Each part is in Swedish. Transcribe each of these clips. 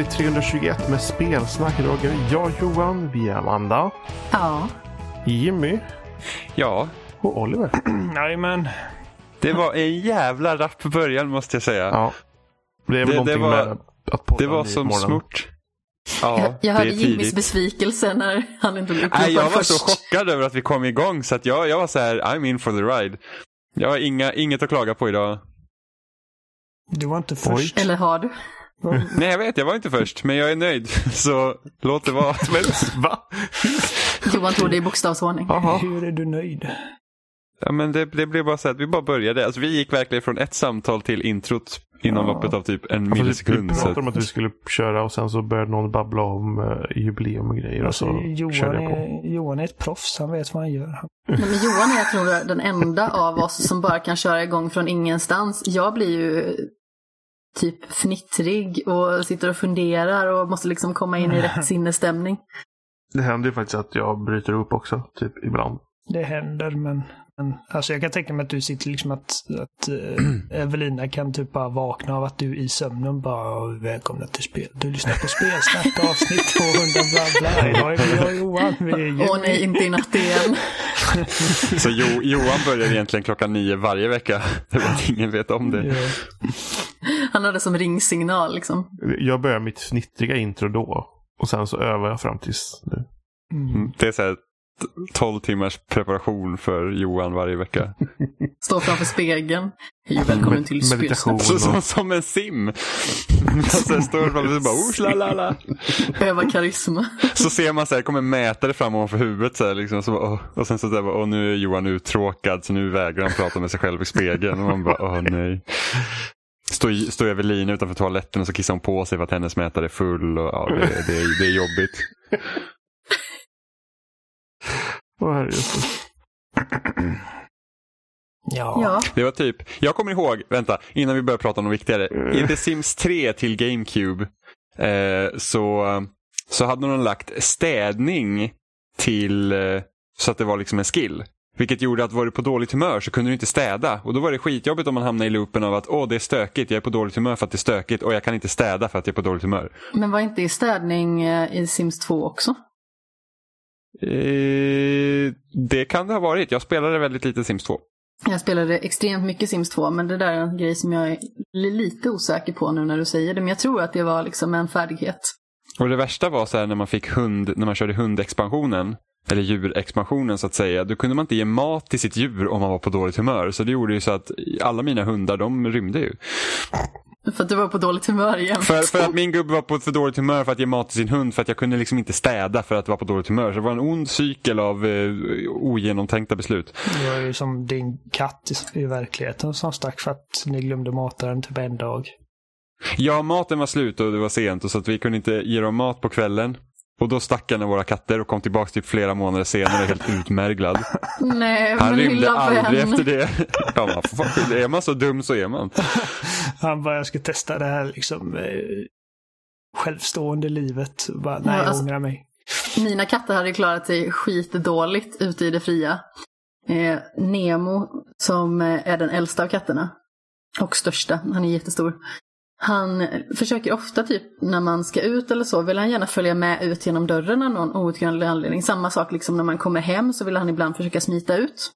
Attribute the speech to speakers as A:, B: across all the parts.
A: avsnitt 321 med spelsnack. Roger, jag Johan, vi är Amanda,
B: Ja.
A: Jimmy
C: Ja,
A: och Oliver.
D: Jajamän.
C: det var en jävla rapp början måste jag säga.
A: Ja. Det är väl
C: Det- det var-
A: med att podda
C: det var som
A: morgonen.
C: smort. Ja,
B: jag jag hörde
C: är
B: Jimmys
C: tidigt.
B: besvikelse när han inte blev
C: Nej, jag var
B: först.
C: så chockad över att vi kom igång så att jag, jag var så här, I'm in for the ride. Jag har inga, inget att klaga på idag.
D: Du var inte först.
B: Eller har du?
C: Nej, jag vet, jag var inte först, men jag är nöjd. Så låt det vara.
A: Men va?
B: Johan tog det i bokstavsordning.
A: Jaha.
D: Hur är du nöjd?
C: Ja, men det, det blev bara så att vi bara började. Alltså, vi gick verkligen från ett samtal till introt inom
A: Ja.
C: loppet av typ en
A: Alltså, vi
C: millisekund. Så
A: pratade om att vi skulle köra och sen så började någon babbla om uh, jubileum och grejer.
D: Alltså,
A: och så
D: Johan,
A: körde jag på.
D: är, Johan är ett proffs. Han vet vad han gör.
B: Men Johan är jag tror den enda av oss som bara kan köra igång från ingenstans. Jag blir ju typ fnittrig och sitter och funderar och måste liksom komma in i rätt sinnesstämning.
A: Det händer ju faktiskt att jag bryter upp också, typ ibland.
D: Det händer, men, men alltså jag kan tänka mig att du sitter liksom att, att eh, Evelina kan typ bara vakna av att du i sömnen bara välkomna till spel. Du lyssnar på Spelsnack avsnitt 200 bla bla. Jag är jag och Johan. Vi.
B: Åh nej, inte i natt igen.
C: Så jo, Johan börjar egentligen klockan nio varje vecka. Det ingen vet om det.
B: Han hade som ringsignal liksom.
A: Jag börjar mitt fnittriga intro då. Och sen så övar jag fram tills nu.
D: Mm.
C: Det är så här 12 timmars preparation för Johan varje vecka.
B: Står framför spegeln. Hej och välkommen
A: Med-
B: till
A: meditation.
B: Spelsnack.
C: Så, som, som en sim. Alltså, står framför och bara slalala.
B: Öva karisma.
C: Så ser man så här, kommer mätare fram ovanför huvudet så här, liksom, så, åh. och sen så där, åh, nu är Johan uttråkad så nu vägrar han prata med sig själv i spegeln. Och man bara, åh nej. Står, står Evelina utanför toaletten och så kissar hon på sig för att hennes mätare är full. Och, ja, det, det, det är jobbigt.
A: Åh herrejösses.
D: Ja.
B: Ja.
C: Det var typ, jag kommer ihåg, vänta, innan vi börjar prata om något viktigare. I The Sims 3 till GameCube eh, så, så hade de lagt städning till eh, så att det var liksom en skill. Vilket gjorde att var du på dåligt humör så kunde du inte städa. Och då var det skitjobbigt om man hamnade i loopen av att åh det är stökigt, jag är på dåligt humör för att det är stökigt och jag kan inte städa för att jag är på dåligt humör.
B: Men var inte i städning eh, i Sims 2 också?
C: Eh, det kan det ha varit, jag spelade väldigt lite Sims 2.
B: Jag spelade extremt mycket Sims 2, men det där är en grej som jag är lite osäker på nu när du säger det. Men jag tror att det var liksom en färdighet.
C: Och det värsta var så här när man fick hund, när man körde hundexpansionen. Eller djurexpansionen så att säga. Då kunde man inte ge mat till sitt djur om man var på dåligt humör. Så det gjorde ju så att alla mina hundar de rymde ju.
B: För att du var på dåligt humör igen.
C: För, för att min gubbe var på för dåligt humör för att ge mat till sin hund. För att jag kunde liksom inte städa för att vara på dåligt humör. Så det var en ond cykel av eh, ogenomtänkta beslut.
D: Det var ju som din katt i, i verkligheten som stack för att ni glömde mata den typ en dag.
C: Ja, maten var slut och det var sent. Och så att vi kunde inte ge dem mat på kvällen. Och då stack av våra katter och kom tillbaka typ flera månader senare helt utmärglad.
B: Nej,
C: Han
B: men
C: rymde aldrig
B: vän.
C: efter det. Ja, man, fan, är man så dum så är man.
D: Han bara, jag ska testa det här liksom eh, självstående livet. Bara, nej,
B: Ja, alltså-
D: jag ångrar mig.
B: Mina katter hade klarat sig skitdåligt ute i det fria. Eh, Nemo, som eh, är den äldsta av katterna, och största, han är jättestor. Han försöker ofta, typ när man ska ut eller så, vill han gärna följa med ut genom dörren av någon outgrundlig anledning. Samma sak liksom när man kommer hem så vill han ibland försöka smita ut.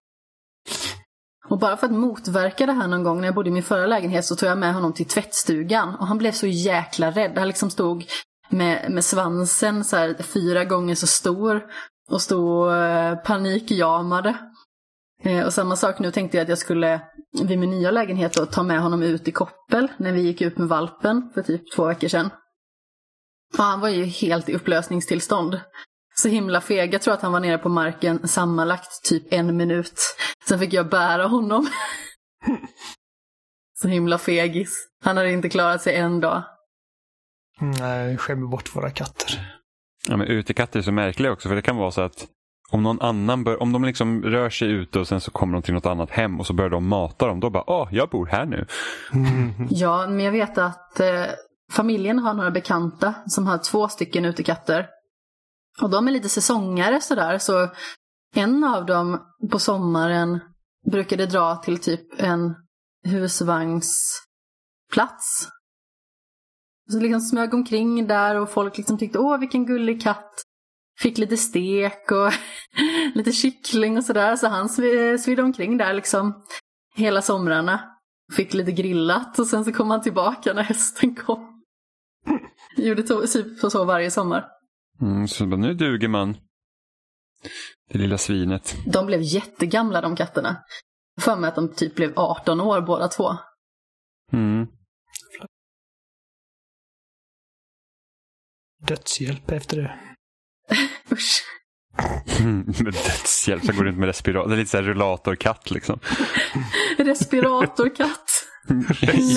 B: Och bara för att motverka det här någon gång när jag bodde i min förra lägenhet så tog jag med honom till tvättstugan och han blev så jäkla rädd. Han liksom stod med, med svansen så här, fyra gånger så stor och stod och eh, panikjamade. Eh, och samma sak nu tänkte jag att jag skulle vid min nya lägenhet då, ta med honom ut i koppel när vi gick ut med valpen för typ två veckor sedan. Och han var ju helt i upplösningstillstånd. Så himla feg. Jag tror att han var nere på marken sammanlagt typ en minut. Sen fick jag bära honom. Så himla fegis. Han hade inte klarat sig en dag.
D: Nej, vi skämmer bort våra katter.
C: Ja, men utekatter är så märkliga också för det kan vara så att om någon annan bör, om de liksom rör sig ute och sen så kommer de till något annat hem och så börjar de mata dem. Då bara, åh, jag bor här nu.
B: Ja, men jag vet att eh, familjen har några bekanta som har två stycken utekatter. Och de är lite säsongare sådär, så en av dem på sommaren brukade dra till typ en husvagnsplats. Så liksom smög omkring där och folk liksom tyckte åh vilken gullig katt. Fick lite stek och lite kyckling och sådär. Så han sv- svidde omkring där liksom hela somrarna. Fick lite grillat och sen så kom han tillbaka när hösten kom. Gjorde typ så varje sommar.
C: Mm, så bara, nu duger man. Det lilla svinet.
B: De blev jättegamla de katterna. För mig att de typ blev 18 år båda två.
C: Mm.
D: Dödshjälp efter det.
B: Usch.
C: med dödshjälp, så går runt med respirator. Det är lite så här rullatorkatt liksom.
B: Respiratorkatt.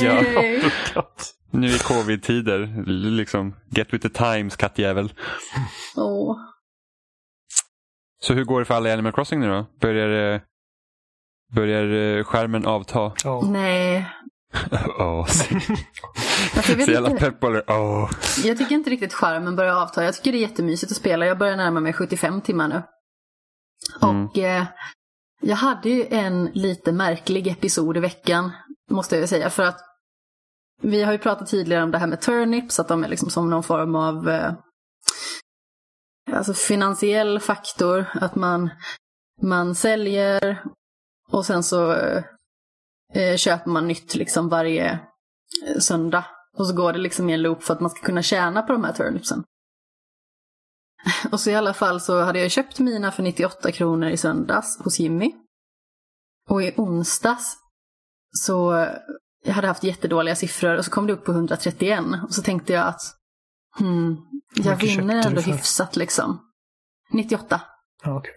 C: ja.
B: Nej.
A: Katt.
C: Nu i covid-tider, liksom get with the times kattjävel.
B: Åh.
C: Så hur går det för alla i Animal Crossing nu då? Börjar, eh, börjar eh, skärmen avta?
D: Ja.
B: Nej.
C: Åh, så
B: Alltså, jag,
C: jävla
B: inte,
C: pepp. Åh.
B: jag tycker inte riktigt skärmen börjar avta. Jag tycker det är jättemysigt att spela. Jag börjar närma mig 75 timmar nu.
C: Mm.
B: Och eh, jag hade ju en lite märklig episod i veckan, måste jag säga. För att vi har ju pratat tidigare om det här med turnips, att de är liksom som någon form av eh, alltså finansiell faktor. Att man, man säljer och sen så eh, eh köper man nytt liksom varje eh, söndag. Och så går det liksom i en loop för att man ska kunna tjäna på de här turnipsen. Och så i alla fall så hade jag köpt mina för 98 kronor i söndags hos Jimmy. Och i onsdags så jag hade haft jättedåliga siffror och så kom det upp på 131. Och så tänkte jag att hmm, jag vinner ändå hyfsat liksom. 98.
D: Ja, okej.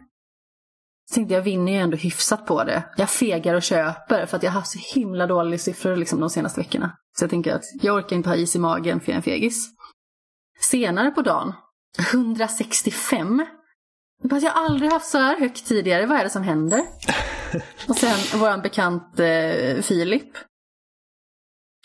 B: Så tänkte jag vinner ju ändå hyfsat på det. Jag fegar och köper för att jag har haft så himla dåliga siffror liksom de senaste veckorna. Så jag tänker att jag orkar inte ha is i magen för jag är en fegis. Senare på dagen, 165. Jag bara, Jag har aldrig haft så här högt tidigare, vad är det som händer? Och sen våran bekant eh, Filip.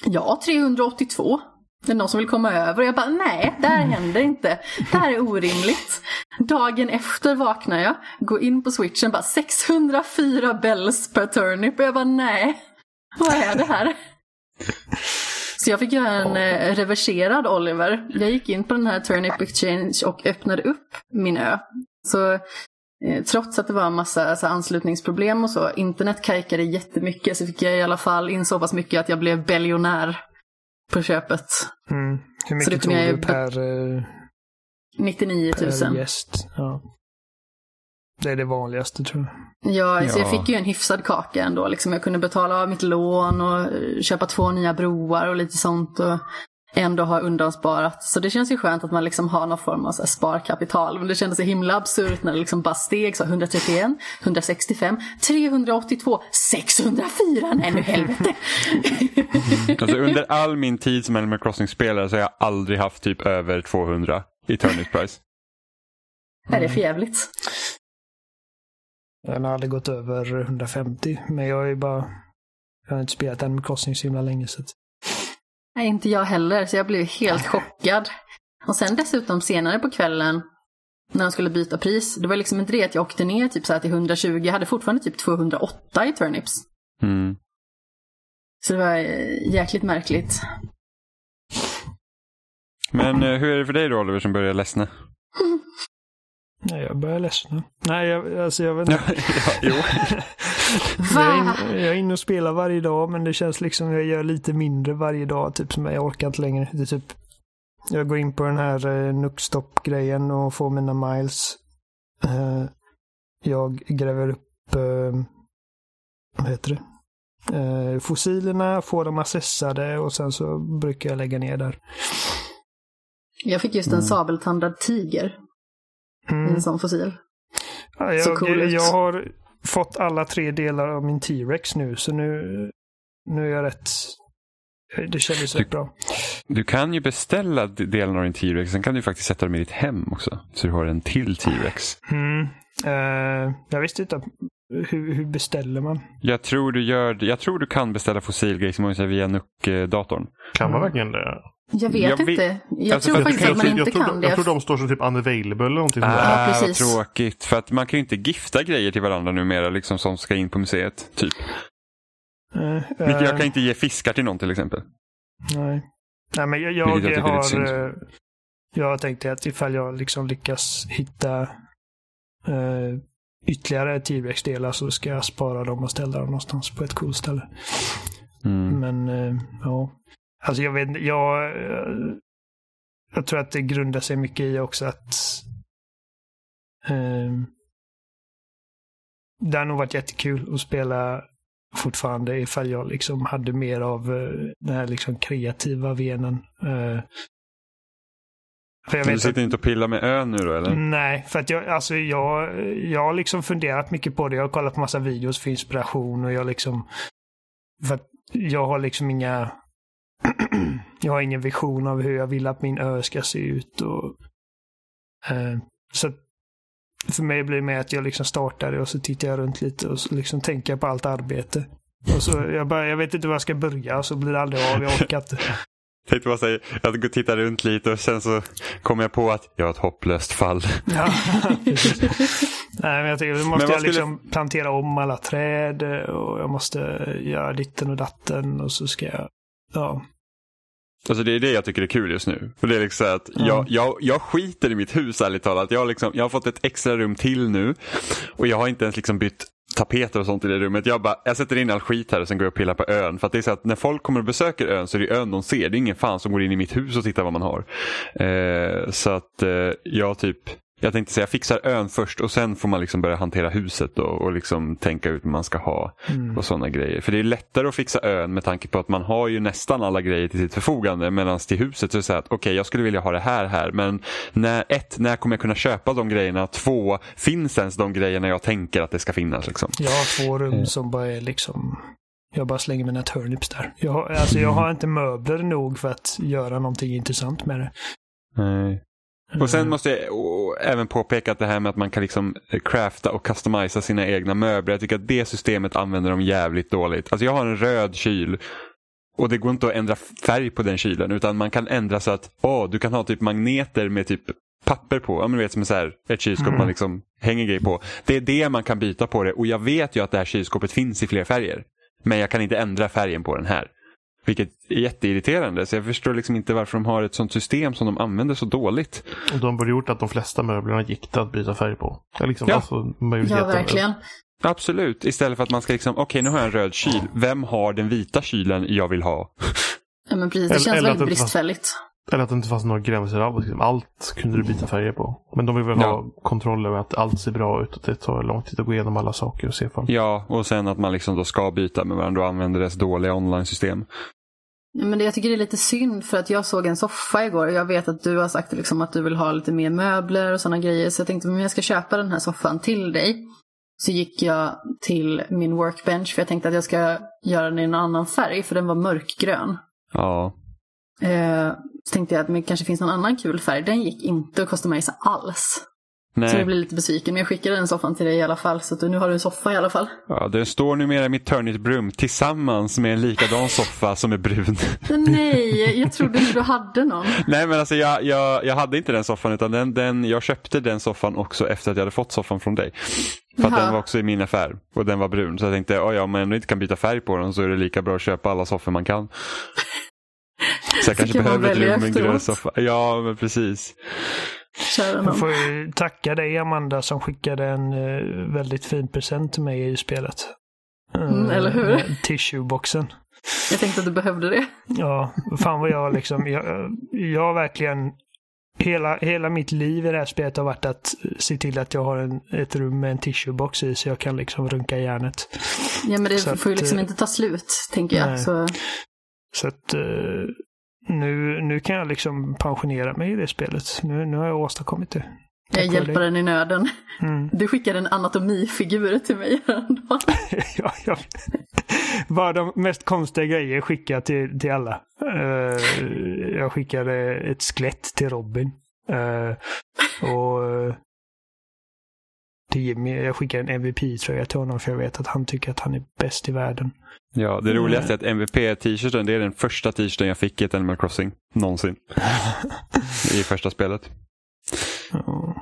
B: Ja, 382. Det är någon som vill komma över och jag bara, nej, det här händer inte. Det här är orimligt. Dagen efter vaknar jag, går in på switchen, bara 604 bells per turnip och jag bara, nej, vad är det här? Så jag fick göra en eh, reverserad Oliver. Jag gick in på den här Turnip Exchange och öppnade upp min ö. Så trots att det var en massa så här, anslutningsproblem och så, internet kajkade jättemycket, så fick jag i alla fall in så pass mycket att jag blev biljonär på köpet.
D: Mm. Hur
B: Så det
D: mycket tog
B: jag
D: du per, eh,
B: 99
D: per
B: 000.
D: gäst? Ja. Det är det vanligaste tror jag.
B: Ja, så jag
C: Ja.
B: fick ju en hyfsad kaka ändå. Liksom jag kunde betala av mitt lån och eh, köpa två nya broar och lite sånt. Och ändå ha undansparat. Så det känns ju skönt att man liksom har någon form av så här sparkapital. Men det kändes så himla absurt när det liksom bara steg. Så 131, 165, 382, 604. Nej nu helvete.
C: Alltså, under all min tid som Animal Crossing-spelare så har jag aldrig haft typ över 200 i Turnip Price.
B: Är det för jävligt?
D: Den har aldrig gått över 150. Men jag är ju bara... Jag har inte spelat Animal Crossing så himla länge så att...
B: Nej, inte jag heller. Så jag blev helt chockad. Och sen dessutom senare på kvällen när de skulle byta pris. Det var liksom inte det att jag åkte ner typ så här till 120. Jag hade fortfarande typ 208 i turnips.
C: Mm.
B: Så det var eh, jäkligt märkligt.
C: Men eh, hur är det för dig då Oliver som börjar ledsna?
D: Nej, jag börjar ledsna. Nej, jag, alltså jag vet inte.
C: ja, jo.
D: Jag är, in, jag är inne och spelar varje dag men det känns liksom jag gör lite mindre varje dag. Typ som jag orkar inte längre. Det är typ, jag går in på den här eh, Nuckstop-grejen och får mina miles. Eh, jag gräver upp, eh, vad heter det? Eh, fossilerna, får dem assessade och sen så brukar jag lägga ner där.
B: Jag fick just en
C: Mm.
B: sabeltandad tiger.
D: Mm.
B: En sån fossil.
D: Ja, jag,
B: så cool ut.
D: jag har fått alla tre delar av min T-Rex nu så nu, nu är jag rätt... Det kändes rätt bra.
C: Du kan ju beställa delen av din T-Rex, sen kan du faktiskt sätta dem i ditt hem också. Så du har en till T-Rex.
D: Mm. Eh, jag visste inte. Hur, hur beställer man?
C: Jag tror du gör Jag tror du kan beställa fossilgrejer via NUC-datorn.
A: Kan man
D: Mm.
A: verkligen det?
B: Jag vet
C: Jag vet-
B: inte. Jag
C: Alltså,
B: tror faktiskt att man inte
A: jag, tror,
B: kan det.
A: jag tror de står som typ unavailable eller någonting.
C: Ah, vad
B: precis.
C: tråkigt. För att man kan ju inte gifta grejer till varandra numera, liksom som ska in på museet. Typ.
D: Uh,
C: Vilket jag kan inte ge fiskar till någon till exempel.
D: Nej. Nej, men jag, jag,
C: jag
D: har, eh, jag tänkte att ifall jag liksom lyckas hitta eh, ytterligare T-Rex-delar så ska jag spara dem och ställa dem någonstans på ett coolt ställe.
C: Mm.
D: Men eh, ja, alltså jag vet jag, eh, jag tror att det grundar sig mycket i också att eh, det har nog varit jättekul att spela fortfarande ifall jag liksom hade mer av eh, den här liksom kreativa venen. Eh, för jag
C: Du sitter
D: att,
C: inte och pillar med ön nu då eller?
D: Nej, för att jag, alltså jag, jag har liksom funderat mycket på det. Jag har kollat på massa videos för inspiration och jag liksom... För att jag har liksom inga... jag har ingen vision av hur jag vill att min ö ska se ut. Och, eh, så för mig blir det mer att jag liksom startar det och så tittar jag runt lite och så liksom tänker jag på allt arbete. Och så jag, bara, jag vet inte var jag ska börja och så blir det aldrig av. Jag orkar inte.
C: Tänkte bara säga, jag tittar runt lite och sen så kom jag på att jag har ett hopplöst fall.
D: Ja. Nej, men jag tycker, då måste jag
C: skulle-
D: liksom plantera om alla träd och jag måste göra ditten och datten och så ska jag... Ja.
C: Alltså det är det jag tycker är kul just nu. För det är liksom att jag, jag, jag skiter i mitt hus ärligt talat. Jag har, liksom, jag har fått ett extra rum till nu och jag har inte ens liksom bytt tapeter och sånt i det rummet. Jag, bara, jag sätter in all skit här och sen går jag och pillar på ön. För att det är så att när folk kommer och besöker ön så är det ön de ser. Det är ingen fan som går in i mitt hus och tittar vad man har. Eh, så att eh, jag typ jag tänkte säga jag fixar ön först och sen får man liksom börja hantera huset och, och liksom tänka ut vad man ska ha
D: Mm.
C: och sådana grejer. För det är lättare att fixa ön med tanke på att man har ju nästan alla grejer till sitt förfogande. Medan till huset så är det så här att okej jag skulle vilja ha det här här men när, ett, när kommer jag kunna köpa de grejerna? Två, finns ens de grejerna jag tänker att det ska finnas? Liksom?
D: Jag har två rum som bara är liksom... Jag bara slänger mina turnips där. Jag har, alltså jag har inte möbler nog för att göra någonting intressant med det.
C: Nej. Och sen måste jag även påpeka att det här med att man kan liksom eh, crafta och customisa sina egna möbler. Jag tycker att det systemet använder de jävligt dåligt. Alltså jag har en röd kyl och det går inte att ändra färg på den kylen utan man kan ändra så att åh, du kan ha typ magneter med typ papper på. Ja, men du vet som är så här, ett kylskåp
D: Mm.
C: man liksom hänger grejer på. Det är det man kan byta på det och jag vet ju att det här kylskåpet finns i fler färger. Men jag kan inte ändra färgen på den här. Vilket är jätteirriterande. Så jag förstår liksom inte varför de har ett sånt system som de använder så dåligt.
A: Och de borde gjort att de flesta möblerna gick det att byta färg på. Ja, liksom,
C: Ja.
A: Alltså.
B: Ja, verkligen.
C: Absolut, istället för att man ska liksom, okej nu har jag en röd kyl. Vem har den vita kylen jag vill ha?
B: Ja, men precis. Det
A: Eller-
B: känns
A: eller
B: väldigt
A: fanns-
B: bristfälligt.
A: Eller att det inte fanns några gränser alls. Allt kunde du byta färger på. Men de vill väl
C: Ja.
A: ha kontroll över att allt ser bra ut. Att det tar lång tid att gå igenom alla saker och se ifall.
C: Ja, och sen att man liksom då ska byta med varandra och använder dess dåliga online-system.
B: Ja, Men det, jag tycker det är lite synd för att jag såg en soffa igår och jag vet att du har sagt liksom att du vill ha lite mer möbler och sådana grejer. Så jag tänkte om jag ska köpa den här soffan till dig. Så gick jag till min workbench för jag tänkte att jag ska göra den i en annan färg för den var mörkgrön.
C: Ja,
B: Eh, så tänkte jag att det kanske finns någon annan kul färg. Den gick inte att customisa alls. Så jag
C: nej.
B: blev lite besviken. Men jag skickade den soffan till dig i alla fall. Så att nu har du en soffa i alla fall.
C: Ja, den står numera i mitt Turnit-brum tillsammans med en likadan soffa som är brun.
B: Nej, jag trodde inte du hade någon.
C: nej men alltså jag, jag, jag hade inte den soffan utan den, den, jag köpte den soffan också efter att jag hade fått soffan från dig. För den var också i min affär och den var brun. Så jag tänkte, oh ja, om man ändå inte kan byta färg på den så är det lika bra att köpa alla soffor man kan. Så jag kanske
B: kan
C: behöver ett rum med en grön soffa. Ja, men precis.
D: Jag får ju tacka dig Amanda som skickade en eh, väldigt fin present till mig i spelet. Eh,
B: Mm, eller hur?
D: eh, Tissueboxen.
B: Jag tänkte att du behövde det.
D: Ja, fan vad jag liksom, jag, jag har verkligen Hela, hela mitt liv i det här spelet har varit att se till att jag har en, ett rum med en tissuebox i så jag kan liksom runka järnet.
B: Ja, men det
D: Så
B: får ju
D: att,
B: liksom
D: eh,
B: inte ta slut, tänker jag.
D: nej.
B: Så,
D: Så att eh, nu, nu kan jag liksom pensionera mig i det spelet. Nu, nu har jag åstadkommit det.
B: jag hjälper den i nöden.
D: Mm.
B: Du skickade en anatomifigur till mig häromdagen.
D: ja, ja. Bara de mest konstiga grejer skickar jag till, till alla. Eh, jag skickade ett skelett till Robin. Eh, och eh, till Jimmy. Jag skickade en MVP-tröja till honom för jag vet att han tycker att han är bäst i världen.
C: Ja, det roligaste är att MVP-t-shirten det är den första t-shirten jag fick i ett Animal Crossing någonsin. I första spelet.
D: Ja.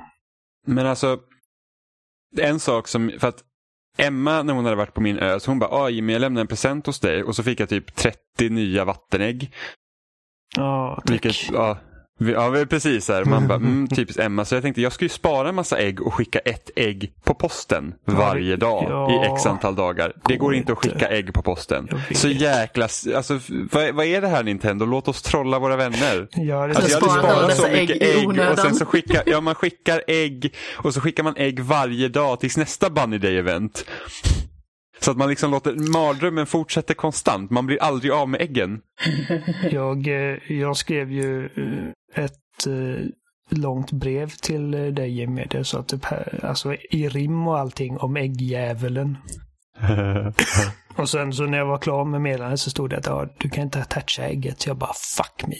C: Men alltså, en sak som, för att Emma när hon hade varit på min ö, så hon bara, ah, Jimmy jag lämnade en present hos dig och så fick jag typ 30 nya vattenägg.
D: Ja, tack.
C: Vilket, ja, ja, vi- precis. Här. Man bara, mm, typiskt Emma. Så jag tänkte jag skulle ju spara en massa ägg och skicka ett ägg på posten varje dag
D: ja.
C: i x antal dagar. Det går inte att skicka ägg på posten. Så jäkla... Alltså, vad, vad är det här Nintendo? Låt oss trolla våra vänner.
D: Ja, det
C: Alltså, jag hade
B: sparat
C: så mycket
B: ägg
C: ägg och sen så skickar ja, man skickar ägg och så skickar man ägg varje dag tills nästa Bunny Day-event. Så att man liksom låter mardrömmen fortsätta konstant. Man blir aldrig av med äggen.
D: Jag, eh, jag skrev ju eh, ett eh, långt brev till dig Jimmy. Det sa typ här, alltså i rim och allting om äggjävulen. Och sen så när jag var klar med meddelandet så stod det att ja, du kan inte attacha ägget. Jag bara fuck me.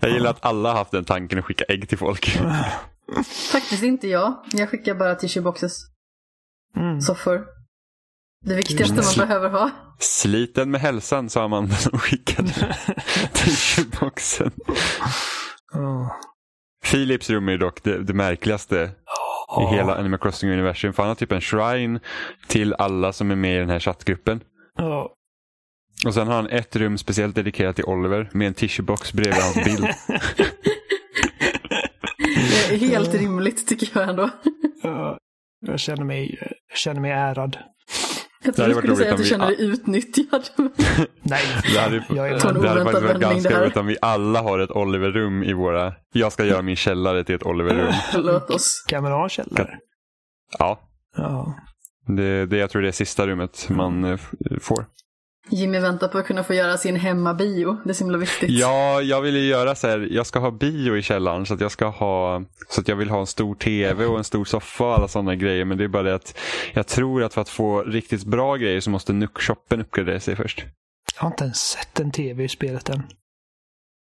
C: Jag gillar att alla har haft den tanken att skicka ägg till folk.
B: Faktiskt inte jag. Jag skickar bara tissueboxes.
D: Mm.
B: Soffor. Det viktigaste man behöver ha.
C: Sliten med hälsan sa man som skickade t-shirtboxen. Philips rum är dock det, det märkligaste i hela Animal Crossing-universum. För han har typ en shrine till alla som är med i den här chattgruppen.
D: Ja.
C: Och sen har han ett rum speciellt dedikerat till Oliver med en tissuebox bredvid hans bild.
B: Det är helt rimligt tycker jag ändå.
D: Ja. Jag känner mig, jag känner mig ärad.
B: Jag tror du skulle säga att du känner dig utnyttjad.
D: Nej,
C: Det hade,
D: jag är
C: det hade faktiskt varit ganska roligt om vi alla har ett Oliver-rum i våra... Jag ska göra min källare till ett Oliver-rum.
B: Låt oss.
D: kan man ha källare?
C: Ja,
D: Ja.
C: det, det, jag tror det är sista rummet man eh, får.
B: Jimmy väntar på att kunna få göra sin hemmabio. Det är så himla viktigt.
C: Ja, jag vill ju göra så här. Jag ska ha bio i källaren så att jag ska ha så att jag vill ha en stor tv och en stor soffa och alla sådana grejer. Men det är bara det att jag tror att för att få riktigt bra grejer så måste Nuck-shoppen uppgradera sig först.
D: Jag har inte ens sett en tv i spelet än.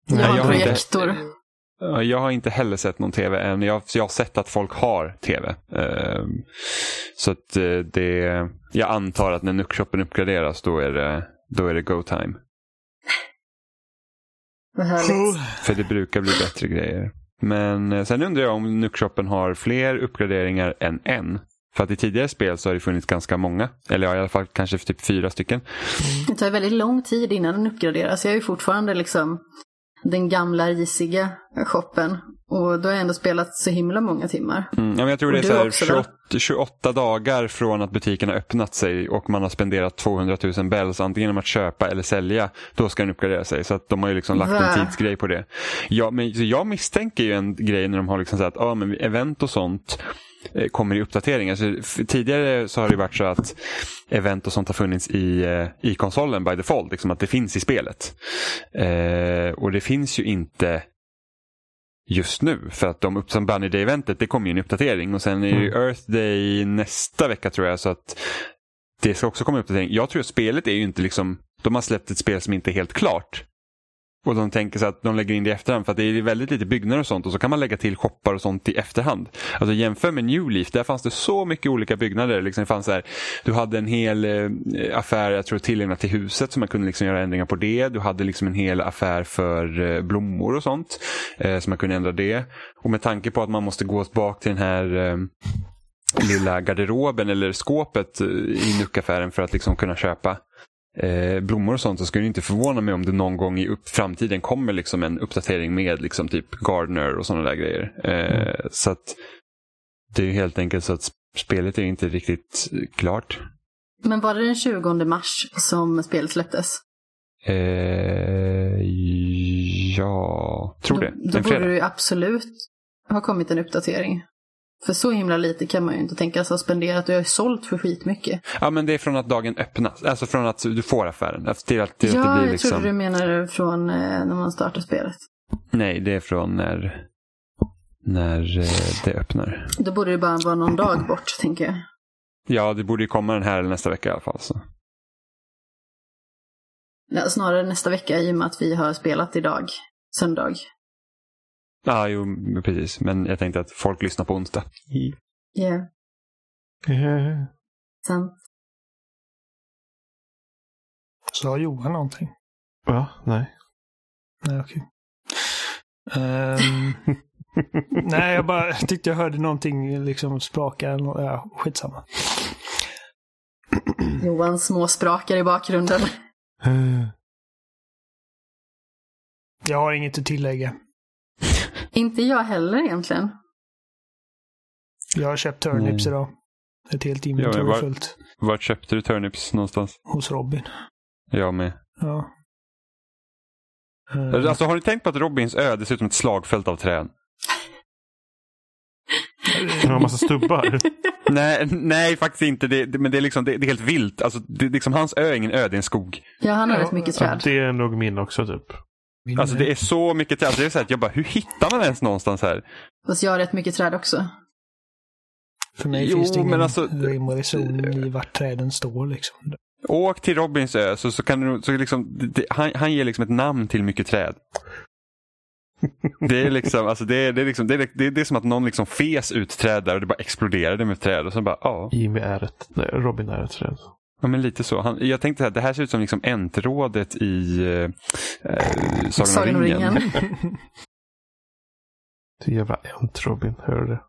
B: jag har
C: jag
B: en
C: har inte-
B: projektor.
C: Ja, Jag har inte heller sett någon tv än. Jag, jag har sett att folk har tv. Ehm, så att eh, det, jag antar att när Nuck-shoppen uppgraderas då är det, då är det go time. För det brukar bli bättre grejer. Men eh, sen undrar jag om Nuckshoppen har fler uppgraderingar än en. För att i tidigare spel så har det funnits ganska många. Eller ja, i alla fall kanske typ fyra stycken.
B: Det tar väldigt lång tid innan den uppgraderas. Jag är ju fortfarande liksom den gamla risiga shoppen. Och då har jag ändå spelat så himla många timmar.
C: Mm, ja, jag tror det är
B: Och
C: så här
B: också, va?
C: 28, 28 dagar från att butiken har öppnat sig och man har spenderat 200 000 bells antingen genom att köpa eller sälja. Då ska den uppgradera sig. Så att de har ju liksom lagt
B: Va?
C: en tidsgrej på det. Ja, men, jag misstänker ju en grej när de har liksom sagt att ah, men event och sånt kommer i uppdateringar. Så f- tidigare så har det varit så att event och sånt har funnits i, eh, i konsolen by default. Liksom att det finns i spelet. Eh, och det finns ju inte just nu. För att de upp som Bunny Day-eventet, det kommer ju en uppdatering. Och sen är det ju Earth Day nästa vecka tror jag. Så att det ska också komma en uppdatering. Jag tror att spelet är ju inte liksom, de har släppt ett spel som inte är helt klart. Och de tänker sig att de lägger in det i efterhand för att det är väldigt lite byggnader och sånt och så kan man lägga till shoppar och sånt i efterhand. Alltså jämför med New Leaf, där fanns det så mycket olika byggnader. Liksom det fanns här, du hade en hel eh, affär, jag tror tillägnat till huset så man kunde liksom göra ändringar på det. Du hade liksom en hel affär för eh, blommor och sånt eh, så man kunde ändra det. Och med tanke på att man måste gå tillbaka till den här eh, lilla garderoben eller skåpet eh, i Nuckaffären för att liksom kunna köpa eh, blommor och sånt så skulle det inte förvåna mig om det någon gång i upp framtiden kommer liksom en uppdatering med liksom typ Gardener och sådana där grejer. Eh, Så att det är helt enkelt så att sp- spelet är inte riktigt klart.
B: Men var det den 20 mars som spelet släpptes?
C: Eh, ja, tror det.
B: Då,
C: en
B: borde
C: fredag.
B: det absolut ha kommit en uppdatering. För så himla lite kan man ju inte tänka sig ha spenderat och jag har sålt för skitmycket.
C: Ja, men det är från att dagen öppnas. Alltså från att du får affären. Till att, till att
B: ja,
C: det blir
B: jag
C: liksom...
B: trodde du menade från eh, när man startar spelet.
C: Nej, det är från när, när eh, det öppnar.
B: Då borde det bara vara någon dag bort, tänker jag.
C: Ja, det borde ju komma den här eller nästa vecka i alla fall. Så.
B: Ja, snarare nästa vecka i och med att vi har spelat idag, söndag.
C: Ja, jo, precis. Men jag tänkte att folk lyssnar på onsdag.
B: Ja,
A: Eh,
B: sant.
D: Sa Johan någonting?
A: Va? Nej.
D: Nej, okej. Ehm, nej, jag bara tyckte jag hörde någonting liksom spraka. Ja, skitsamma.
B: Johan små sprakar i bakgrunden.
A: Eh,
D: Jag har inget att tillägga.
B: Inte jag heller egentligen.
D: Jag har köpt turnips
C: Nej.
D: idag. Ett helt inventory
C: var-
D: fullt.
C: Vart köpte du turnips någonstans?
D: Hos Robin.
C: Jag med.
D: Ja. Eh,
C: Alltså har ni tänkt på att Robins ö ser ut som ett slagfält av träd?
A: Den har en massa stubbar.
C: nej, nej, faktiskt inte. Det, det, men det är, liksom, det, det är helt vilt. Alltså, det, liksom, hans ö är ingen ö, det är en skog.
B: Ja, han har
D: Ja,
B: rätt mycket träd.
A: det är nog min också typ.
D: Min-
C: Alltså det är så mycket träd. Alltså, det är så här, jag bara, hur hittar man ens någonstans här?
B: Fast jag har rätt mycket träd också.
D: För mig
C: Jo,
D: finns det ingen
C: men alltså-
D: rim och reson i vart träden står liksom.
C: Åk till Robins ö så, så kan du, så liksom, det, han, han ger liksom ett namn till mycket träd. Det är liksom, alltså det är, det är liksom, det är, det är, det är som att någon liksom fes ut träd där och det bara exploderade med träd och så bara, ja.
A: Jimmy är ett, nej, Robin är ett träd.
C: Ja men lite så. Han, jag tänkte att det här ser ut som liksom äntrådet i eh, eh, Sagan om ringen.
A: är jävla ent Robin, hör du det?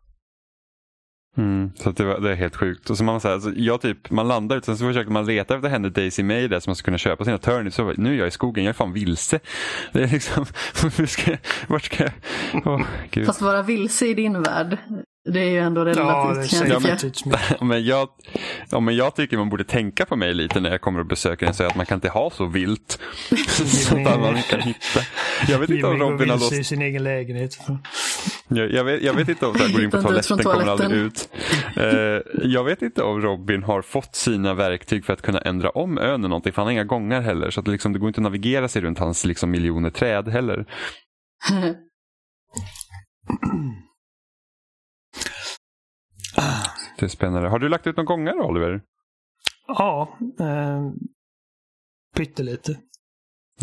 C: Mm, så att det, var, det är helt sjukt. Och så man, så här, alltså, jag typ, man landar ut, sen så försöker man leta efter henne Daisy May där som man ska kunna köpa sina turnips. Så, nu är jag i skogen, jag är fan vilse. Det är liksom, hur ska jag, vart ska jag? Gud.
B: Fast vara vilse i din värld, det är ju ändå
D: Ja, det
B: relativt kan
D: säger
B: jag
C: men- jag, ja, men jag tycker man borde tänka på mig lite när jag kommer och besöker en så att man kan inte ha så vilt. så att alla kan hitta. Jag vet inte om Robin har låst
D: i sin egen lägenhet.
C: Jag, jag, vet, jag vet inte om här, går in på toaletten, kommer aldrig ut. Eh, jag vet inte om Robin har fått sina verktyg för att kunna ändra om ön eller någonting. För han har inga gångar heller. Så att det, liksom, det går inte att navigera sig runt hans liksom, miljoner träd heller. Det är spännande. Har du lagt ut några gånger då, Oliver?
D: Ja, eh, pyttelite.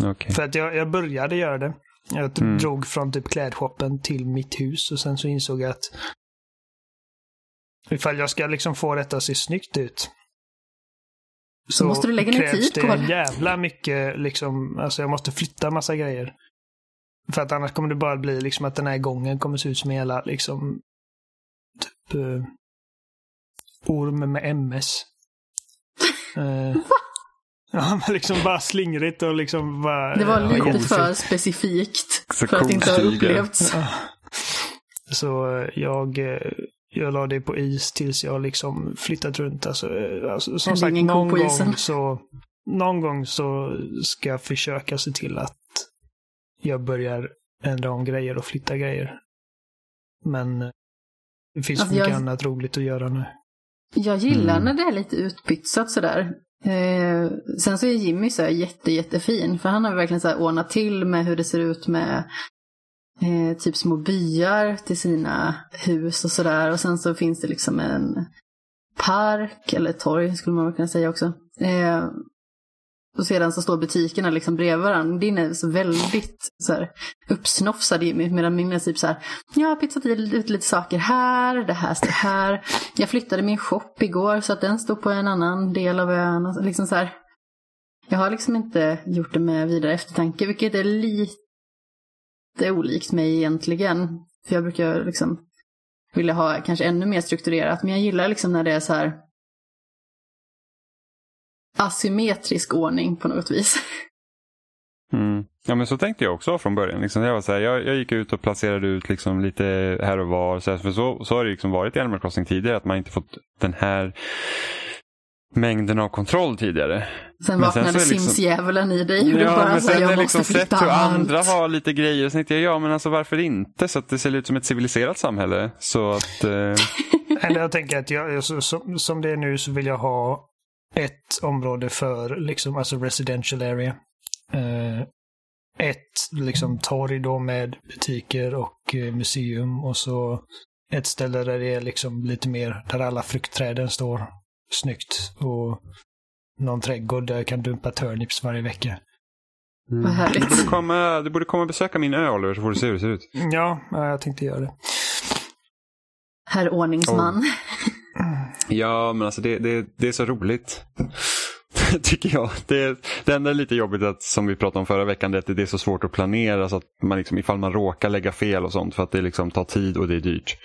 C: Okej.
D: För att jag, jag började göra det. Jag
C: Mm.
D: drog från typ klädshoppen till mitt hus och sen så insåg jag att ifall jag ska liksom få detta att se snyggt ut
B: Så måste du lägga ner
D: krävs
B: tid på
D: det
B: det.
D: jävla mycket liksom, alltså jag måste flytta massa grejer. För att annars kommer det bara bli liksom att den här gången kommer se ut som en jävla liksom typ eh, orm med MS. Eh, ja, men liksom bara slingrigt och liksom bara...
B: Det var
D: ja,
B: lite
D: jättefult.
B: för specifikt
C: Så
B: för att inte ha upplevts.
D: Ja. Så eh, jag, eh, jag la det på is tills jag liksom flyttat runt. Alltså, eh, alltså, som sagt, någon gång, så, någon gång så ska jag försöka se till att jag börjar ändra om grejer och flytta grejer. Men det finns
B: Alltså,
D: så mycket
B: jag-
D: annat roligt att göra nu.
B: Jag gillar
C: Mm.
B: när det är lite utpytsat sådär. Eh, sen så är Jimmy så här jätte, jättefin. För han har verkligen så här ordnat till med hur det ser ut med eh, typ små byar till sina hus och sådär. Och sen så finns det liksom en park, eller torg skulle man kunna säga också. Eh, och sedan så står butikerna liksom bredvid varandra. Din är så väldigt så här, uppsnofsad Jimmy, medan min är typ så här, jag har pytsat ut lite saker här, det här står här. Jag flyttade min shop igår så att den stod på en annan del av ön. Liksom så här. Jag har liksom inte gjort det med vidare eftertanke, vilket är lite olikt mig egentligen. För jag brukar liksom vilja ha kanske ännu mer strukturerat, men jag gillar liksom när det är så här asymmetrisk ordning på något vis.
C: Mm. Ja men så tänkte jag också från början. Liksom, jag, var så här, jag, jag gick ut och placerade ut liksom lite här och var. Så här, för så, så har det liksom varit i Animal Crossing tidigare. Att man inte fått den här mängden av kontroll tidigare.
B: Sen
C: Men sen
B: vaknade
C: liksom-
B: Sims-djävulen i dig och du
C: Ja,
B: bara
C: men sen har
B: jag
C: jag
B: måste
C: liksom sett hur andra
B: allt.
C: har lite grejer. Tänkte jag, ja men alltså varför inte? Så att det ser ut som ett civiliserat samhälle. Så att... Eh,
D: Eller jag tänker att jag, så, som, som det är nu så vill jag ha ett område för liksom, alltså residential area. Eh, ett liksom torg då med butiker och eh, museum och så ett ställe där det är liksom lite mer, där alla fruktträden står snyggt och någon trädgård där jag kan dumpa turnips varje vecka.
B: Vad
C: du, borde
B: härligt.
C: komma, du borde komma och besöka min ö Oliver så får du se hur det ser ut.
D: Ja, ja, jag tänkte göra det.
B: Herr ordningsman.
C: Ja, men alltså det, det, det är så roligt. Tycker jag. Det, det enda är lite jobbigt att, som vi pratade om förra veckan, det är att det är så svårt att planera så att man liksom, ifall man råkar lägga fel och sånt för att det liksom tar tid och det är dyrt.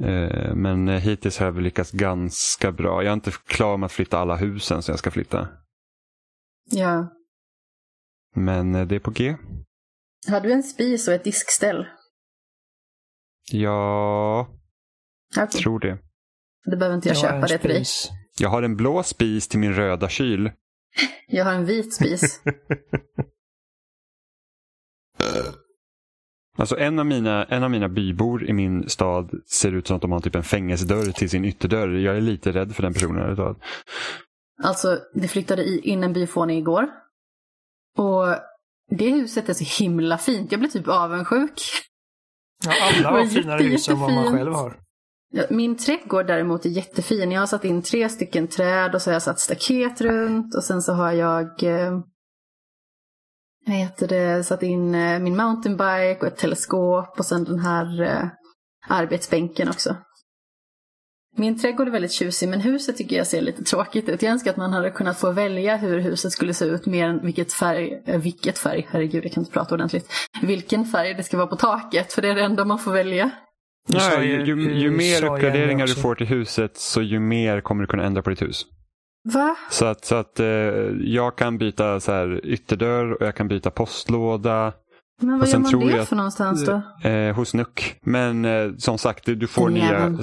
C: Eh, men eh, hittills har jag väl lyckats ganska bra. Jag är inte klar med att flytta alla husen som jag ska flytta.
B: Ja.
C: Men eh, det är på G.
B: Har du en spis och ett diskställ?
C: Ja,
B: Okej,
C: tror det.
B: Då behöver inte jag,
D: har
B: köpa det till dig.
C: Jag har en blå spis till min röda kyl.
B: Jag har en vit spis.
C: Alltså en av, mina, en av mina bybor i min stad ser ut som att de har typ en fängelsedörr till sin ytterdörr. Jag är lite rädd för den personen.
B: Alltså, det flyttade i- in en byfåne igår. Och det huset är så himla fint. Jag blir typ avundsjuk.
D: Ja, alla
B: Det
D: har
B: var
D: finare hus än vad man själv har.
B: Min trädgård däremot är jättefin. Jag har satt in tre stycken träd och så har jag satt staket runt och sen så har jag eh, vad heter det, satt in eh, min mountainbike och ett teleskop och sen den här eh, arbetsbänken också. Min trädgård är väldigt tjusig men huset tycker jag ser lite tråkigt ut. Jag önskar att man hade kunnat få välja hur huset skulle se ut mer än vilket färg, eh, vilket färg, herregud jag kan inte prata ordentligt. Vilken färg det ska vara på taket för det är det enda man får välja.
D: Du
C: Nej,
D: ju-
C: ju, ju
D: du
C: mer
D: ju
C: uppgraderingar du får till huset så ju mer kommer du kunna ändra på ditt hus.
B: Va?
C: Så att, så att eh, jag kan byta så här, ytterdörr och jag kan byta postlåda
B: Men vad gör man
C: tror
B: det
C: jag
B: för någonstans då?
C: eh, hos Nuck. Men eh, som sagt, du, du får nya,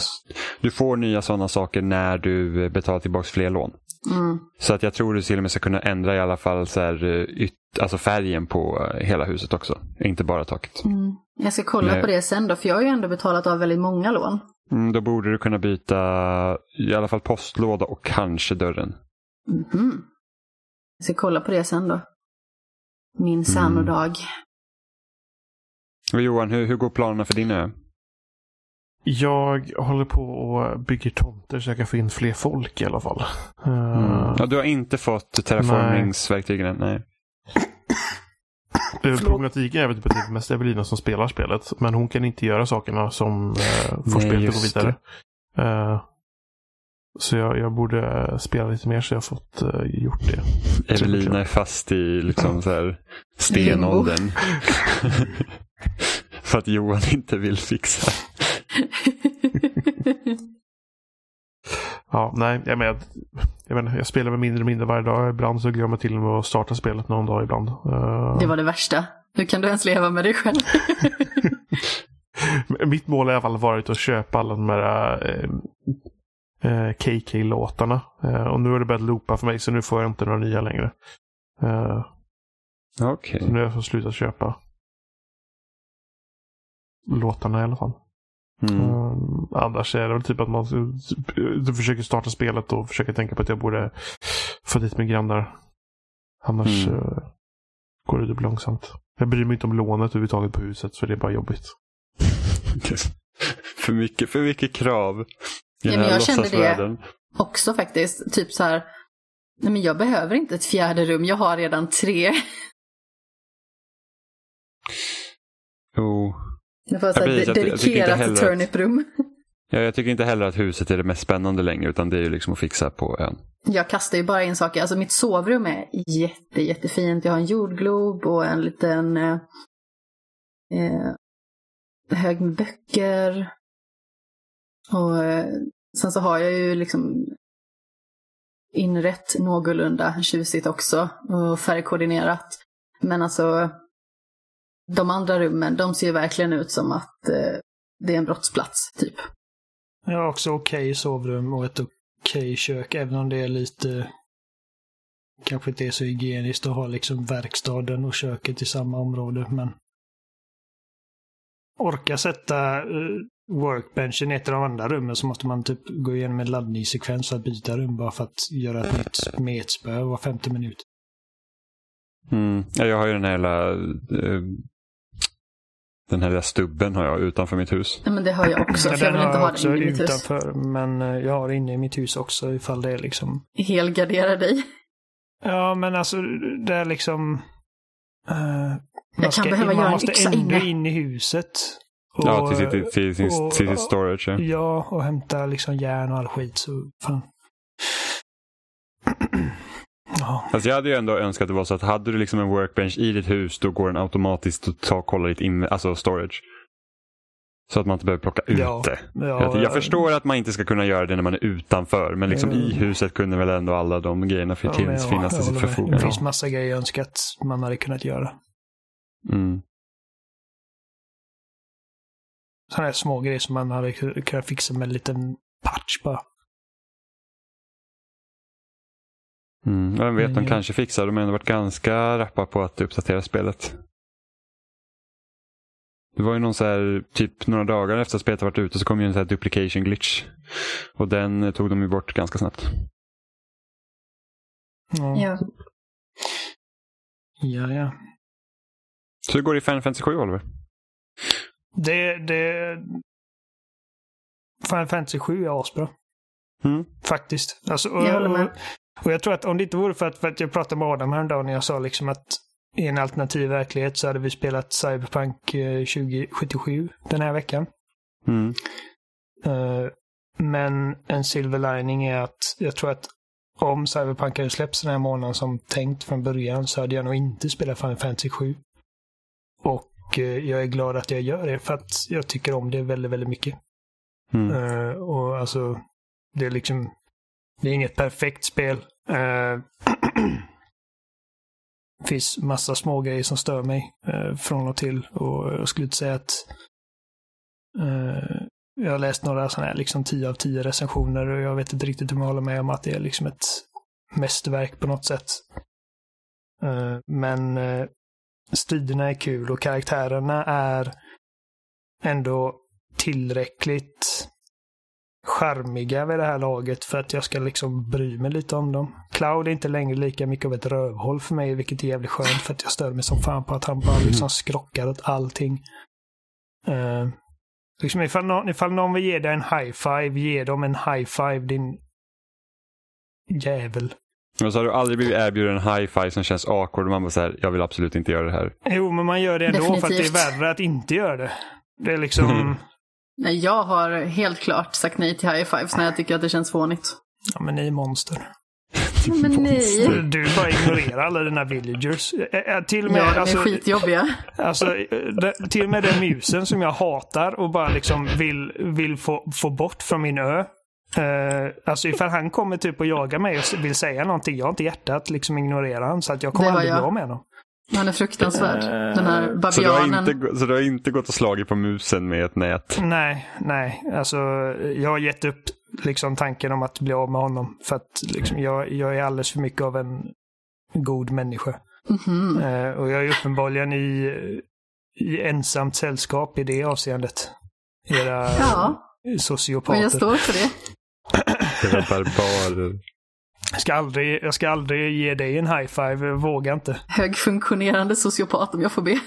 C: du får nya sådana saker när du eh, betalar tillbaka fler lån.
B: Mm.
C: Så att jag tror du till och med ska kunna ändra i alla fall så här, eh, yt, alltså färgen på eh, hela huset också. Inte bara taket.
B: Mm. Jag ska kolla
C: Nej.
B: på det sen då, för jag har ju ändå betalat av väldigt många lån.
C: Mm, då borde du kunna byta i alla fall postlåda och kanske dörren.
B: Mhm. Jag ska kolla på det sen då. Min sanodag.
C: Och Johan, hur, hur går planerna för din ö?
A: Jag håller på och bygger tomter så jag kan få in fler folk i alla fall. Eh,
C: Mm. Ja, du har inte fått terraformingsverktygen än? Nej.
A: eh, Problematiken är väl typ att det är mest Evelina som spelar spelet. Men hon kan inte göra sakerna som eh, får
C: Nej,
A: spelet att gå vidare. Eh, så jag, jag borde spela lite mer så jag har fått eh, gjort det.
C: Evelina är fast i liksom så här stenåldern. För att Johan inte vill fixa.
A: Ja, nej, jag, med, jag, menar, jag spelar med mindre och mindre varje dag. Ibland så glömmer jag till och med att starta spelet någon dag ibland. Eh,
B: Det var det värsta. Hur kan du ens leva med dig själv?
A: Mitt mål har i alla fall varit att köpa alla de här eh, eh, KK-låtarna. Eh, och nu har det börjat loopa för mig så nu får jag inte några nya längre. Eh,
C: Okej.
A: så nu har jag fått sluta köpa låtarna i alla fall.
C: Mm.
A: Eh, annars är det väl typ att man du försöker starta spelet och försöker tänka på att jag borde få dit mina grannar. Annars
C: Mm.
A: eh, går det typ långsamt. Jag bryr mig inte om lånet överhuvudtaget på huset så det är bara jobbigt.
C: för, mycket, för mycket krav. I
B: Ja,
C: den
B: men
C: här
B: jag kände det. Också faktiskt. Typ så här. Nej men jag behöver inte ett fjärde rum, jag har redan tre.
C: Jo. Ja, jag tycker inte
B: dedikerat turniprum.
C: Ja, jag tycker inte heller att huset är det mest spännande längre utan det är ju liksom att fixa på ön.
B: Jag kastar ju bara in saker. Alltså mitt sovrum är jätte, jättefint. Jag har en jordglob och en liten eh, eh, hög med böcker. Och eh, sen så har jag ju liksom inrätt någorlunda tjusigt också och färgkoordinerat. Men alltså de andra rummen, de ser verkligen ut som att eh, det är en brottsplats, typ.
D: Jag har också okej sovrum och ett okej kök, även om det är lite... Kanske inte är så hygieniskt att ha liksom verkstaden och köket i samma område, men... Orka sätta uh, workbenchen i ett av de andra rummen så måste man typ gå igenom en laddningssekvens för att byta rum bara för att göra ett nytt metspö var femte minut.
C: Mm. Ja, jag har ju den här hela eh, den här lilla stubben har jag utanför mitt hus.
B: Nej, men det har jag också,
D: Ja,
B: för jag
D: den
B: vill inte ha det inne i mitt hus.
D: utanför, men eh, jag har det inne i mitt hus också ifall det är liksom...
B: Helgardera dig.
D: Ja, men alltså det är liksom... man
B: Jag kan behöva
D: man
B: göra en
D: måste
B: yxa
D: ändå
B: inne.
D: in i huset. Och,
C: ja, till sitt, till, sin,
D: och-
C: till sitt storage. Ja.
D: Ja, och hämta liksom järn och all skit. Så fan. Jaha.
C: Fast jag hade ju ändå önskat att det var så att hade du liksom en workbench i ditt hus då går den automatiskt att ta och kolla ditt alltså storage. Så att man inte behöver plocka ut
D: ja,
C: det.
D: Ja,
C: jag, jag förstår att man inte ska kunna göra det när man är utanför. Men liksom i huset kunde väl ändå alla de grejerna
D: för ja,
C: finnas till sitt förfogande.
D: Det finns massa grejer jag önskar att man hade kunnat göra.
C: Mm.
D: Sådana här små grejer som man hade kunnat fixa med en liten patch bara.
C: Mm, vem vet, de kanske fixar. De har ändå varit ganska rappa på att uppdatera spelet. Det var ju någon så här, typ några dagar efter att spelet varit ute så kom ju en så här duplication glitch. Och den tog de ju bort ganska snabbt.
D: Ja,
B: Ja.
D: ja.
C: Så hur går det i Final Fantasy 7 Oliver?
D: Det, det... Final Fantasy 7 är asbra.
C: Mm.
D: Faktiskt. Alltså,
B: Jag håller med.
D: Och, jag tror att om det inte vore för att, för att jag pratade med Adam häromdagen när jag sa liksom att i en alternativ verklighet så hade vi spelat Cyberpunk eh, 2077 den här veckan.
C: Mm.
D: Eh, Men en silver lining är att jag tror att om Cyberpunk hade släppts den här månaden som tänkt från början så hade jag nog inte spelat Final Fantasy 7. Och eh, jag är glad att jag gör det för att jag tycker om det väldigt, väldigt mycket.
C: Mm.
D: Eh, och alltså, det är liksom, det är inget perfekt spel. Uh, finns massa små grejer som stör mig eh, från och till. Och jag skulle inte säga att eh, jag har läst några sådana här liksom 10 av 10 recensioner och jag vet inte riktigt om jag håller med om att det är liksom ett mästerverk på något sätt. Men striderna är kul och karaktärerna är ändå tillräckligt charmiga vid det här laget för att jag ska liksom bry mig lite om dem. Cloud är inte längre lika mycket av ett rövhåll för mig, vilket är jävligt skönt för att jag stör mig som fan på att han bara liksom skrockar åt allting. Uh, liksom ifall, någon, ifall någon vill ge dig en high five, ge dem en high five, din jävel.
C: Och så har du aldrig blivit erbjuden en high five som känns awkward och man bara så här, jag vill absolut inte göra det här.
D: Jo, men man gör det ändå för att det
B: Definitivt.
D: är värre att inte göra det. Det är liksom...
B: Nej, jag har helt klart sagt nej till high fives när jag tycker att det känns fånigt.
D: Ja, men ni är monster.
B: Men nej.
D: Du, du bara ignorerar alla dina villagers. Till och med,
B: Ja, de är
D: alltså,
B: skitjobbiga.
D: alltså, det- till och med den musen som jag hatar och bara liksom vill, vill få, få bort från min ö. Uh, alltså ifall han kommer typ och jagar mig och vill säga någonting, jag har inte hjärtat liksom ignorera han så att jag kommer aldrig
B: jag.
D: bli av med honom.
B: Han är fruktansvärd. Den här
C: Så du, har
B: babianen.
C: inte, så du har inte gått och slagit på musen med ett nät?
D: Nej, nej. Alltså jag har gett upp liksom tanken om att bli av med honom. För att liksom, jag, jag är alldeles för mycket av en god människa.
B: Mhm.
D: Eh, och jag är uppenbarligen i, i ensamt sällskap i det avseendet. Era
B: Ja,
D: sociopater.
B: men jag står för det.
C: Var barbarer.
D: Jag ska aldrig, jag ska aldrig ge dig en high five, jag vågar inte.
B: Högfunktionerande sociopat om jag får be.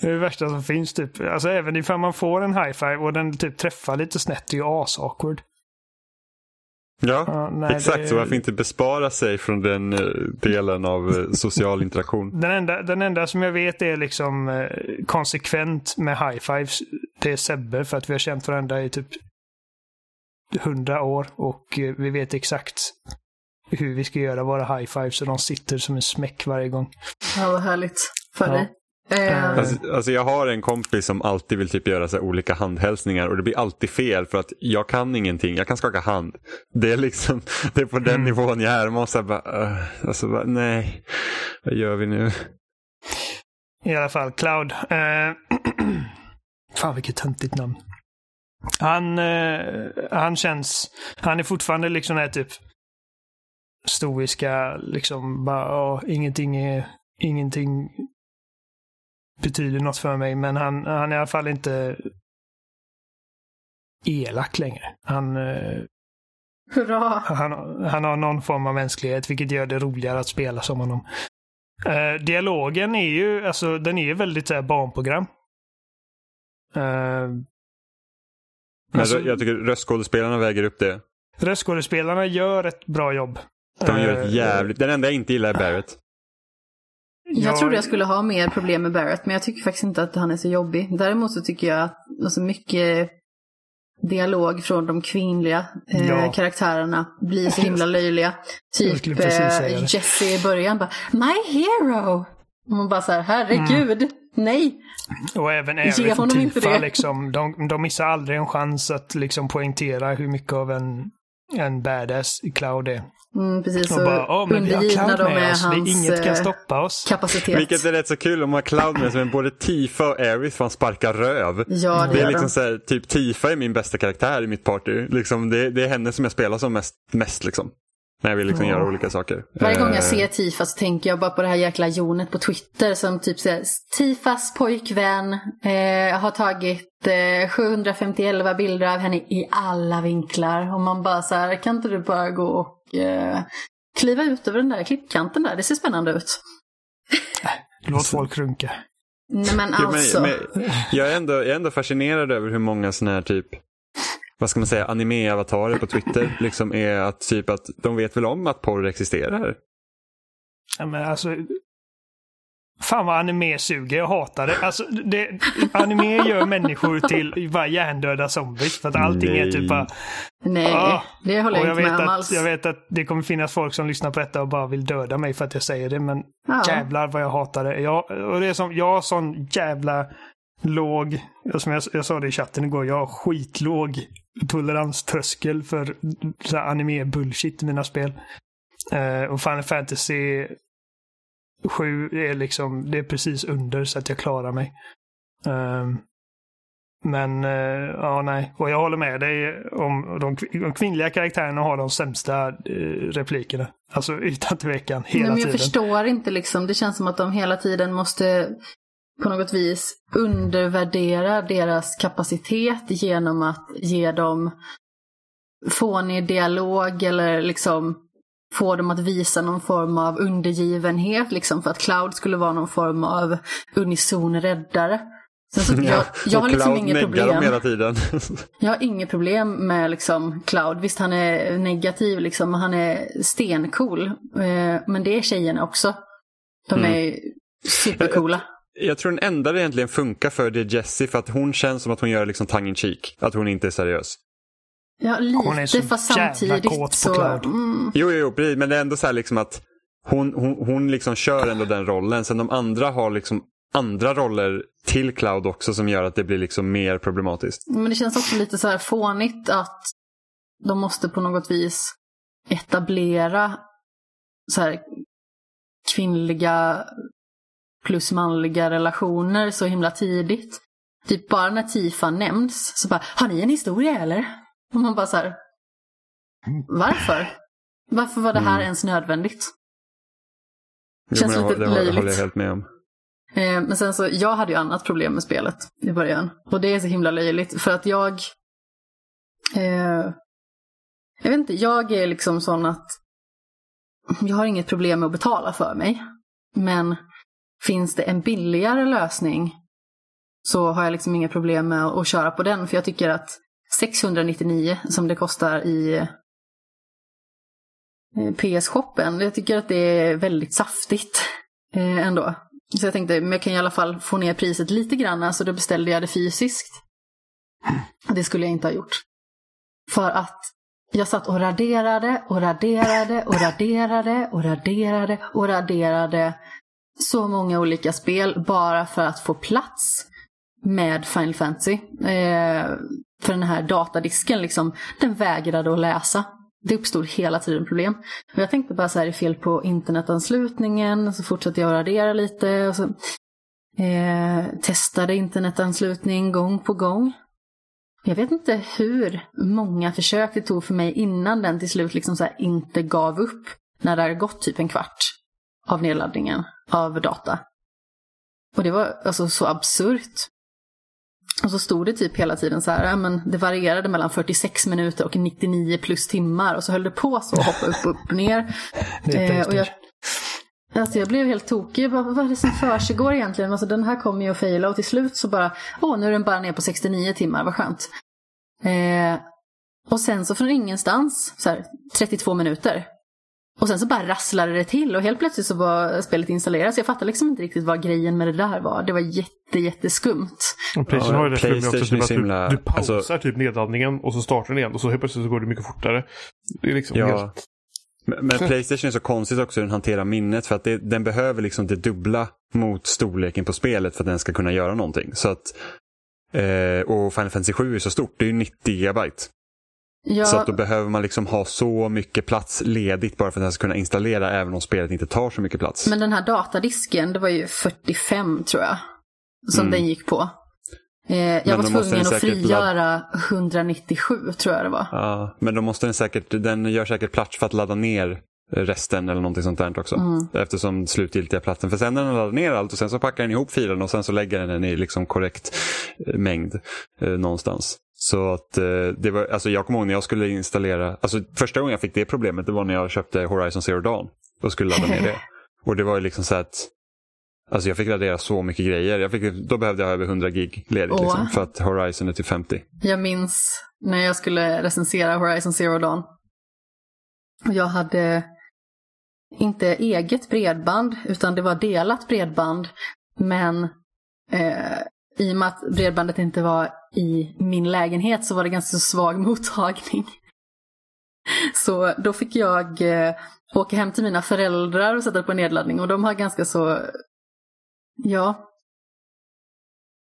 D: Det är det värsta som finns typ. Alltså även ifall man får en high five och den typ träffar lite snett, det är ju as-awkward.
C: Ja,
D: Ja, nej,
C: exakt.
D: det-
C: Så varför inte bespara sig från den eh, delen av eh, social interaktion?
D: Den enda, den enda som jag vet är liksom eh, konsekvent med high fives, det är Sebbe för att vi har känt varandra i typ hundra år och eh, vi vet exakt hur vi ska göra våra high fives och de sitter som en smäck varje gång.
B: Ja, vad härligt för
D: Ja.
B: dig. Eh,
C: Alltså, alltså jag har en kompis som alltid vill typ göra så här olika handhälsningar och det blir alltid fel för att jag kan ingenting. Jag kan skaka hand. Det är liksom det är på den
D: Mm.
C: nivån jag är. Man måste bara, uh, alltså, bara, nej, vad gör vi nu?
D: I alla fall, Cloud. Eh, fan vilket töntigt namn. Han, eh, han känns, han är fortfarande liksom den här typ stoiska, liksom bara, ja, ingenting är, ingenting betyder något för mig, men han, han är i alla fall inte elak längre. Han, eh,
B: hurra.
D: han, han har någon form av mänsklighet, vilket gör det roligare att spela som honom. Eh, dialogen är ju, alltså den är väldigt så här, barnprogram. Eh,
C: Men
D: Alltså-
C: jag tycker röstskådespelarna väger upp det.
D: röstskådespelarna gör ett bra jobb.
C: De gör
D: Eh,
C: ett jävligt... Den enda jag inte gillar är Barrett.
B: Jag trodde jag skulle ha mer problem med Barrett, men jag tycker faktiskt inte att han är så jobbig. Däremot så tycker jag att alltså mycket dialog från de kvinnliga eh,
D: Ja.
B: karaktärerna blir så himla löjliga.
D: Jag
B: Typ eh,
D: det.
B: Jessie i början bara My hero! Och man bara så här, herregud, nej.
D: Och även
B: inte
D: Tifa,
B: det.
D: liksom, de, de missar aldrig en chans att liksom poängtera hur mycket av en en badass Cloud är.
B: Mm, precis,
D: Och
B: så
D: bara, åh men vi har Cloud med
B: är
D: oss,
B: hans
D: inget kan
B: eh,
D: stoppa oss.
B: kapacitet.
C: Vilket är rätt så kul om man har Cloud med som är både Tifa och Aerith för han sparkar röv.
B: Ja, det
C: Det är liksom så här, typ Tifa är min bästa karaktär i mitt party. Liksom, det, det är henne som jag spelar som mest, mest liksom. När jag vill liksom
D: Ja.
C: göra olika saker.
B: Varje gång
C: Eh,
B: jag ser Tifa så tänker jag bara på det här jäkla jonet på Twitter som typ säger Tifas pojkvän eh, har tagit eh, 751 bilder av henne i alla vinklar. Och man bara så här, kan inte du bara gå och eh, kliva ut över den där klippkanten där? Det ser spännande ut.
D: Låt folk runka.
B: Nej men
C: Jo, men-
B: alltså.
C: men jag, är ändå, jag är ändå fascinerad över hur många sådana här typ vad ska man säga, anime-avatarer på Twitter liksom är att typ att de vet väl om att porr existerar.
D: Ja, men alltså, fan vad anime suger, jag hatar det. Alltså, det anime gör människor till bara hjärndöda zombies för att allting är typ bara...
B: Nej,
D: Ah,
B: det håller jag
D: jag
B: inte
D: vet,
B: med om alls.
D: jag vet att det kommer finnas folk som lyssnar på detta och bara vill döda mig för att jag säger det, men
B: Ja.
D: jävlar vad jag hatar det. Jag, och det är som, jag har sån jävla låg, som jag, jag sa det i chatten igår, jag har skitlåg toleranströskel för anime-bullshit i mina spel. Eh, och Final Fantasy 7 är liksom, det är precis under så att jag klarar mig. Ehm, men, eh, ja nej. Och jag håller med dig om de, de kvinnliga karaktärerna har de sämsta eh, replikerna. Alltså utan tvekan, hela
B: Nej, men jag
D: tiden.
B: förstår inte liksom. Det känns som att de hela tiden måste på något vis undervärdera deras kapacitet genom att ge dem fånig dialog eller liksom få dem att visa någon form av undergivenhet liksom för att Cloud skulle vara någon form av unison räddare. Så, jag, jag har liksom inget problem.
C: hela tiden.
B: Jag har inget problem med liksom Cloud. Visst, han är negativ liksom. Han är stencool. Eh, men det är tjejerna också. De
C: Mm.
B: är supercoola.
C: Jag tror den enda det egentligen funkar för det är Jessie för att hon känns som att hon gör liksom tongue in cheek. Att hon inte är seriös.
B: Ja,
D: Hon är så
B: lite. Fast samtidigt
D: kåt på
B: så...
D: Cloud.
B: Mm,
C: Jo, jo, jo precis. Men det är ändå så här liksom att hon, hon, hon liksom kör ändå den rollen. Sen de andra har liksom andra roller till Cloud också som gör att det blir liksom mer problematiskt.
B: men det känns också lite så här fånigt att de måste på något vis etablera så här kvinnliga plus manliga relationer så himla tidigt. Typ bara när Tifa nämns så bara, har ni en historia eller? Och man bara så här, varför? Varför var det här
C: Mm.
B: ens nödvändigt?
C: Jo,
B: Känns lite
C: det
B: löjligt.
C: håller jag helt med om.
B: Eh, men sen så, jag hade ju annat problem med spelet i början. Och det är så himla löjligt för att jag... Eh, jag vet inte, jag är liksom sån att jag har inget problem med att betala för mig. Men finns det en billigare lösning så har jag liksom inga problem med att köra på den. För jag tycker att 699 som det kostar i eh, PS-shoppen, jag tycker att det är väldigt saftigt eh, ändå. Så jag tänkte, men jag kan i alla fall få ner priset lite grann, så då beställde jag det fysiskt. Det skulle jag inte ha gjort. För att jag satt och raderade och raderade och raderade och raderade och raderade och raderade så många olika spel bara för att få plats med Final Fantasy. Eh, för den här datadisken liksom, den vägrade att läsa. Det uppstod hela tiden problem. Och jag tänkte bara så här, det är fel på internetanslutningen. Så fortsatte jag att radera lite. Och så, eh, testade internetanslutning gång på gång. Jag vet inte hur många försök det tog för mig innan den till slut liksom så här inte gav upp. När det hade gått typ en kvart av nedladdningen av data. Och det var alltså så absurt. Och så stod det typ hela tiden så här, ja, men det varierade mellan 46 minuter och 99 plus timmar. Och så höll det på så, hoppa upp och upp ner. Eh, och jag, alltså jag blev helt tokig. Jag bara, vad är det som försiggår egentligen? Alltså den här kommer ju att faila och till slut så bara, åh nu är den bara ner på 69 timmar, vad skönt. Eh, och sen så från ingenstans, så här, 32 minuter. Och sen så bara rasslade det till och helt plötsligt så var spelet installerat. Så jag fattade liksom inte riktigt vad grejen med det där var. Det var jätte, jätteskumt.
A: Och Playstation har ju det flummigt också.
C: Playstation
A: Typ
C: är
A: att
C: så
A: du,
C: himla-
A: du pausar
C: alltså-
A: typ nedladdningen och så startar den igen och så helt plötsligt så går det mycket fortare. Det är liksom
C: Ja.
A: helt...
C: Men men Playstation är så konstigt också hur den hanterar minnet för att det, den behöver liksom det dubbla mot storleken på spelet för att den ska kunna göra någonting. Så att, eh, och Final Fantasy 7 är så stort, det är ju 90 gigabyte.
B: Ja,
C: Så att då behöver man liksom ha så mycket plats ledigt bara för att den ska kunna installera även om spelet inte tar så mycket plats.
B: men den här datadisken, det var ju 45 tror jag. Som
C: Mm.
B: den gick på. Eh, jag
C: Men
B: var tvungen att frigöra 197 tror jag det var.
C: Ja, men då måste den säkert, den gör säkert plats för att ladda ner resten eller någonting sånt där också.
B: Mm.
C: Eftersom slutgiltiga platsen. För sen när den laddar ner allt och sen så packar den ihop filen och sen så lägger den den i liksom korrekt eh, mängd eh, någonstans. Så att eh, det var, alltså jag kommer ihåg när jag skulle installera, alltså första gången jag fick det problemet det var när jag köpte Horizon Zero Dawn och skulle ladda ner det. Och det var ju liksom så att Alltså jag fick radera så mycket grejer. Jag fick, då behövde jag över 100 gig ledigt
B: Åh.
C: liksom, för att Horizon är till 50.
B: Jag minns när jag skulle recensera Horizon Zero Dawn. Och Jag hade inte eget bredband, utan det var delat bredband. Men eh, i och med att bredbandet inte var i min lägenhet så var det ganska svag mottagning. Så då fick jag eh, åka hem till mina föräldrar och sätta på nedladdning och de har ganska så, ja,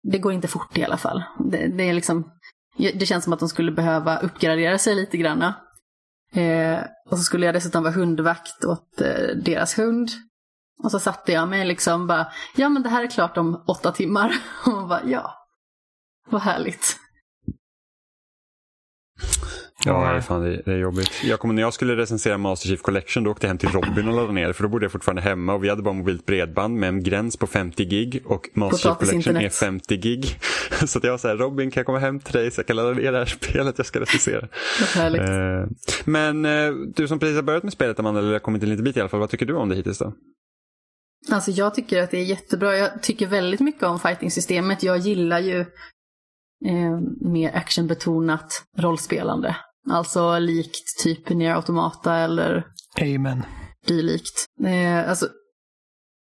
B: det går inte fort i alla fall. Det, det är liksom, det känns som att de skulle behöva uppgradera sig lite granna. Eh, och så skulle jag dessutom vara hundvakt åt eh, deras hund. Och så satte jag mig liksom bara, ja men det här är klart om åtta timmar. Och man bara, ja, vad härligt.
C: Ja, nej, fan, det, är jobbigt. Jag kommer, när jag skulle recensera Master Chief Collection då åkte jag hem till Robin och laddade ner för då bodde jag fortfarande hemma och vi hade bara mobilt bredband med en gräns på 50 gig och Master Chief Collection är
B: Potatisinternet.
C: 50 gig. Så att jag var så här, Robin kan jag komma hem till dig så jag kan ladda ner det här spelet jag ska recensera. Eh, men eh, du som precis har börjat med spelet Amanda, eller kommit en liten bit i alla fall, vad tycker du om det hittills då?
B: Alltså jag tycker att det är jättebra. Jag tycker väldigt mycket om fighting-systemet. Jag gillar ju eh, mer actionbetonat rollspelande. Alltså likt typ Nier Automata eller
D: Amen.
B: dylikt. Eh, alltså,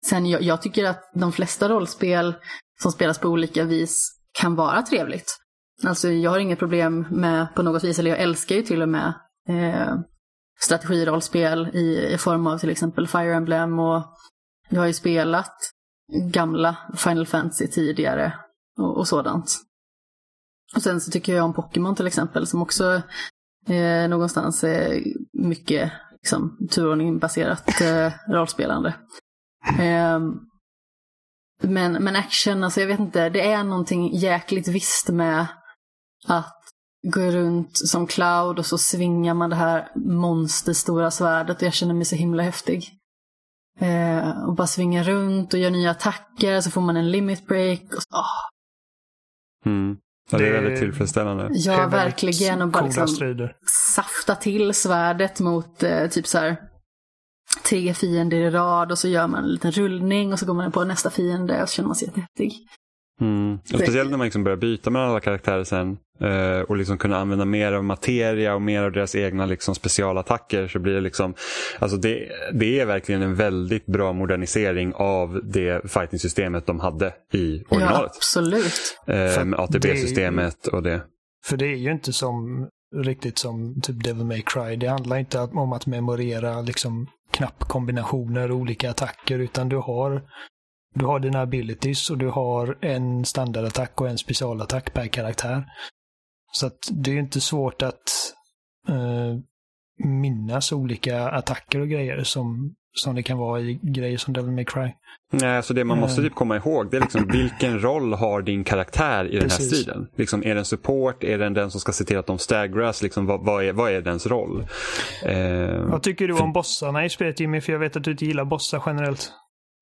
B: sen jag, jag tycker att de flesta rollspel som spelas på olika vis kan vara trevligt. Alltså jag har inget problem med på något vis, eller jag älskar ju till och med eh, strategirollspel i, i form av till exempel Fire Emblem och jag har ju spelat gamla Final Fantasy tidigare och, och sådant. Och sen så tycker jag om Pokémon till exempel som också eh, någonstans är mycket liksom, turordningbaserat eh, rollspelande. Eh, men, men action, alltså jag vet inte, det är någonting jäkligt visst med att gå runt som Cloud och så svingar man det här monsterstora svärdet och jag känner mig så himla häftig. Eh, och bara svinga runt och göra nya attacker så får man en limit break. Och så, åh,
C: Mm. Ja, det är väldigt tillfredsställande.
B: Ja, verkligen. Och bara liksom,
D: strider.
B: safta till svärdet mot eh, typ så här tre fiender i rad och så gör man en liten rullning och så går man på nästa fiende och så känner man sig jättehäftig.
C: Mm. Och speciellt när man liksom börjar byta mellan alla karaktärer sen eh, och liksom kunna använda mer av materia och mer av deras egna liksom specialattacker så blir det liksom, alltså det, det är verkligen en väldigt bra modernisering av det fighting-systemet de hade i
B: Ja,
C: originalet.
B: absolut.
C: eh, med ATB-systemet och det.
D: För det är ju inte som riktigt som typ Devil May Cry. Det handlar inte om att memorera liksom knappkombinationer och olika attacker utan du har du har dina abilities och du har en standardattack och en specialattack per karaktär. Så att det är inte svårt att eh, minnas olika attacker och grejer som, som det kan vara i grejer som Devil May Cry.
C: Nej, så det man måste
D: Mm.
C: typ komma ihåg det är liksom vilken roll har din karaktär i den här
D: Precis.
C: striden? Liksom, är den support? Är den den som ska se till att de stagras? Liksom, vad, vad, är, vad är dens roll? Eh,
D: Vad tycker du om bossarna i spelet Jimmy? För jag vet att du inte gillar bossar generellt.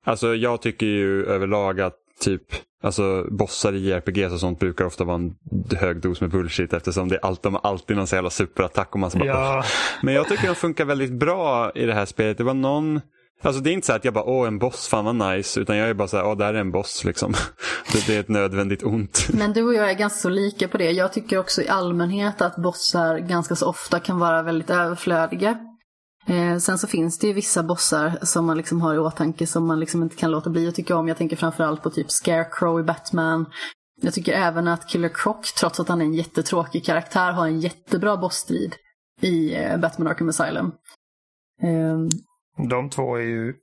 C: Alltså jag tycker ju överlag att typ Alltså bossar i JRPG och sånt brukar ofta vara en hög dos med bullshit eftersom det är alltid, de har alltid någon så jävla superattack och man så bara,
D: Ja.
C: Men jag tycker de funkar väldigt bra i det här spelet. Det var någon Alltså det är inte så att jag bara, åh en boss, fan vad nice. Utan jag är bara så här, åh där är en boss liksom. Det, det är ett nödvändigt ont.
B: Men du och jag är ganska så lika på det. Jag tycker också i allmänhet att bossar ganska så ofta kan vara väldigt överflödiga. Eh, sen så finns det ju vissa bossar som man liksom har i åtanke som man liksom inte kan låta bli att tycka om. Jag tänker framförallt på typ Scarecrow i Batman. Jag tycker även att Killer Croc, trots att han är en jättetråkig karaktär, har en jättebra bossstrid i eh, Batman Arkham Asylum. Eh,
D: de två är ju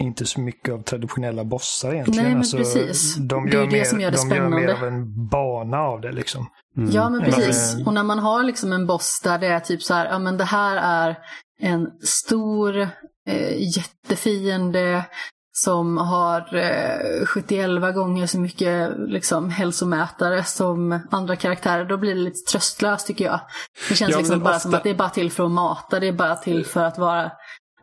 D: inte så mycket av traditionella bossar egentligen.
B: Nej, men
D: alltså,
B: precis.
D: De
B: Det
D: gör,
B: är det
D: mer,
B: som gör det
D: de gör mer
B: spännande.
D: av en bana av det liksom.
C: Mm.
B: Ja men precis.
D: Men-
B: Och när man har liksom en boss där det är typ så här, ja men det här är en stor eh, jättefiende som har eh, 71 gånger så mycket liksom, hälsomätare som andra karaktärer. Då blir det lite tröstlöst tycker jag. Det känns
C: Ja,
B: liksom bara
C: ofta-
B: som att det är bara till för att mata, det är bara till för att vara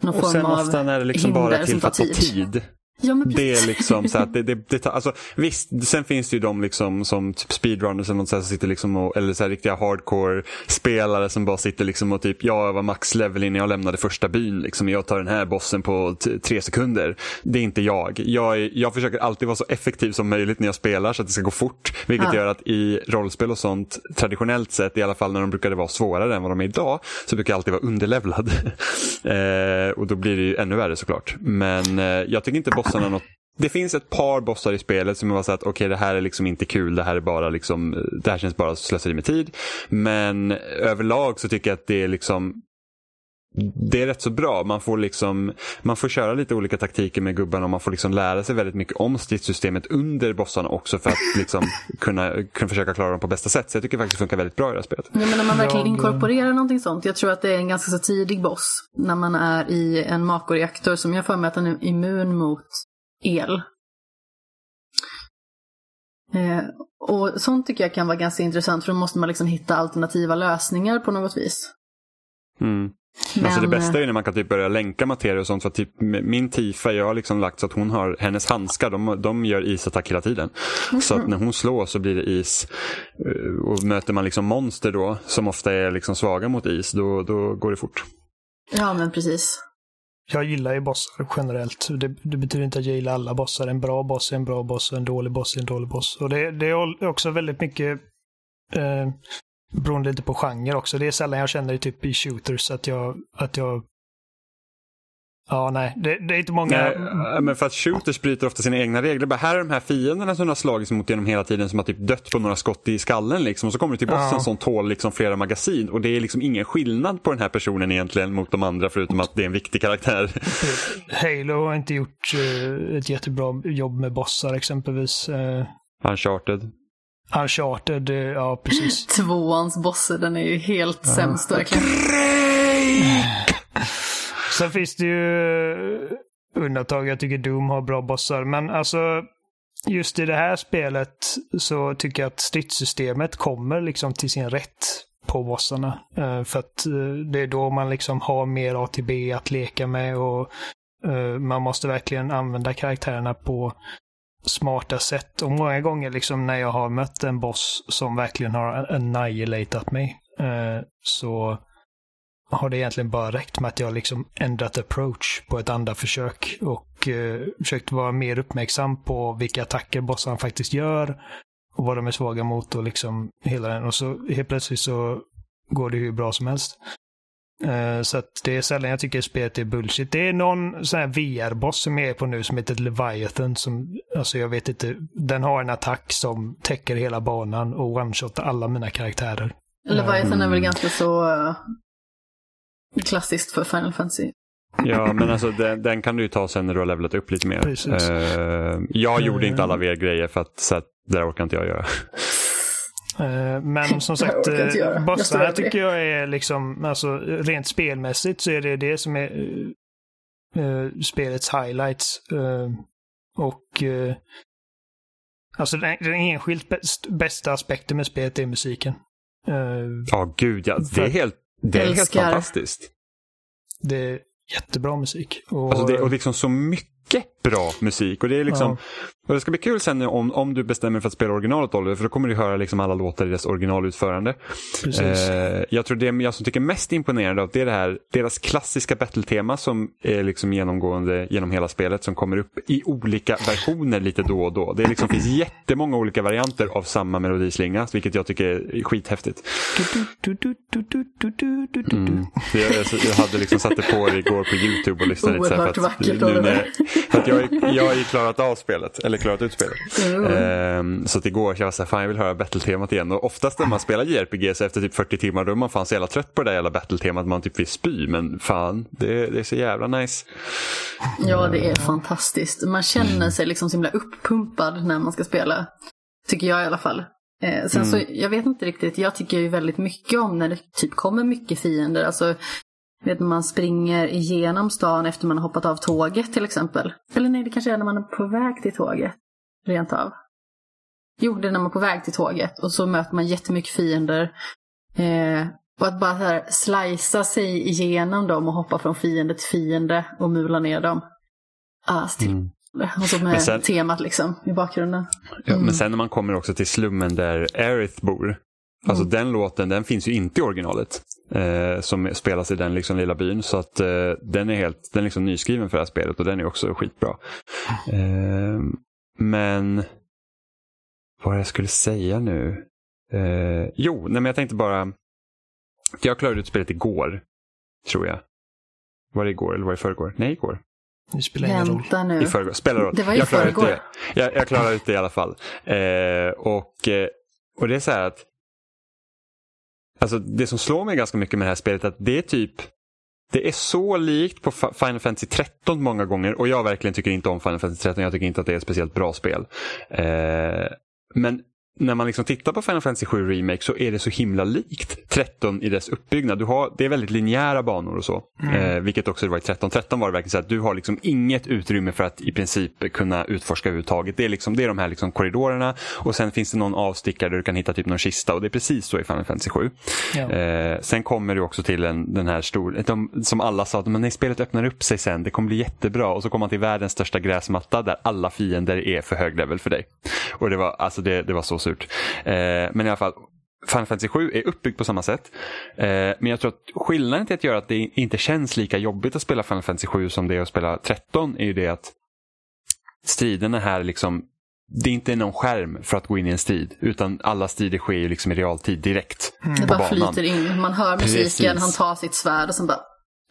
B: någon
C: Och
B: form
C: sen
B: av
C: ofta när det liksom bara till för att få tid.
B: Ja,
C: Det är liksom så att det, det, det tar, alltså, visst, sen finns det ju de liksom som typ speedrunners eller något så här, som sitter liksom och, eller så här riktiga hardcore spelare som bara sitter liksom och typ, jag var max level innan jag lämnade första byn. Liksom, jag tar den här bossen på tre sekunder. Det är inte jag. Jag, jag försöker alltid vara så effektiv som möjligt när jag spelar så att det ska gå fort. Vilket
B: Ja.
C: gör att i rollspel och sånt, traditionellt sett, i alla fall när de brukade vara svårare än vad de är idag, så brukar jag alltid vara underlevlad. eh, och då blir det ju ännu värre såklart. Men eh, jag tycker inte bossarna något det finns ett par bossar i spelet som jag var så att okej det här är liksom inte kul, det här är bara liksom, det här känns bara slöseri med tid. Men överlag så tycker jag att det är liksom det är rätt så bra. Man får, liksom, man får köra lite olika taktiker med gubbarna och man får liksom lära sig väldigt mycket om stridssystemet under bossarna också för att liksom kunna, kunna försöka klara dem på bästa sätt. Så jag tycker faktiskt det funkar väldigt bra i det här spelet.
B: Ja, men när man verkligen inkorporerar någonting sånt. Jag tror att det är en ganska så tidig boss. När man är i en makoreaktor som jag får mig att den är immun mot el. Eh, och sånt tycker jag kan vara ganska intressant för då måste man liksom hitta alternativa lösningar på något vis.
C: Mm.
B: Men,
C: alltså det bästa är
B: eh,
C: när man kan typ börja länka materia och sånt. För att typ, min Tifa, jag har liksom lagt så att hon har, hennes handskar, de, de gör isattack hela tiden. Så att när hon slår så blir det is. Eh, Och möter man liksom monster då, som ofta är liksom svaga mot is, då, då går det fort.
B: Ja men precis.
D: Jag gillar ju bossar generellt. Det, det betyder inte att jag gillar alla bossar. En bra boss är en bra boss och en dålig boss är en dålig boss. Och det, det är också väldigt mycket eh, beroende lite på genre också. Det är sällan jag känner det typ i shooters att jag, att jag Ja, nej. Det, det är inte många...
C: Nej, äh, men för att shooters bryter ofta sina egna regler. Bara, här är de här fienderna som du har slagits mot genom hela tiden som har typ dött på några skott i skallen. Liksom. Och så kommer du till bossen
D: Ja.
C: som tål liksom flera magasin. Och det är liksom ingen skillnad på den här personen egentligen mot de andra förutom att det är en viktig karaktär.
D: Halo har inte gjort eh, ett jättebra jobb med bossar exempelvis. Uh,
C: Uncharted.
D: Uncharted, eh, ja precis.
B: Tvåans boss, den är ju helt sämst verkligen.
D: Sen finns det ju eh, undantag. Jag tycker Doom har bra bossar. Men alltså, just i det här spelet så tycker jag att stridssystemet kommer liksom till sin rätt på bossarna. Eh, För att det är då man liksom har mer ATB att leka med och man måste verkligen använda karaktärerna på smarta sätt. Och många gånger liksom när jag har mött en boss som verkligen har annihilatat mig eh, så har det egentligen bara räckt med att jag liksom ändrat approach på ett andra försök och eh, försökt vara mer uppmärksam på vilka attacker bossarna faktiskt gör och vad de är svaga mot och liksom hela den. Och så helt plötsligt så går det hur bra som helst. Eh, så att det är sällan jag tycker spelet är bullshit. Det är någon sån här VR-boss som jag är på nu som heter Leviathan som, alltså jag vet inte, den har en attack som täcker hela banan och one-shotar alla mina karaktärer.
B: Leviathan är väl ganska så eh, klassiskt för Final Fantasy.
C: Ja, men alltså den, den kan du ju ta sen när du har levlat upp lite mer. Eh, jag gjorde inte alla VR-grejer för att så att, det där orkar inte jag göra.
D: Eh, Men som sagt, eh, bossarna
B: det.
D: tycker jag är liksom, alltså rent spelmässigt så är det det som är eh, eh, spelets highlights. Eh, och eh, alltså den, den enskilt bäst, bästa aspekten med spelet är musiken. Eh,
C: Ja, gud ja. Det är helt, det är helt fantastiskt.
D: det är jättebra musik. Och,
C: Alltså det, och liksom så mycket mycket bra musik. Och det är liksom, ja. och det ska bli kul sen om, om du bestämmer dig för att spela originalet Oliver, för då kommer du höra liksom alla låtar i dess originalutförande. Eh, jag tror det jag som tycker mest imponerande av det är det här, deras klassiska battle-tema som är liksom genomgående genom hela spelet som kommer upp i olika versioner lite då och då. Det liksom finns jättemånga olika varianter av samma melodislinga, vilket jag tycker är skithäftigt. Mm. Jag, jag, hade liksom satt det på igår på YouTube och lyssnade lite.
B: Oerhört vackert.
C: För att jag, jag har ju klarat av spelet, eller klarat ut spelet.
B: Mm.
C: Ehm, så att igår jag var så här, fan jag vill höra battle-temat igen. Och oftast när man spelar JRPG så efter typ 40 timmar då är man fan så jävla trött på det där jävla battle-temat. Man typ vill spy. Men fan, det, det är så jävla nice.
B: Ja, det är fantastiskt. Man känner sig liksom så himla uppumpad när man ska spela. Tycker jag i alla fall. Eh, sen så, jag vet inte riktigt, jag tycker ju väldigt mycket om när det typ kommer mycket fiender. Alltså, vet när man springer igenom stan efter man har hoppat av tåget till exempel. Eller nej, det kanske är när man är på väg till tåget. Rent av. Jo, det är när man är på väg till tåget och så möter man jättemycket fiender. Eh, och att bara så här slicea sig igenom dem och hoppa från fiende till fiende och mula ner dem. Ah, still. Och så med
C: Men sen-
B: temat liksom i bakgrunden.
C: Ja,
B: Mm.
C: Men sen när man kommer också till slummen där Aerith bor. Alltså den låten den finns ju inte i originalet. Eh, som spelas i den liksom lilla byn. Så att eh, den är helt den är liksom nyskriven för det här spelet och den är också skitbra. Eh, men vad jag skulle säga nu. Eh, jo, nej, men jag tänkte bara. Jag klarade ut spelet igår. Tror jag. Var det igår eller var det i förrgår? Nej, igår.
D: Det spelar ingen roll.
B: Vänta nu.
C: I förrgår. Spelar roll.
B: Det var i
C: jag klarar ut
B: förrgår.
C: det. Jag, jag klarar ut det i alla fall. Eh, och, eh, och det är så här att Alltså det som slår mig ganska mycket med det här spelet är att det är typ det är så likt på Final Fantasy 13 många gånger och jag verkligen tycker inte om Final Fantasy 13. Jag tycker inte att det är ett speciellt bra spel. Eh, men när man liksom tittar på Final Fantasy 7 Remake så är det så himla likt 13 i dess uppbyggnad. Du har, det är väldigt linjära banor och så. Eh, vilket också var i 13. 13 var det verkligen så att du har liksom inget utrymme för att i princip kunna utforska överhuvudtaget. Det är, liksom, det är de här liksom korridorerna och sen finns det någon avstickare där du kan hitta typ någon kista och det är precis så i Final Fantasy 7.
D: Ja.
C: Eh, sen kommer du också till en, den här stor, de, som alla sa, men nej, spelet öppnar upp sig sen, det kommer bli jättebra. Och så kommer man till världens största gräsmatta där alla fiender är för hög level för dig. Och det var, alltså det, det var så surt. Eh, men i alla fall, Final Fantasy 7 är uppbyggt på samma sätt. Eh, men jag tror att skillnaden till att göra att det inte känns lika jobbigt att spela Final Fantasy 7 som det är att spela 13 är ju det att striderna här liksom det är inte någon skärm för att gå in i en strid utan alla strider sker ju liksom i realtid direkt
B: Det
C: på
B: bara
C: banan.
B: flyter in. Man hör musiken,
C: Precis.
B: han tar sitt svärd och sen bara...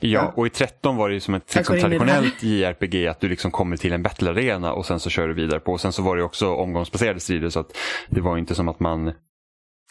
C: Ja, och i 13 var det ju som ett liksom, traditionellt JRPG att du liksom kommer till en battle-arena och sen så kör du vidare på. Och sen så var det också omgångsbaserade strider så att det var inte som att man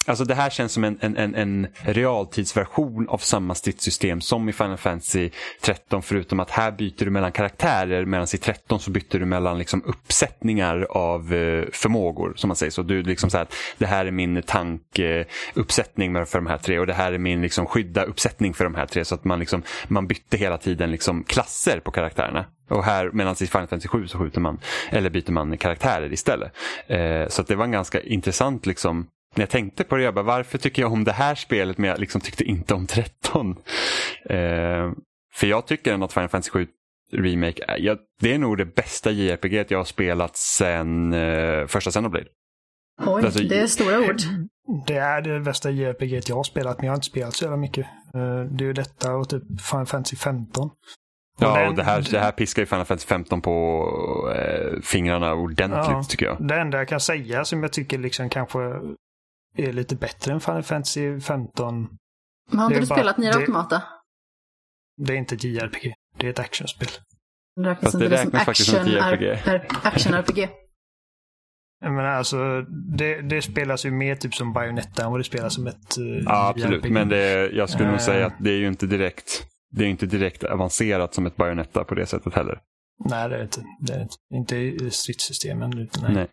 C: Alltså det här känns som en, en, en, en realtidsversion av samma stridssystem som i Final Fantasy 13 förutom att här byter du mellan karaktärer medan i 13 så byter du mellan liksom uppsättningar av eh, förmågor som man säger. Så du liksom så här, det här är min tankuppsättning för de här tre och det här är min liksom skydda uppsättning för de här tre så att man, liksom, man bytte hela tiden liksom klasser på karaktärerna. Och här medan i Final Fantasy 7 så skjuter man, eller byter man karaktärer istället. Eh, så att det var en ganska intressant liksom när jag tänkte på det, jag bara, varför tycker jag om det här spelet men jag liksom tyckte inte om 13? Eh, för jag tycker ändå att Final Fantasy 7 Remake, jag, det är nog det bästa JRPG jag har spelat sen eh, första Xenoblade.
B: Oj,
C: Alltså,
B: det är stora ord.
D: Det är det bästa JRPG jag har spelat, men jag har inte spelat så jävla mycket. Eh, Det är ju detta och typ Final Fantasy 15.
C: Ja,
D: den-
C: och det här, det här piskar ju Final Fantasy 15 på eh, fingrarna ordentligt
D: Ja.
C: tycker jag.
D: Det enda jag kan säga som jag tycker liksom kanske är lite bättre än Final Fantasy 15,
B: Men har
D: det
B: inte du
D: bara-
B: spelat Nier
D: det-
B: Automata?
D: det är inte ett JRPG. Det är ett actionspel.
B: Det räknas
C: Fast det
B: det som
C: räknas faktiskt som ett JRPG.
B: action-RPG.
D: Jag menar alltså, det, det spelas ju mer typ som Bayonetta än vad det spelas som ett uh,
C: Ja, absolut. Men det, jag skulle nog
D: Eh.
C: säga att det är ju inte direkt det är inte direkt avancerat som ett Bayonetta på det sättet heller.
D: Nej, det är det inte. Det är det inte. Inte i stridssystemen. Utan, nej.
C: Nej.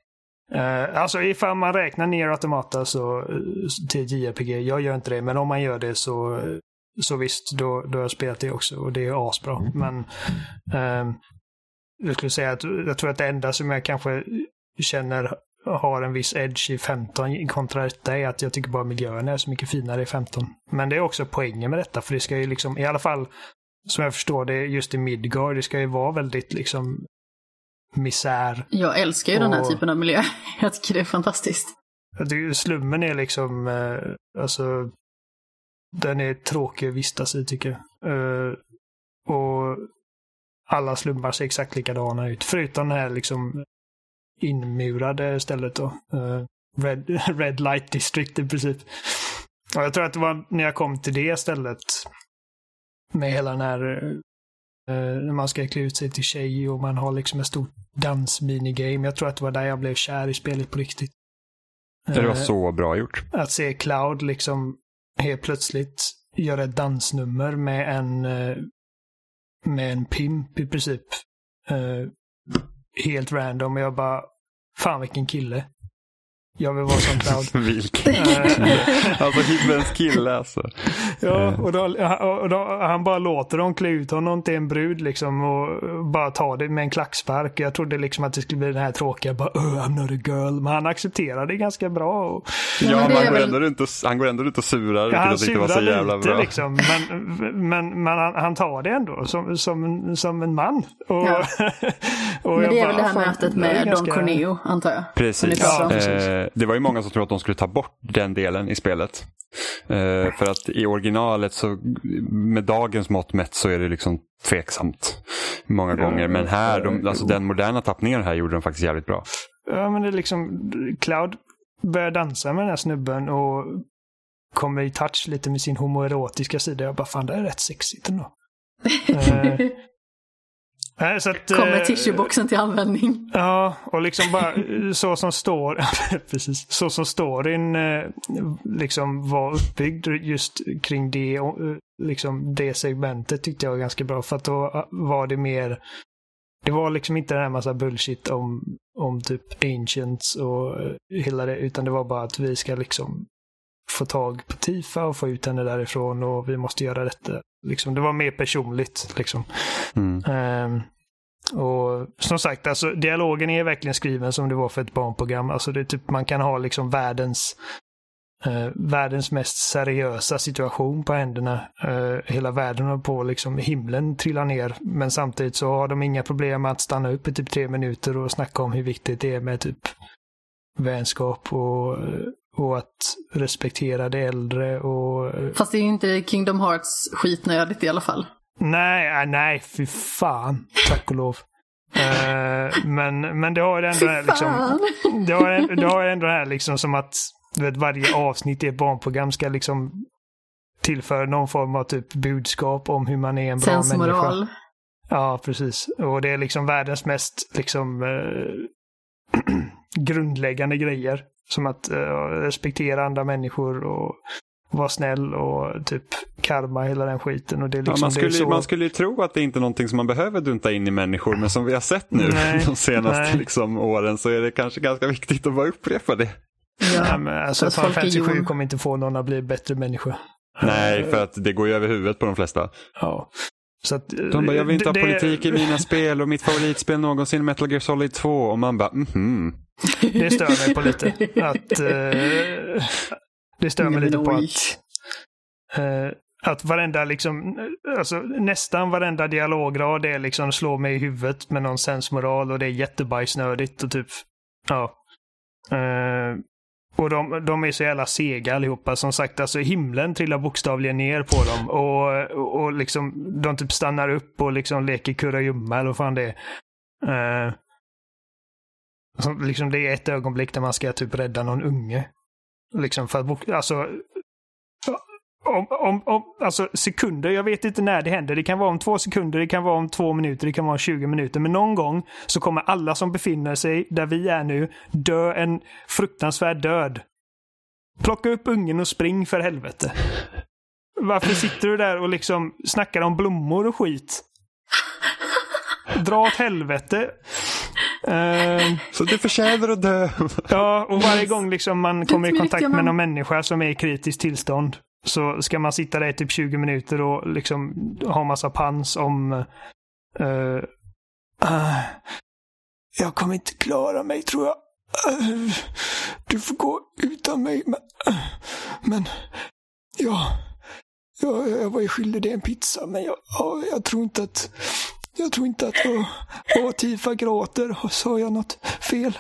D: Eh, alltså ifall man räknar ner Automata så, eh, till JRPG, jag gör inte det, men om man gör det så, eh, så visst, då, då har jag spelat det också och det är asbra. Men ehm, jag skulle säga att jag tror att det enda som jag kanske känner har en viss edge i 15 kontra detta är att jag tycker bara miljön är så mycket finare i 15. Men det är också poängen med detta, för det ska ju liksom, i alla fall som jag förstår det, just i Midgard, det ska ju vara väldigt liksom misär
B: Jag älskar ju den här
D: Och-
B: typen av miljö. Jag tycker det är fantastiskt.
D: Jag tycker Slummen är liksom, eh, alltså, den är tråkig att vistas i tycker jag. Eh, och alla slumbar ser exakt likadana ut. Förutom det här liksom inmurade stället då. Eh, Red, Red Light District i princip. Och jag tror att det var när jag kom till det stället med hela den här eh, när man ska klä ut sig till tjej och man har liksom ett stort dansminigame. Jag tror att det var där jag blev kär i spelet på riktigt.
C: Det var
D: Eh,
C: så bra gjort.
D: Att se Cloud liksom helt plötsligt göra ett dansnummer med en eh, med en pimp i princip. Eh, helt random. Och jag bara, fan vilken kille. Jag vill vara som Cloud.
C: Vilken
D: Eh,
C: Alltså himlens kille alltså.
D: Ja, och då, och då, han bara låter dem klä ut honom till en brud liksom och bara ta det med en klackspark. Jag trodde liksom att det skulle bli den här tråkiga bara oh, I'm not a girl. Men han accepterade det ganska bra. Och,
B: Ja,
C: Ja,
B: men
C: han går, ändå runt och, han går ändå runt och surar.
D: ja, han surar
C: jävla
D: lite
C: bra.
D: liksom. Men, men, men han, han tar det ändå som, som, som en man. Och,
B: Ja.
D: och
B: Men det är väl det här
D: fan,
B: mötet med
D: ganska-
B: Don Corneo, antar jag.
C: Precis.
D: Ja, precis.
C: Eh, det var ju många som trodde att de skulle ta bort den delen i spelet. Eh, för att i originalet så med dagens mått mätt så är det liksom tveksamt många
D: Ja,
C: gånger. Men här, de, alltså
D: jo.
C: den moderna tappningen här gjorde de faktiskt jävligt bra.
D: Ja, men det är liksom Cloud börjar dansa med den här snubben och kommer i touch lite med sin homoerotiska sida. Jag bara, fan det är rätt sexigt ändå. Eh, nej, så att,
B: Kommer
D: eh,
B: tissueboxen till användning.
D: Ja, och liksom bara eh, så som står, precis, så som storyn eh, liksom var uppbyggd just kring det, liksom det segmentet tyckte jag var ganska bra. För att då var det mer, det var liksom inte den här massa bullshit om, om typ ancients och hela det, utan det var bara att vi ska liksom få tag på Tifa och få ut henne därifrån och vi måste göra detta. Liksom, det var mer personligt liksom.
C: Mm.
D: Ehm, och som sagt, alltså, dialogen är verkligen skriven som det var för ett barnprogram. Alltså, det typ, man kan ha liksom världens, eh, världens mest seriösa situation på händerna. Eh, hela världen håller på, liksom, himlen trillar ner. Men samtidigt så har de inga problem med att stanna upp i typ tre minuter och snacka om hur viktigt det är med typ vänskap och, och att respektera det äldre. Och,
B: Fast det är ju inte Kingdom Hearts skitnödigt i alla fall.
D: Nej, äh, nej, fy fan. Tack och lov. Eh, men, men det har ju ändå det här, liksom, det har, det har ändå det här liksom som att du vet, varje avsnitt i ett barnprogram ska liksom tillföra någon form av typ budskap om hur man är en bra människa.
B: Sensmoral.
D: Ja, precis. Och det är liksom världens mest liksom eh, grundläggande grejer. Som att eh, respektera andra människor och vara snäll och typ karma, hela den skiten. Och det är
C: Ja,
D: liksom,
C: man,
D: det
C: skulle,
D: så...
C: man skulle ju tro att det inte är någonting som man behöver dunta in i människor, men som vi har sett nu
D: Nej,
C: de senaste
D: nej.
C: liksom, åren så är det kanske ganska viktigt att bara upprepa det.
D: Nej,
B: Ja.
D: men alltså,
B: Fast
D: Final Fantasy 7
B: jon.
D: kommer inte få någon att bli bättre människa.
C: Nej, för att det går ju över huvudet på de flesta.
D: Ja. Så att,
C: De bara, jag vill inte ha
D: det-
C: politik i mina spel och mitt favoritspel någonsin är Metal Gear Solid 2. Och man bara, mhm.
D: Det stör mig på lite. Att, eh, det stör mig lite på att, eh, att varenda, liksom, alltså, nästan varenda dialograd är liksom slår mig i huvudet med någon sensmoral och det är jättebajsnödigt och typ, ja. Eh, och de, de är så jävla sega allihopa. Som sagt, alltså himlen trillar bokstavligen ner på dem. Och, och, och liksom, de typ stannar upp och liksom leker kurragömma eller vad fan det är. Uh, liksom det är ett ögonblick där man ska typ rädda någon unge. Liksom för att, alltså, om, om, om, alltså sekunder, jag vet inte när det händer. Det kan vara om två sekunder, det kan vara om två minuter, det kan vara om 20 minuter. Men någon gång så kommer alla som befinner sig där vi är nu dö en fruktansvärd död. Plocka upp ungen och spring för helvete. Varför sitter du där och liksom snackar om blommor och skit? Dra åt helvete. Ehm,
C: Så du förtjänar att dö.
D: Ja, och varje gång liksom man kommer i kontakt med någon människa som är i kritiskt tillstånd så ska man sitta där i typ 20 minuter och liksom ha massa pans om uh, uh, Jag kommer inte klara mig tror jag. Uh, du får gå utan mig. Men, men ja, ja, jag var ju skyldig dig en pizza men jag, jag tror inte att jag tror inte att åh, åh, Tifa gråter. Sa jag något fel?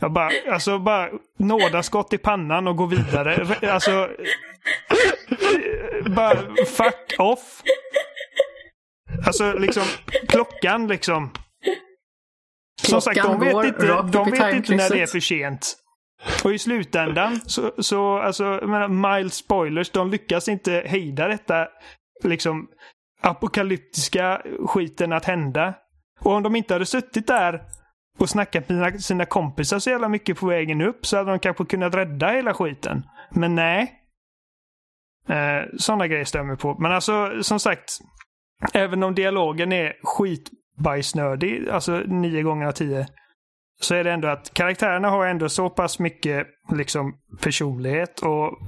D: Jag bara, alltså bara nådaskott i pannan och gå vidare. Re- Alltså, bara fuck off. Alltså liksom, klockan liksom. Som sagt, de vet inte, de vet inte när det är för sent. Och i slutändan, så, så alltså, jag menar, mild spoilers, de lyckas inte hejda detta. Liksom, apokalyptiska skiten att hända. Och om de inte hade suttit där och snackat med sina, sina kompisar så jävla mycket på vägen upp så hade de kanske kunnat rädda hela skiten. Men nej. Eh, Sådana grejer stämmer mig på. Men alltså, som sagt. Även om dialogen är skitbajsnördig, alltså nio gånger av tio. Så är det ändå att karaktärerna har ändå så pass mycket liksom personlighet och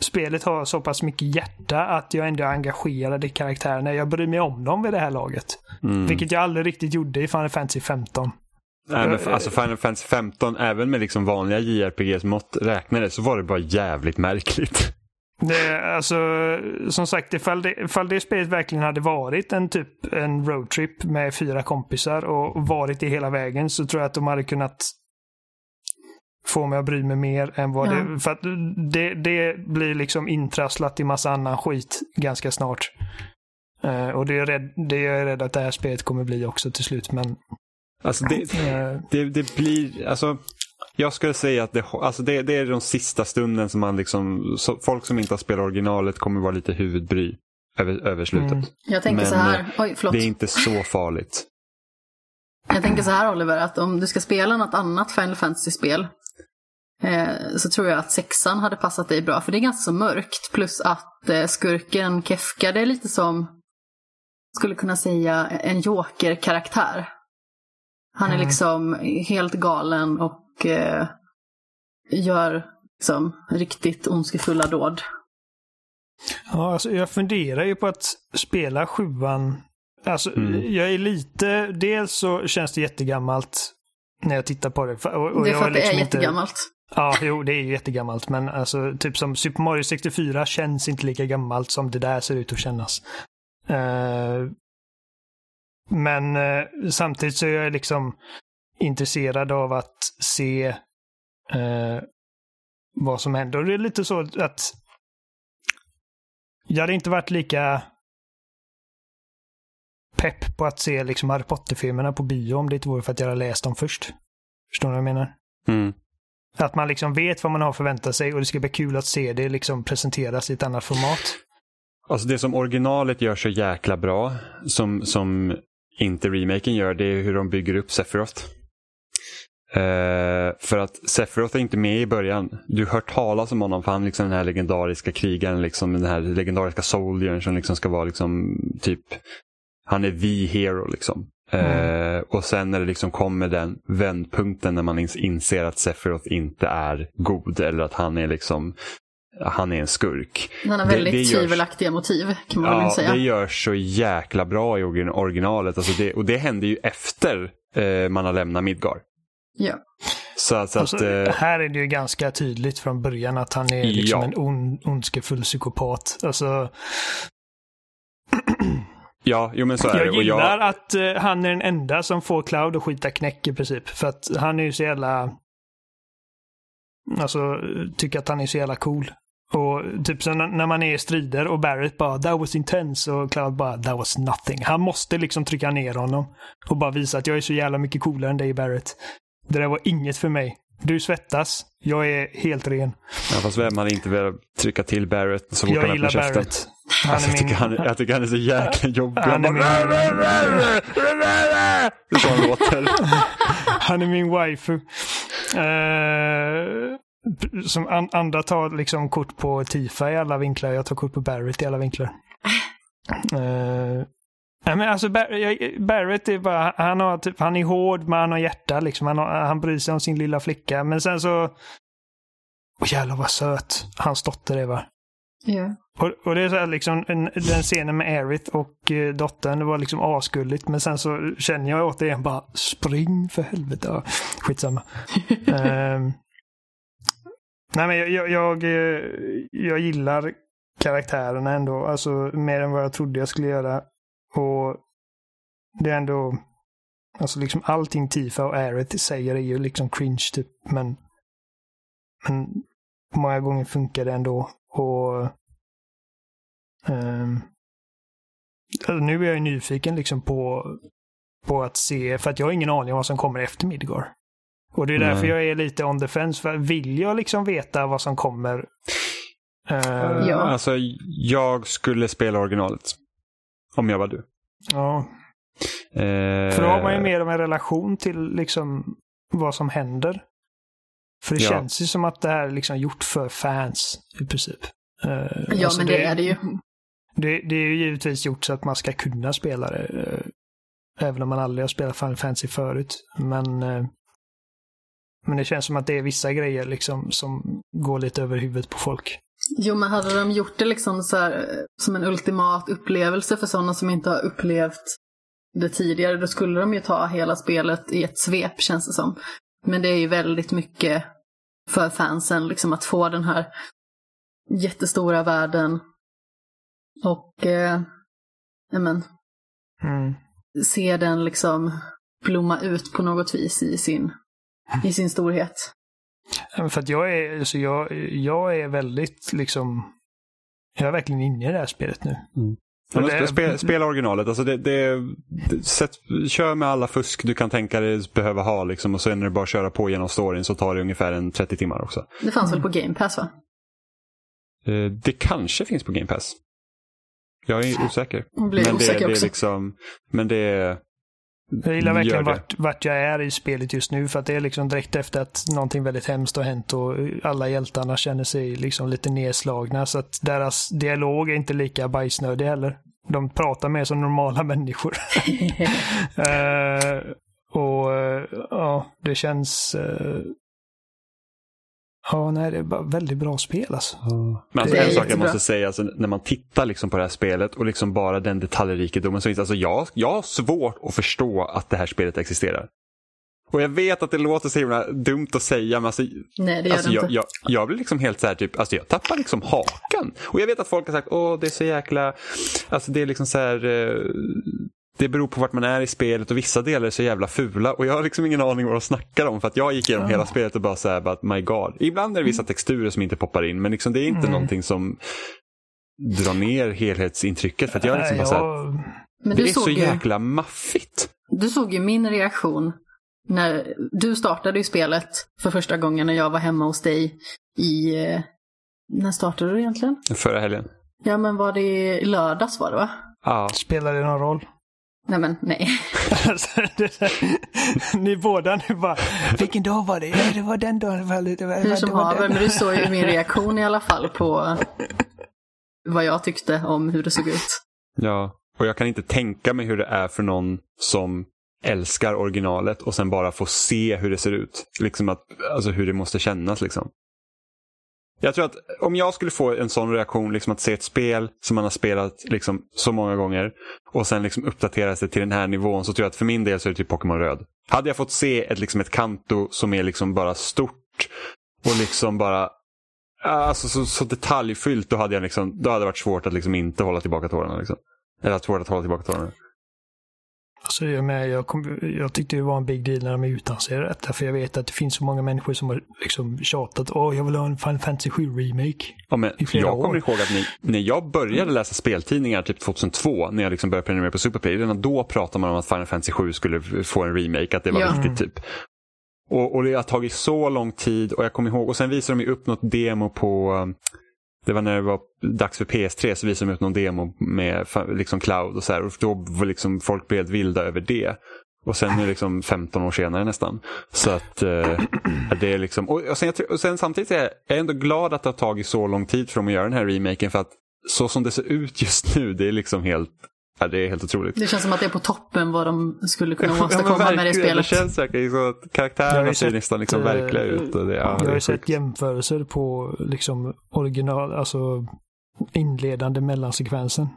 D: spelet har så pass mycket hjärta att jag ändå är engagerad i karaktärerna. Jag bryr mig om dem vid det här laget.
C: Mm.
D: Vilket jag aldrig riktigt gjorde i Final Fantasy 15.
C: Nej, men, alltså Final Fantasy 15, även med liksom vanliga JRPGs mått räknade så var det bara jävligt märkligt.
D: Det, alltså, som sagt, ifall det, ifall det spelet verkligen hade varit en typ en roadtrip med fyra kompisar och varit det hela vägen så tror jag att de hade kunnat få mig att bry mig mer än vad
B: Ja.
D: det... För att det, det blir liksom intrasslat i massa annan skit ganska snart. Eh, och det är, rädd, det är jag rädd att det här spelet kommer bli också till slut. Men
C: Alltså det,
D: eh,
C: det, det blir, alltså jag skulle säga att det, alltså det, det är de sista stunden som man liksom, så, folk som inte har spelat originalet kommer vara lite huvudbry över, över slutet.
D: Mm.
B: Jag tänker
C: Men,
B: så här,
C: eh,
B: oj förlåt.
C: Det är inte så farligt.
B: Jag tänker så här Oliver, att om du ska spela något annat Final Fantasy-spel eh, så tror jag att sexan hade passat dig bra, för det är ganska så mörkt. Plus att eh, skurken Kefka, det är lite som, skulle kunna säga, en joker-karaktär. Han är
D: Mm.
B: liksom helt galen och eh, gör liksom riktigt ondskefulla dåd.
D: Ja, alltså jag funderar ju på att spela sjuan. Alltså,
C: Mm.
D: jag är lite... Dels så känns det jättegammalt när jag tittar på det. Och, och
B: det är för att det är
D: liksom inte-
B: jättegammalt.
D: Ja, jo, det är ju jättegammalt. Men alltså, typ som Super Mario 64 känns inte lika gammalt som det där ser ut att kännas. Eh, men eh, samtidigt så är jag liksom intresserad av att se eh, vad som händer. Och det är lite så att jag hade inte varit lika pepp på att se liksom Harry Potter-filmerna på bio om det inte vore för att jag hade läst dem först. Förstår ni vad jag menar?
C: Mm.
D: Att man liksom vet vad man har förväntat sig och det ska bli kul att se det liksom presenteras i ett annat format.
C: Alltså det som originalet gör så jäkla bra, som, som inte remaken gör, det är hur de bygger upp Sephiroth. Eh, för att Sephiroth är inte med i början. Du hör talas om honom för han är liksom den här legendariska krigaren, liksom den här legendariska soldiern som liksom ska vara liksom typ, han är the hero liksom. Eh, och sen när det liksom kommer den vändpunkten när man ins- inser att Sephiroth inte är god eller att han är liksom han är en skurk.
B: Han har
C: Det-
B: väldigt
C: det görs-
B: tvivelaktiga motiv kan man väl
C: Ja,
B: säga.
C: det görs så jäkla bra i origin- originalet. Alltså det, och det händer ju efter eh, man har lämnat Midgar.
B: Ja.
C: Så, att- så att,
D: Alltså,
C: eh,
D: här är det ju ganska tydligt från början att han är liksom
C: Ja.
D: en on, ondskefull psykopat. Alltså,
C: ja, jo men så är det.
D: jag gillar
C: jag,
D: att eh, han är den enda som får Cloud att skita knäck i princip. För att han är ju så jävla... Alltså, tycker att han är så jävla cool. Och typ så när när man är i strider och Barrett bara “That was intense” och Cloud bara “That was nothing”. Han måste liksom trycka ner honom och bara visa att jag är så jävla mycket coolare än dig Barrett. Det där var inget för mig. Du svettas. Jag är helt ren.
C: ja, fast vem hade inte velat trycka till Barrett så fort
D: Jag
C: han öppnar käften?
D: Barrett. Han
C: Alltså,
D: är
C: jag, tycker
D: min...
C: han, jag tycker han är så jäkla jobbig.
D: Han är
C: är så han låter.
D: Han är min waifu. Eh, som an, andra tar liksom kort på Tifa i alla vinklar. Jag tar kort på Barrett i alla vinklar. Uh, men alltså Barrett är bara, han, har typ, han är hård men han har hjärta liksom. Han, har, han bryr sig om sin lilla flicka. Men sen så... Åh jävlar vad söt hans dotter är va?
B: Ja.
D: Och, och det är så här liksom, en, den scenen med Aerith och eh, dottern, det var liksom asgulligt. Men sen så känner jag återigen bara, spring för helvete. Ja, skitsamma. Ehm, nej men jag, jag, jag, eh, jag gillar karaktärerna ändå, alltså mer än vad jag trodde jag skulle göra. Och det är ändå, alltså liksom allting Tifa och Aerith säger är ju liksom cringe typ, men, men många gånger funkar det ändå. Och Ehm, alltså nu är jag ju nyfiken liksom på, på att se, för att jag har ingen aning om vad som kommer efter Midgar. Och det är därför
C: Nej.
D: jag är lite on the fence. För vill jag liksom veta vad som kommer? eh,
B: Ja.
C: Alltså, jag skulle spela originalet. Om jag var du.
D: Ja,
C: Eh,
D: för då har man ju mer av en relation till liksom vad som händer. För det
C: Ja.
D: känns ju som att det här är liksom gjort för fans i princip. Eh,
B: Ja,
D: alltså
B: men det är det ju.
D: Det, det är ju givetvis gjort så att man ska kunna spela det. eh, Även om man aldrig har spelat Final Fantasy förut. Men, eh, men det känns som att det är vissa grejer liksom som går lite över huvudet på folk.
B: Jo, men hade de gjort det liksom så här, eh, som en ultimat upplevelse för sådana som inte har upplevt det tidigare, då skulle de ju ta hela spelet i ett svep, känns det som. Men det är ju väldigt mycket för fansen, liksom att få den här jättestora världen och eh, men,
D: Mm.
B: se den liksom blomma ut på något vis i sin, i sin storhet.
D: Ja, För att jag är, alltså jag, jag är väldigt liksom... Jag är verkligen inne i det här spelet nu.
C: Ja, men
D: det-
C: spe- spela, spela originalet. Alltså det, det, det, sätt, kör med alla fusk du kan tänka dig behöva ha. Liksom, och sen när du bara köra på genom storyn så tar det ungefär en 30 timmar också.
B: Det fanns väl på Game Pass va?
C: Eh, det kanske finns på Game Pass. Jag är osäker.
B: Jag blir
C: men det,
B: osäker
C: det är
B: också.
C: liksom, men det är...
D: Jag gillar verkligen vart, vart jag är i spelet just nu för att det är liksom direkt efter att någonting väldigt hemskt har hänt och alla hjältarna känner sig liksom lite nedslagna så att deras dialog är inte lika bajsnödig heller. De pratar mer som normala människor. Eh, och eh, ja, det känns... eh, Ja, nej, det är väldigt bra spel alltså.
C: Men alltså en sak jag måste säga, alltså, när man tittar liksom på det här spelet och liksom bara den detaljrikedomen som finns. Alltså jag, jag har svårt att förstå att det här spelet existerar. Och jag vet att det låter så himla dumt att säga, men alltså,
B: Nej, det gör
C: alltså
B: det
C: jag,
B: inte.
C: jag, jag blir liksom helt så här, typ, alltså jag tappar liksom hakan. Och jag vet att folk har sagt, åh det är så jäkla, alltså det är liksom så här, eh, det beror på vart man är i spelet och vissa delar är så jävla fula. Och jag har liksom ingen aning vad de snackar om för att jag gick igenom hela spelet och bara så här, bara, my god. Ibland är det vissa texturer som inte poppar in, men liksom det är inte
D: Mm.
C: någonting som drar ner helhetsintrycket. För att jag är liksom bara så här,
D: jag,
B: Men
C: det
B: du
C: är så
B: ju,
C: jäkla maffigt.
B: du såg ju min reaktion när du startade ju spelet för första gången när jag var hemma hos dig i... eh, När startade du egentligen?
C: Förra helgen.
B: Ja, men var det i lördags var det va?
C: Ja.
D: spelar det någon roll?
B: Nej, men nej.
D: Alltså, det, ni båda nu bara, vilken dag var det? Ja, det var den dagen. Det var, det var,
B: Hur som
D: det
B: haver, men du såg ju min reaktion i alla fall på vad jag tyckte om hur det såg ut.
C: Ja, och jag kan inte tänka mig hur det är för någon som älskar originalet och sen bara få se hur det ser ut. Liksom att, alltså hur det måste kännas liksom. Jag tror att om jag skulle få en sån reaktion, liksom att se ett spel som man har spelat liksom så många gånger och sen liksom uppdatera sig till den här nivån så tror jag att för min del så är det typ Pokémon Röd. Hade jag fått se ett, liksom ett kanto som är liksom bara stort och liksom bara Alltså så, så detaljfyllt, då hade, jag liksom, då hade det varit svårt att liksom inte hålla tillbaka tårarna. Liksom. Eller svårt att hålla tillbaka tårarna.
D: Alltså, jag, med, jag, kom, jag tyckte det var en big deal när de utannonserade detta, för jag vet att det finns så många människor som har liksom tjatat åh, jag vill ha en Final Fantasy 7 remake.
C: Ja, men
D: I flera
C: jag
D: år.
C: kommer ihåg att ni, när jag började läsa speltidningar typ 2002, när jag liksom började prenumerera på Superplay, redan då pratade man om att Final Fantasy 7 skulle få en remake, att det var
B: Ja.
C: viktigt typ. Och, och det har tagit så lång tid och jag kommer ihåg, och sen visade de ju upp något demo på um, det var när det var dags för PS3 så visade de upp någon demo med liksom cloud och så här. Och då var liksom folk blev helt vilda över det. Och sen nu liksom 15 år senare nästan. Så att eh, det är liksom, och, och, sen, jag och sen samtidigt är jag, jag är ändå glad att det har tagit så lång tid för dem att göra den här remaken. För att så som det ser ut just nu, det är liksom helt, ja, det är helt otroligt.
B: Det känns som att det är på toppen vad de skulle kunna
C: Ja,
B: åstadkomma med det
C: verkligen,
B: spelet.
C: Det känns säkert så att karaktärerna ser nästan liksom
D: eh,
C: verkliga ut. Och det, ja,
D: jag har
C: är
D: ju sett jämförelser på liksom original, alltså inledande mellansekvensen.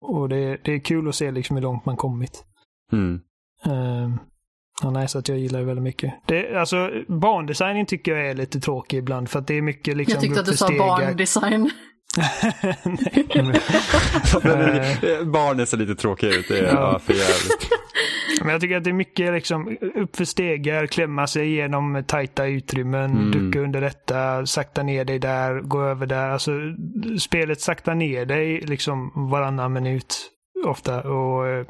D: Och det, det är kul att se liksom hur långt man kommit.
C: Mm.
D: Uh, ja, nej, så att jag gillar det väldigt mycket. Det, alltså, bandesignen tycker jag är lite tråkig ibland för att det är mycket liksom
B: Jag tyckte att du sa barndesign.
C: Men, Barnen ser lite tråkiga ut. Det är,
D: Ja.
C: för jävligt.
D: Men jag tycker att det är mycket liksom uppför stegar, klämma sig igenom tajta utrymmen,
C: Mm.
D: ducka under detta, sakta ner dig där, gå över där. Alltså spelet saktar ner dig liksom varannan minut ofta och eh,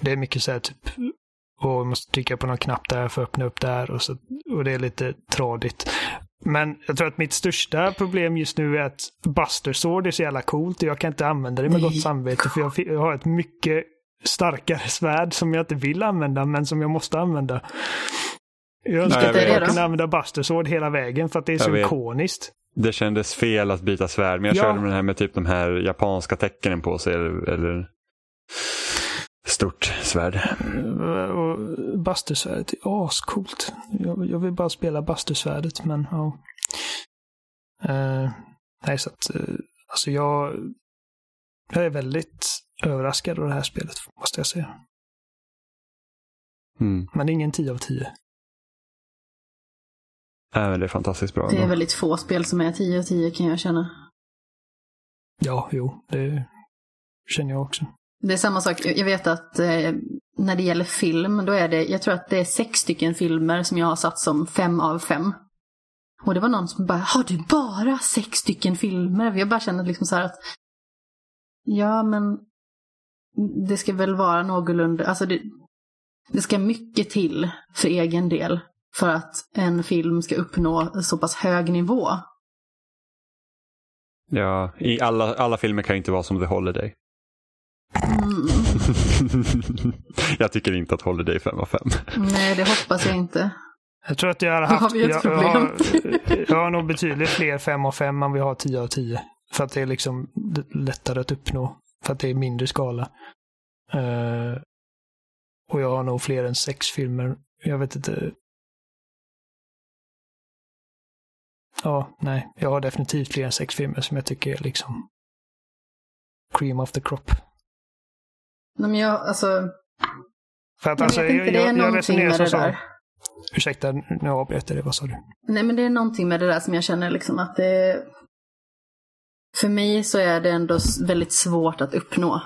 D: det är mycket så här typ och måste trycka på någon knapp där för att öppna upp där och, så, och det är lite tradigt. Men jag tror att mitt största problem just nu är att Buster Sword är så jävla coolt och jag kan inte använda det med gott samvete för jag, jag har ett mycket starkare svärd som jag inte vill använda men som jag måste använda. Jag önskar
C: Nej,
D: att
C: jag
D: jag,
C: vet.
D: kunde använda Buster Sword hela vägen för att det är
C: Jag
D: så ikoniskt.
C: Det kändes fel att byta svärd, men jag
D: Ja.
C: körde med den här med typ de här japanska tecknen på sig. Eller, eller stort svärd.
D: Eh, Och Bustersvärdet är ascoolt. Jag, jag vill bara spela Bustersvärdet men ja. Eh, nej så att eh, alltså jag, jag är väldigt överraskad av det här spelet måste jag säga.
C: Mm.
D: Men det är ingen 10 av 10.
C: Ja, men det är fantastiskt bra.
B: Det är väldigt få spel som är 10 av 10 kan jag känna.
D: Ja, jo, det känner jag också.
B: Det är samma sak, jag vet att eh, när det gäller film, då är det, jag tror att det är sex stycken filmer som jag har satt som fem av fem. Och det var någon som bara, har du bara sex stycken filmer? Jag bara känner liksom så här att, ja men, det ska väl vara någorlunda, alltså det, det ska mycket till för egen del för att en film ska uppnå så pass hög nivå.
C: Ja, i alla, alla filmer kan ju inte vara som The Holiday.
B: Mm.
C: jag tycker inte att Holiday är 5 av 5.
B: Nej, det hoppas jag inte.
D: Jag tror att jag har
B: har
D: haft,
B: ett
D: jag, jag, har, jag har nog betydligt fler 5 av 5 än vi har 10 av 10. För att det är liksom lättare att uppnå. För att det är mindre skala. Eh, och jag har nog fler än sex filmer. Jag vet inte. Ja, nej. Jag har definitivt fler än sex filmer som jag tycker är liksom cream of the crop.
B: Nej, men jag, alltså,
D: För att
B: jag
D: alltså,
B: vet inte, det är
D: jag, jag
B: någonting
D: resonerar
B: med
D: som
B: det
D: så.
B: där.
D: Ursäkta, nu avbröt jag dig. Vad sa du?
B: Nej, men det är någonting med det där som jag känner liksom att det... För mig så är det ändå väldigt svårt att uppnå.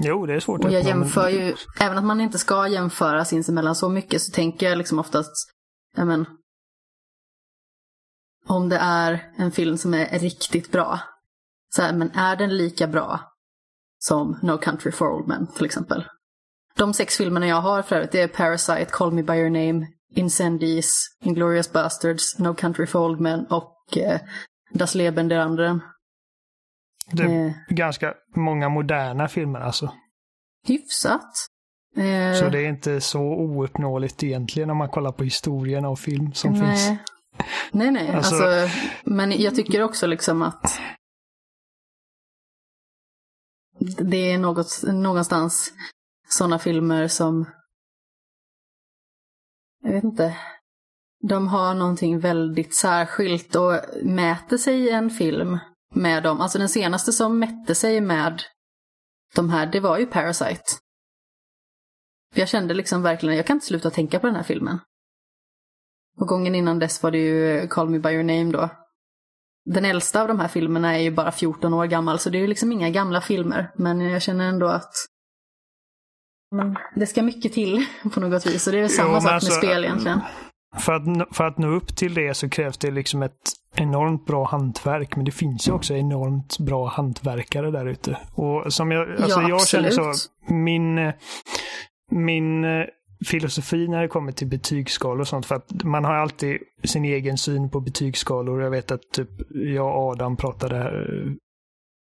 D: Jo, det är svårt
B: Och jag jämför ju, även att man inte ska jämföra sinsemellan så mycket, så tänker jag liksom oftast, ja men, om det är en film som är riktigt bra, så här, men är den lika bra som No Country for Old Men till exempel? De sex filmerna jag har för övrigt, är Parasite, Call Me By Your Name, Incendies, Inglourious Basterds, No Country for Old Men och eh, Das Leben der anderen.
D: Det är
B: Eh,
D: ganska många moderna filmer alltså.
B: hyfsat. Eh,
D: Så det är inte så ouppnåeligt egentligen om man kollar på historien av film som
B: nej.
D: finns.
B: Nej, nej.
D: Alltså-
B: Alltså, men jag tycker också liksom att det är något, någonstans sådana filmer som jag vet inte. De har någonting väldigt särskilt och mäter sig en film med dem. Alltså den senaste som mätte sig med de här, det var ju Parasite. Jag kände liksom verkligen, jag kan inte sluta tänka på den här filmen. Och gången innan dess var det ju Call Me By Your Name då. Den äldsta av de här filmerna är ju bara 14 år gammal, så det är ju liksom inga gamla filmer. Men jag känner ändå att men det ska mycket till på något vis. Och det är samma
D: Jo,
B: sak
D: alltså,
B: med spel egentligen.
D: För att, för att nå upp till det så krävs det liksom ett enormt bra hantverk. Men det finns ju också enormt bra hantverkare där ute. Och som jag, alltså
B: Ja,
D: jag känner så, min, min filosofi när det kommer till betygsskalor och sånt. För att man har alltid sin egen syn på betygsskalor. Jag vet att typ jag och Adam pratade här eh,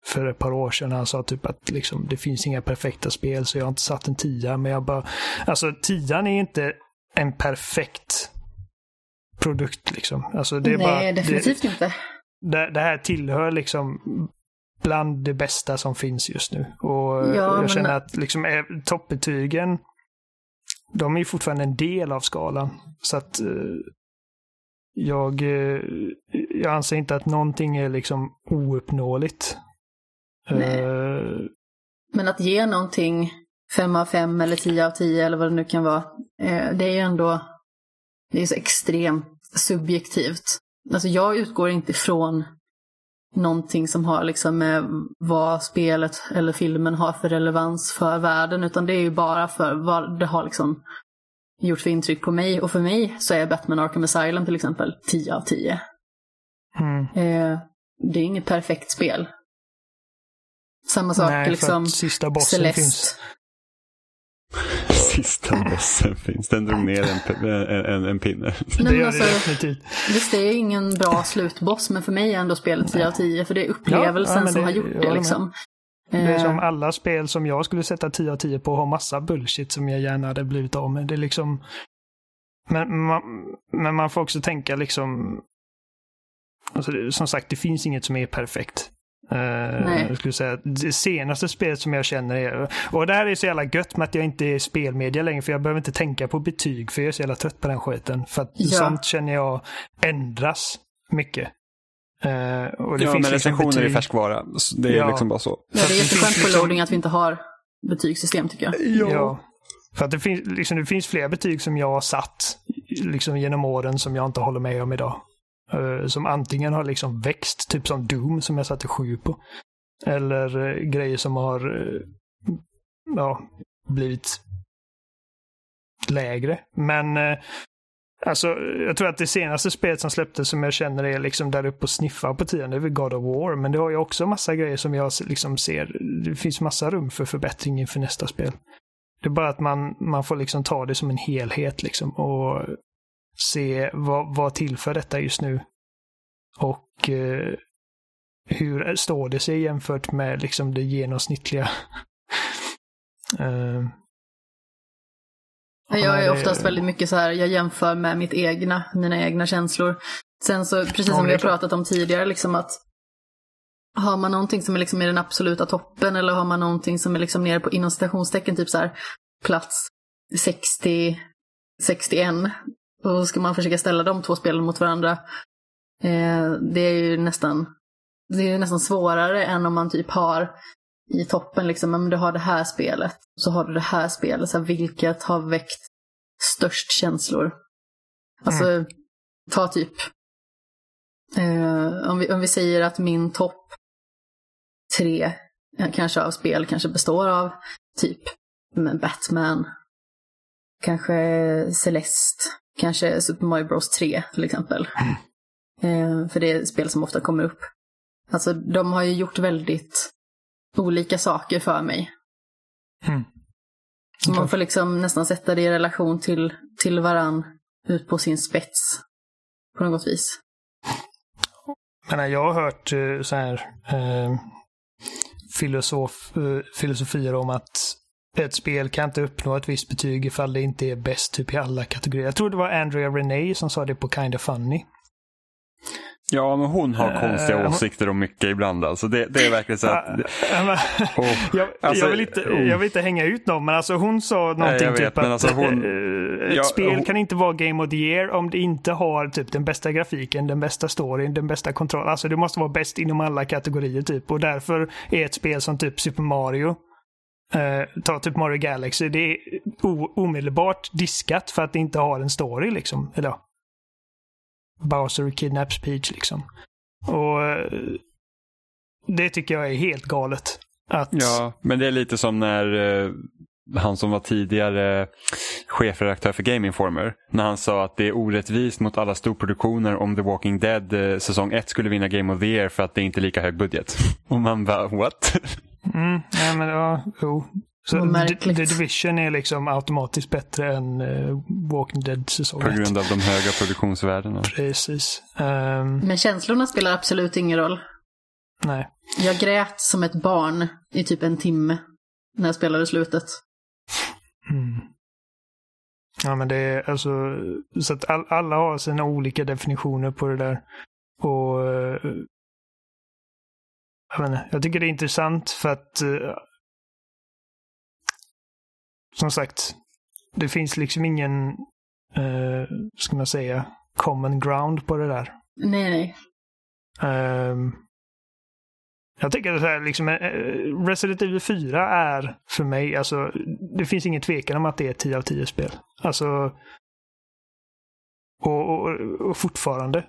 D: för ett par år sedan. Han sa typ att liksom, det finns inga perfekta spel så jag har inte satt en tia. Men jag bara, alltså tian är inte en perfekt produkt liksom. Alltså, det är
B: Nej,
D: bara,
B: definitivt inte.
D: det, det här tillhör liksom bland det bästa som finns just nu. Och
B: Ja,
D: jag
B: men-
D: känner att liksom, eh, toppbetygen, de är ju fortfarande en del av skalan. Så att eh, jag, eh, jag anser inte att någonting är liksom ouppnåeligt.
B: Nej.
D: Eh,
B: Men att ge någonting fem av fem eller tio av tio eller vad det nu kan vara. Det är ju ändå det är så extremt subjektivt. Alltså jag utgår inte ifrån någonting som har liksom med vad spelet eller filmen har för relevans för världen. Utan det är ju bara för vad det har liksom gjort för intryck på mig. Och för mig så är Batman Arkham Asylum till exempel 10 av 10.
D: mm.
B: Eh, det är inget perfekt spel. Samma sak
D: Nej,
B: liksom
D: sista bossen
B: Celeste.
D: finns.
C: Sista bossen finns. Den drog ner en, en, en, en pinne.
B: Nej,
D: Det
B: men
D: gör
B: alltså,
D: det definitivt.
B: visst, det är ingen bra slutboss, men för mig är ändå spelet 10 av 10, för det är upplevelsen
D: Ja, ja, men
B: som
D: det-
B: har gjort det liksom.
D: Det är
B: Eh,
D: som alla spel som jag skulle sätta 10 av 10 på har massa bullshit som jag gärna hade blivit av med. Det är liksom... Men man, men man får också tänka liksom... Alltså, det- som sagt, det finns inget som är perfekt. Jag skulle säga det senaste spelet som jag känner är... Och det här är så jävla gött med att jag inte är spelmedia längre för jag behöver inte tänka på betyg för jag är så jävla trött på den skiten. För att
B: Ja.
D: sånt känner jag ändras mycket. Eh, och det
C: Ja,
D: finns
C: men
D: liksom
C: recensioner är
D: betyg-
C: färskvara. Så Det är
D: Ja.
C: liksom bara så.
B: ja, det är jätteskönt på
D: liksom-
B: loading att vi inte har betygssystem tycker jag.
D: Ja. För att det finns, liksom, det finns flera betyg som jag har satt liksom, genom åren som jag inte håller med om idag. Eh, som antingen har liksom växt, typ som Doom som jag satte sju på. Eller eh, grejer som har eh, ja, blivit lägre. Men alltså, jag tror att det senaste spelet som släpptes som jag känner är liksom där uppe och sniffar på tiden, det är väl God of War. Men det har ju också massa grejer som jag liksom ser, det finns massa rum för förbättring inför nästa spel. Det är bara att man, man får liksom ta det som en helhet liksom och se vad, vad tillför detta just nu. Och eh, hur står det sig jämfört med liksom det genomsnittliga. Eh,
B: Jag är oftast väldigt mycket så här, jag jämför med mitt egna, mina egna känslor. Sen så, precis som vi har pratat om tidigare, liksom att har man någonting som är liksom i den absoluta toppen eller har man någonting som är liksom nere på inom citationstecken, typ så här plats 60, 61. Och så ska man försöka ställa de två spelen mot varandra. Eh, det är ju nästan, det är nästan svårare än om man typ har i toppen liksom, men du har det här spelet, så har du det här spelet, så här, vilket har väckt störst känslor? Alltså, ta typ, eh, om, vi, om vi säger att min topp tre, eh, kanske av spel, kanske består av typ Batman, kanske Celeste, kanske Super Mario Bros 3 till exempel. Eh, för det är spel som ofta kommer upp. Alltså de har ju gjort väldigt olika saker för mig.
D: Mm.
B: Så man får liksom nästan sätta det i relation till, till varann ut på sin spets. På något vis.
D: Men jag har hört eh, så här eh, filosof, eh, filosofier om att ett spel kan inte uppnå ett visst betyg ifall det inte är bäst typ i alla kategorier. Jag tror det var Andrea Renee som sa det på Kinda Funny.
C: Ja, men hon har konstiga
D: hon-
C: åsikter om mycket ibland. Alltså det, det är verkligen så att... Oh.
D: jag,
C: Alltså,
D: jag, vill inte,
C: oh.
D: jag vill inte hänga ut någon, men alltså hon sa någonting
C: jag vet,
D: typ att
C: alltså hon-
D: eh, ett
C: Ja,
D: spel
C: hon-
D: kan inte vara Game of the Year om det inte har typ den bästa grafiken, den bästa storyn, den bästa kontrollen. Alltså det måste vara bäst inom alla kategorier typ. Och därför är ett spel som typ Super Mario, eh, ta typ Mario Galaxy, det är omedelbart diskat för att det inte har en story liksom. Eller ja. Bowser kidnaps Peach liksom. Och eh, det tycker jag är helt galet. Att,
C: Ja, men det är lite som när eh, han som var tidigare chefredaktör för Game Informer, när han sa att det är orättvist mot alla storproduktioner om The Walking Dead eh, säsong 1 skulle vinna Game of the Year för att det inte är lika hög budget. Och man bara, what?
D: Mm, nej men ja, jo. Så The,
B: märkligt.
D: The Division är liksom automatiskt bättre än uh, Walking Dead säsong
C: På grund av de höga produktionsvärdena.
D: Precis. Ehm,
B: Men känslorna spelar absolut ingen roll.
D: nej.
B: Jag grät som ett barn i typ en timme när jag spelade slutet.
D: Mm. Ja men det är alltså, så att all, alla har sina olika definitioner på det där. Och eh, jag, inte, jag tycker det är intressant för att eh, som sagt, det finns liksom ingen, uh, ska man säga, common ground på det där.
B: Nej, nej.
D: Ehm, jag tycker att här, liksom, eh, eh, Resident Evil 4 är för mig, alltså, det finns ingen tvekan om att det är ett 10 av 10 spel. Alltså, och, och, och fortfarande.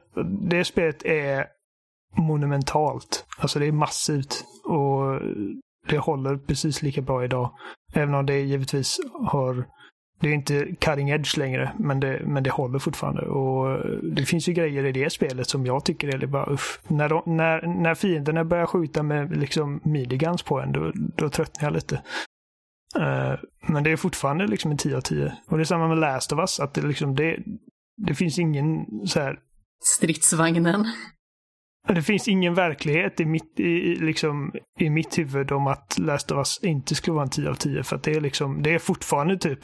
D: Det spelet är monumentalt. Alltså det är massivt. Och det håller precis lika bra idag. Även om det givetvis har det är inte cutting edge längre, men det, men det håller fortfarande. Och det finns ju grejer i det spelet som jag tycker är bara uff. När, de, när, när fienderna börjar skjuta med liksom miniguns på en, då, då tröttnar jag lite. Eh, men det är fortfarande liksom en 10 av 10. Och det är samma med Last of Us, att det liksom, det, det finns ingen så här,
B: Stridsvagnen.
D: det finns ingen verklighet i mitt, i, i liksom, i mitt huvud om att Last of Us inte skulle vara en 10 av 10. För att det är liksom, det är fortfarande typ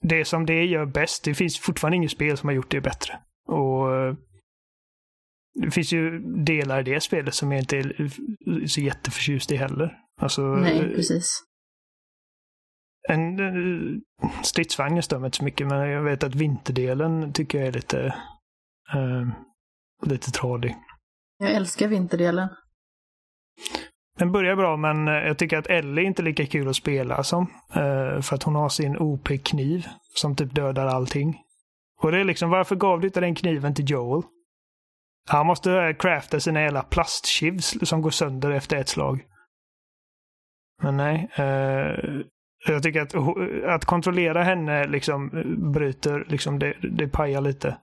D: det som det gör bäst. Det finns fortfarande inget spel som har gjort det bättre. Och eh, det finns ju delar i det spelet som jag inte är så jätteförtjust i heller. Alltså,
B: Nej, precis.
D: En eh, stridsvagn stör mig inte så mycket, men jag vet att vinterdelen tycker jag är lite, eh, lite tradig.
B: Jag älskar vinterdelen.
D: Den börjar bra, men eh, jag tycker att Ellie inte är lika kul att spela som. Eh, för att hon har sin OP-kniv som typ dödar allting. Och det är liksom, varför gav du inte den kniven till Joel? Han måste eh, crafta sina jävla plastkivs som går sönder efter ett slag. Men nej. Jag tycker att, att kontrollera henne liksom bryter, liksom det, det pajar lite.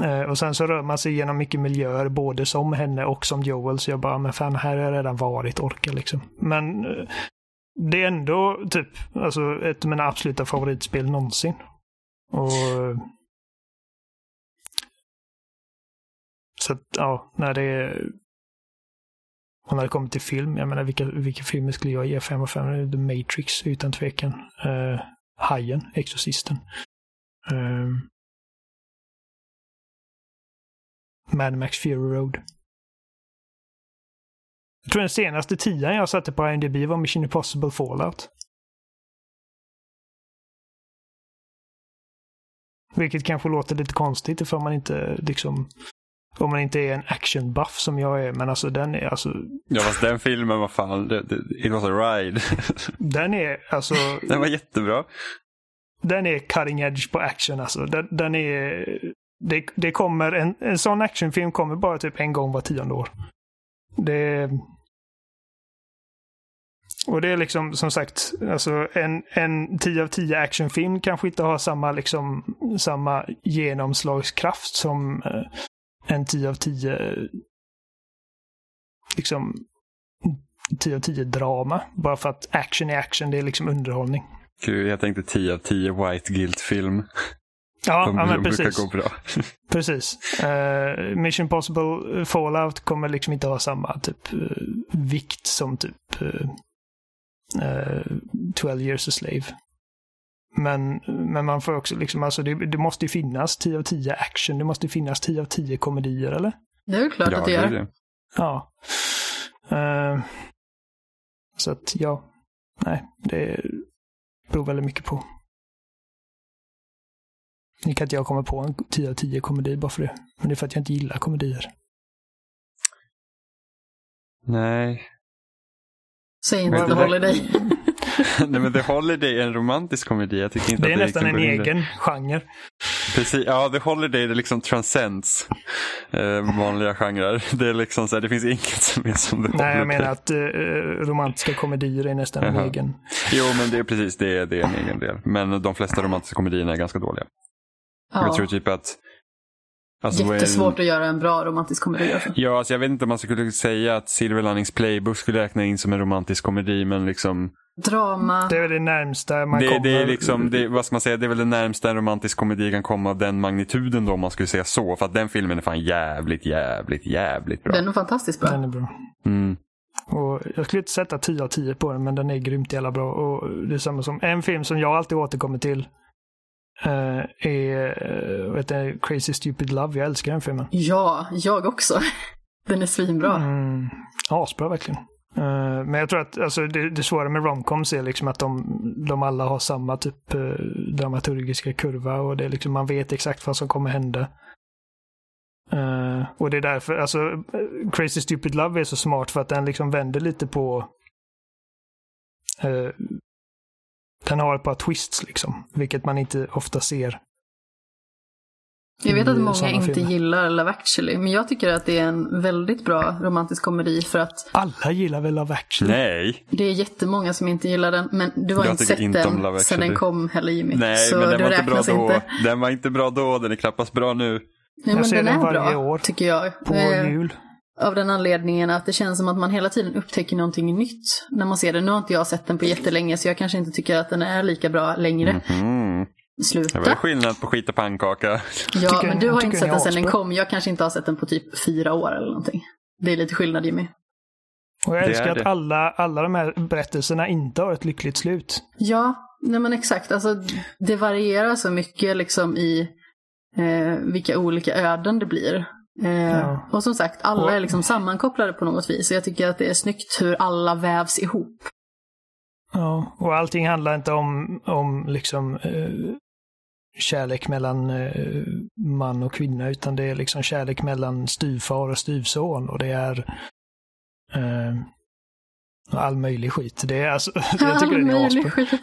D: Eh, och sen så rör man sig genom mycket miljöer, både som henne och som Joel. Så jag bara, men fan, här har jag redan varit, orkar liksom. Men eh, det är ändå typ, alltså ett av mina absoluta favoritspel någonsin. Och... Så att, ja, när det är... Och när det kommer till film, jag menar vilka, vilka filmer skulle jag ge 5 av 5? The Matrix utan tvekan. Uh, Hajen, Exorcisten. Uh, Mad Max Fury Road. Jag tror den senaste tian jag satte på IMDB var Mission Impossible Fallout. Vilket kanske låter lite konstigt ifall man inte liksom om man inte är en actionbuff som jag är, men alltså den är alltså...
C: Ja fast den filmen, vad fan, det, det, it was a ride.
D: den är alltså...
C: Den var jättebra.
D: Den är cutting edge på action alltså. Den, den är det, det kommer en, en sån actionfilm kommer bara typ en gång var tionde år. Det... Och det är liksom som sagt, alltså en, en 10 av 10 actionfilm kanske inte har samma, liksom, samma genomslagskraft som eh, en 10 av 10 liksom 10 av 10 drama. Bara för att action är action, det är liksom underhållning.
C: Gud, jag tänkte 10 av 10 White Guilt-film.
D: Ja,
C: De
D: ja men
C: brukar
D: precis.
C: gå bra.
D: precis. Uh, Mission Possible Fallout kommer liksom inte ha samma typ uh, vikt som typ uh, 12 years a slave. Men, men man får också liksom, alltså det, det måste ju finnas 10 av 10 action, det måste ju finnas 10 av 10 komedier, eller?
B: Det är väl klart
C: ja,
B: att det
C: det är
B: gör.
C: det.
D: Ja. Uh, så att ja, nej, det beror väldigt mycket på. Nu kan inte jag komma på en 10 av 10 komedi bara för det. Men det är för att jag inte gillar komedier.
C: Nej.
B: Säg inte
C: Men
B: The
C: det
B: Holiday.
C: Nej men The Holiday är en romantisk komedi. Jag tycker inte
D: Det är
C: att
D: nästan en egen genre.
C: Precis, ja, The Holiday det liksom transcends eh, vanliga genrer. Det är liksom så här, det finns inget som är som The Holiday.
D: Nej, jag menar att eh, romantiska komedier är nästan en
C: Jaha.
D: egen.
C: Jo, men det är precis det, är- det är en egen del. Men de flesta romantiska komedierna är ganska dåliga. Jag
B: Ja.
C: tror typ att... Alltså,
B: Jättesvårt att göra en bra romantisk komedi. Alltså.
C: Ja, alltså jag vet inte om man skulle säga att Silver Linings Playbook skulle räkna in som en romantisk komedi, men liksom...
B: Drama.
D: Det är väl det närmsta man
C: Det,
D: kommer.
C: det är liksom, det, vad ska man säga, det är väl det närmsta en romantisk komedi kan komma av den magnituden då om man skulle säga så. För att den filmen är fan jävligt, jävligt, jävligt bra.
B: Den är fantastiskt bra.
D: Den är bra.
C: Mm.
D: Och jag skulle inte sätta 10 av 10 på den, men den är grymt jävla bra. Och det är samma som en film som jag alltid återkommer till. Eh, är uh, vet du, Crazy Stupid Love. Jag älskar den filmen.
B: Ja, jag också. Den är svinbra.
D: Mm, asbra verkligen. Eh, men jag tror att alltså, det, det svåra med romcoms är liksom att de, de alla har samma typ uh, dramaturgiska kurva och det är liksom, man vet exakt vad som kommer hända. Eh, och det är därför, alltså eh, Crazy Stupid Love är så smart för att den liksom vänder lite på eh, den har ett par twists liksom, vilket man inte ofta ser.
B: Jag vet att många inte
D: filmer.
B: gillar Love actually, men jag tycker att det är en väldigt bra romantisk komedi för att
D: Alla gillar väl Love actually?
C: Nej,
B: det är jättemånga som inte gillar den. Men du har
C: Jag
B: inte sett
C: inte
B: den sen den kom heller Jimmy.
C: nej
B: så
C: men den var inte bra då.
B: inte.
C: Den var inte bra då, den är knappast bra nu.
B: Nej, men
D: ser
B: den
D: den
B: är
D: varje
B: bra,
D: år.
B: tycker jag.
D: På
B: Eh,
D: jul.
B: Av den anledningen att det känns som att man hela tiden upptäcker någonting nytt när man ser den. Nu har inte jag sett den på jättelänge så jag kanske inte tycker att den är lika bra längre.
C: Mhm. Det
B: Sluta.
C: var skillnad på skit och pannkaka.
B: Ja,
D: Tycker-
B: men du har inte sett
D: är
B: den sen den kom. Jag kanske inte har sett den på typ fyra år eller någonting. Det är lite skillnad Jimmy.
D: Och jag
C: Det
D: älskar
C: är
D: att
C: det.
D: alla, alla de här berättelserna inte har ett lyckligt slut.
B: Ja, nej men exakt. Alltså, det varierar så mycket liksom i eh, vilka olika öden det blir. Eh,
D: Ja.
B: Och som sagt, alla
D: Och-
B: är liksom sammankopplade på något vis. Så jag tycker att det är snyggt hur alla vävs ihop.
D: Ja, och allting handlar inte om, om liksom eh, kärlek mellan eh, man och kvinna, utan det är liksom kärlek mellan styvfar och styvson och det är eh, all möjlig skit. Det är alltså, jag tycker den är
B: Möjlig skit.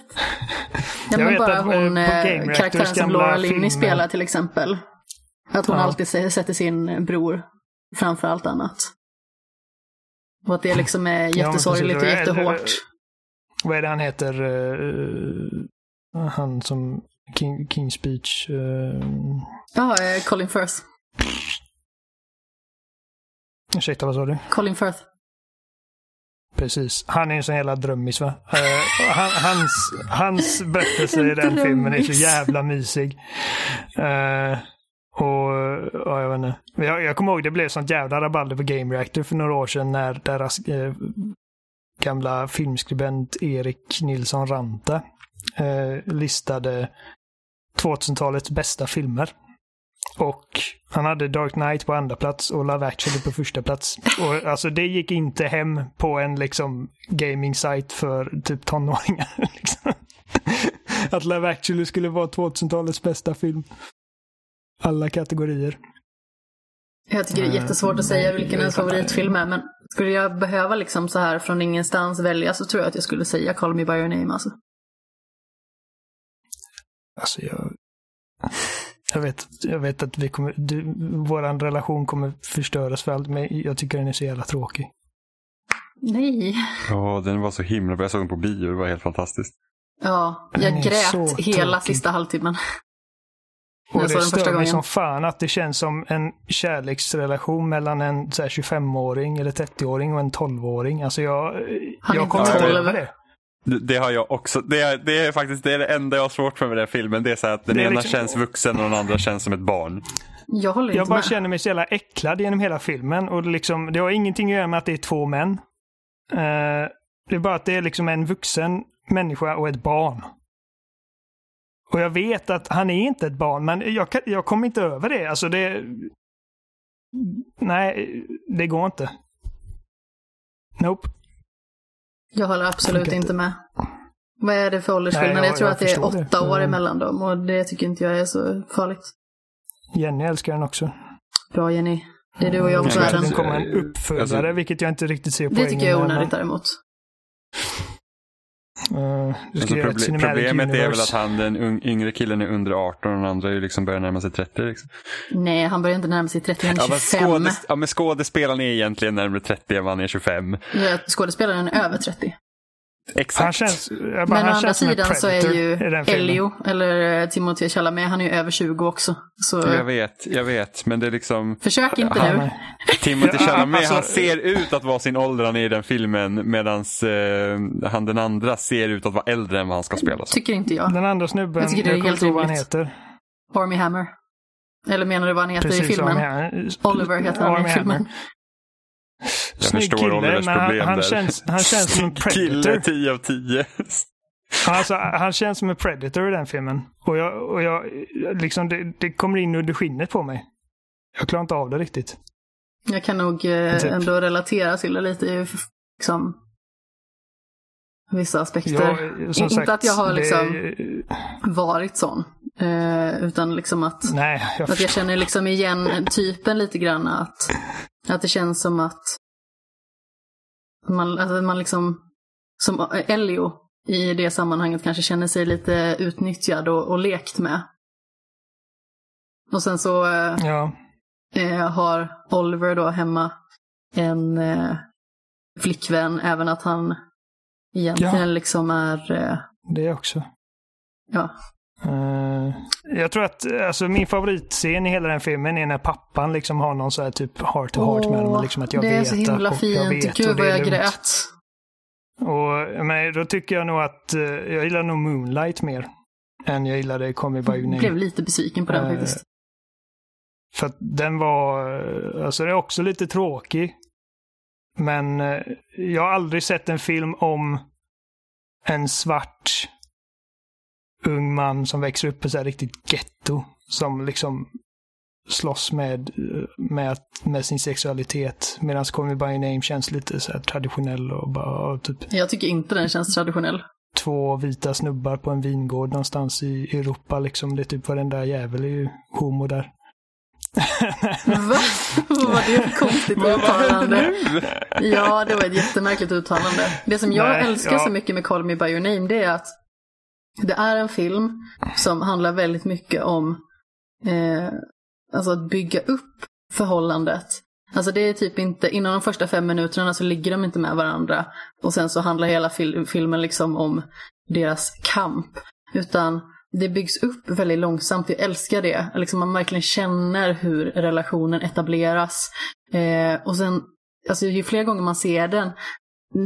B: Ja,
D: Jag
B: men
D: vet
B: bara
D: att, eh,
B: hon, eh, karaktären som Laura Linney spelar till exempel. Att hon
D: Ja.
B: alltid sä- sätter sin bror framför allt annat. Och att det liksom är jättesorgligt och
D: Och
B: jättehårt.
D: Vad är det han heter? eh, han som King, King Speech. eh,
B: Ja, eh, Colin Firth.
D: ursäkta, vad sa du?
B: Colin Firth.
D: Precis. Han är en sån jävla drömmis va? Eh, han, hans, hans berättelse i den filmen är så jävla mysig. Eh, och ja, jag vet inte. Jag, jag kommer ihåg det blev sånt jävla rabalder på Game Reactor för några år sedan när deras eh, gamla filmskribent Erik Nilsson Ranta eh, listade 2000-talets bästa filmer. Och han hade Dark Knight på andra plats och Love actually på första plats. Och alltså det gick inte hem på en liksom gaming site för typ tonåringar. Liksom. Att Love actually skulle vara 2000-talets bästa film. Alla kategorier.
B: Jag tycker det är jättesvårt att säga vilken ens favoritfilm är, men skulle jag behöva liksom så här från ingenstans välja så tror jag att jag skulle säga Call Me By Your Name alltså.
D: Alltså jag... Jag vet, jag vet att vi kommer, du, våran relation kommer förstöras för allt, men jag tycker den är så jävla tråkig.
B: Nej.
C: Ja, den var så himla bra. Jag såg den på bio. Det var helt fantastiskt.
B: Ja, jag grät hela
D: tråkig.
B: sista halvtimmen.
D: Och
B: Jag
D: det stör mig som fan att det känns som en kärleksrelation mellan en så här 25-åring eller 30-åring och en 12-åring. Alltså jag,
B: Han
D: jag kommer inte
B: 12.
D: över det.
C: Det, det har jag också. Det är, det är faktiskt det, är det enda jag har svårt för med den här filmen. Det är så att den ena
D: liksom-
C: känns vuxen och den andra känns som ett barn.
B: Jag håller
D: Jag
B: inte
D: bara
B: med.
D: känner mig så jävla äcklad genom hela filmen. Och det liksom, det har ingenting att göra med att det är två män. Eh, det är bara att det är liksom en vuxen människa och ett barn. Och jag vet att han är inte ett barn, men jag, kan- jag kommer inte över det. Alltså det... Nej, det går inte. Nope.
B: Jag håller absolut inte med. Vad är det för åldersskillnad?
D: Jag-
B: jag, tror
D: jag
B: att det är åtta
D: det.
B: år
D: Mm.
B: emellan dem och det tycker inte jag är så farligt.
D: Jenny älskar den också.
B: Bra Jenny. Det är du och jag mot
C: världen.
D: det kommer en uppföljare,
C: Alltså-
D: vilket jag inte riktigt ser
B: Det
D: poängen
B: tycker jag är onödigt däremot.
D: Ska
C: Alltså, proble- problemet är väl
D: universe.
C: att han, den yngre killen är under 18 och den andra är ju liksom börjar närma sig 30. Liksom.
B: Nej, han börjar inte närma sig 30, han är
C: Ja, men
B: 25.
C: skådes- ja, men skådespelaren är egentligen närmare 30 än vad han är 25.
B: Ja, Skådespelaren är över 30.
C: Exakt.
D: Han känns, bara,
B: Men å andra sidan så är ju
D: i filmen.
B: Elio, eller eh, Timothée Chalamet, han är ju över 20 också. Så
C: Jag vet, jag vet. Men det är liksom...
B: försök inte
C: Han
B: nu.
D: Ja,
C: Chalamet,
D: alltså-
C: han ser ut att vara sin ålder han är i den filmen medan eh, han den andra ser ut att vara äldre än vad han ska spela som.
B: Tycker inte jag.
D: Den andra snubben,
B: Jag tycker det är
D: jag kommer
B: helt
D: inte ihåg vad han heter.
B: Army Hammer. Eller menar du vad han heter i
D: Precis,
B: filmen?
D: Army-
B: Oliver heter han
D: Army
B: i filmen.
C: Jag
D: Snygg
C: förstår
D: kille,
C: Olivers
D: men han,
C: problem
D: han,
C: där.
D: känns, han känns som en
C: Snygg Kille,
D: predator.
C: 10 av 10.
D: Alltså, han känns som en predator i den filmen. Och jag, och jag liksom, det, det kommer in under skinnet på mig. Jag klarar inte av det riktigt.
B: Jag kan nog eh,
D: Typ.
B: ändå relatera till det lite liksom, vissa aspekter.
D: Som
B: Inte
D: sagt,
B: att jag har
D: det-
B: liksom- Varit sån. Eh, utan liksom att,
D: Nej, jag,
B: att jag känner liksom igen typen lite grann. Att, att det känns som att man, att man liksom, som Elio i det sammanhanget kanske känner sig lite utnyttjad och, och lekt med. Och sen så eh,
D: ja,
B: eh, har Oliver då hemma en eh, flickvän, även att han egentligen
D: Ja.
B: liksom är, eh,
D: det också.
B: ja,
D: Eh, jag tror att alltså, min favoritscen i hela den filmen är när pappan liksom har någon så här typ heart to heart med honom. Liksom att jag
B: det
D: vet
B: är så himla
D: och jag
B: fint.
D: vet
B: Gud vad jag
D: lugnt.
B: grät.
D: Och, men då tycker jag nog att eh, jag gillar nog Moonlight mer. Än jag gillade Call Me By Your
B: Jag
D: Name.
B: blev lite besviken på den
D: Eh,
B: faktiskt.
D: För att den var, alltså den är också lite tråkig. Men eh, jag har aldrig sett en film om en svart ung man som växer upp i så här riktigt getto. Som liksom slåss med, eh, med, med sin sexualitet. Medan Call Me By Name känns lite så här traditionell och bara typ
B: Jag tycker inte den känns traditionell.
D: två vita snubbar på en vingård någonstans i Europa. Liksom. Det är typ varenda jävel är ju homo där.
B: Va? Vad var det för konstigt uttalande? Ja, det var ett jättemärkligt uttalande. Det som jag
D: Nej,
B: älskar
D: ja.
B: så mycket med Call Me By Your Name, det är att det är en film som handlar väldigt mycket om eh, alltså att bygga upp förhållandet. Alltså det är typ inte, inom de första fem minuterna så ligger de inte med varandra och sen så handlar hela fil- filmen liksom om deras kamp. Utan det byggs upp väldigt långsamt, jag älskar det. Liksom man verkligen känner hur relationen etableras. Eh, och sen, alltså ju fler gånger man ser den,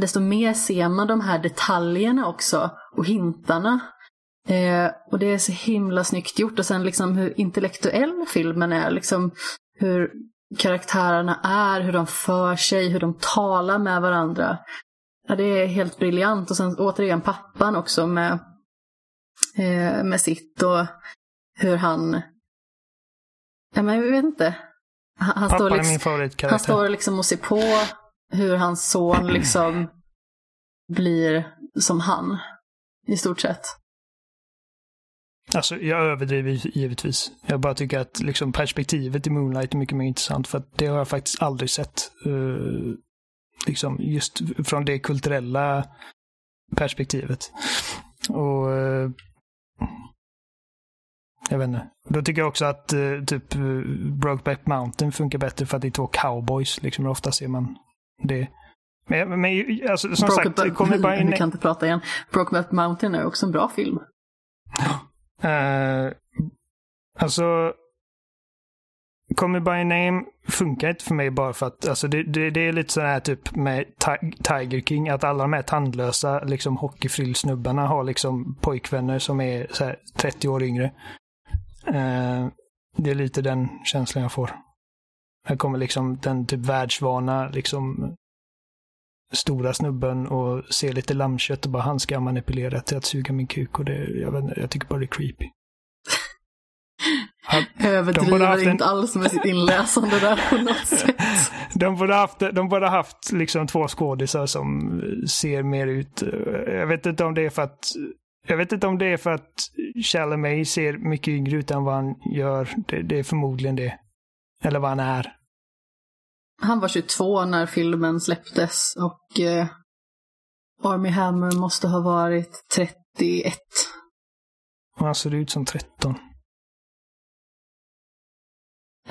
B: desto mer ser man de här detaljerna också och hintarna. Eh, och det är så himla snyggt gjort. Och sen liksom hur intellektuell filmen är. Liksom hur karaktärerna är, hur de för sig, hur de talar med varandra. Ja, det är helt briljant. Och sen återigen pappan också med, eh, med sitt och hur han... Ja, men jag vet inte. Han, han står
D: Pappan är
B: liksom...
D: min
B: Han
D: favoritkaraktär.
B: står liksom och ser på hur hans son liksom blir som han. I stort sett.
D: Alltså, jag överdriver givetvis. Jag bara tycker att liksom, perspektivet i Moonlight är mycket mer intressant. För att det har jag faktiskt aldrig sett. eh, liksom, just från det kulturella perspektivet. Och eh, jag vet inte. Då tycker jag också att eh, typ eh, Brokeback Mountain funkar bättre för att det är två cowboys. Liksom, ofta ser man det. Men, men alltså, som sagt,
B: Brokeback-
D: kommer bara in...
B: Vi kan inte prata igen. Brokeback Mountain är också en bra film.
D: Uh, alltså, Call Me By Name funkar inte för mig bara för att alltså det, det, det är lite sån här typ med Tiger King, att alla de här tandlösa liksom hockeyfrillsnubbarna har liksom pojkvänner som är så här 30 år yngre. Eh, det är lite den känslan jag får. Här kommer liksom den typ världsvana liksom stora snubben och ser lite lammkött och bara han ska manipulera till att suga min kuk och det, jag, vet, inte, jag tycker bara det är creepy.
B: Överdriver
D: haft en-
B: inte alls med sitt inläsande där på något sätt.
D: De borde haft, de borde haft liksom två skådisar som ser mer ut. Jag vet inte om det är för att jag vet inte om det är för att Chalamet ser mycket yngre ut än vad han gör. Det, det är förmodligen det. Eller vad han är.
B: Han var 22 när filmen släpptes och eh, Army Hammer måste ha varit 31.
D: Och han ser ut som 13.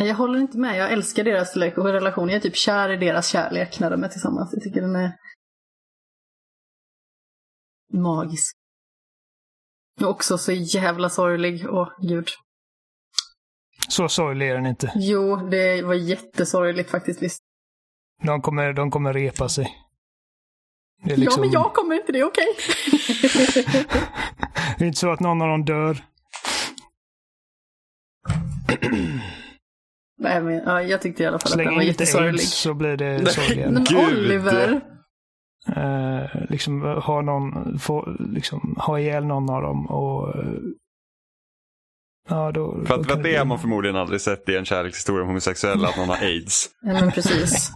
B: Jag håller inte med. Jag älskar deras relation. Jag är typ kär i deras kärlek när de är tillsammans. Jag tycker den är magisk. Och också så jävla sorglig. Åh, gud.
D: Så sorglig är den inte.
B: Jo, det var jättesorgligt faktiskt. Visst.
D: De kommer, de kommer repa sig. Är,
B: Ja,
D: liksom,
B: men jag kommer inte det, okej?
D: det är inte så att någon av dem dör.
B: Nej, men ja, jag tyckte i alla fall att
D: Släng
B: den var jättesorglig.
D: aids så blir det sorgligare.
B: Men
C: Gud.
B: Oliver!
D: Eh, liksom ha någon, få, liksom ha ihjäl någon av dem och eh, ja då.
C: För
D: då
C: att, för att det har man förmodligen aldrig sett i en kärlekshistoria om homosexuella, att någon har aids.
B: Ja, men precis.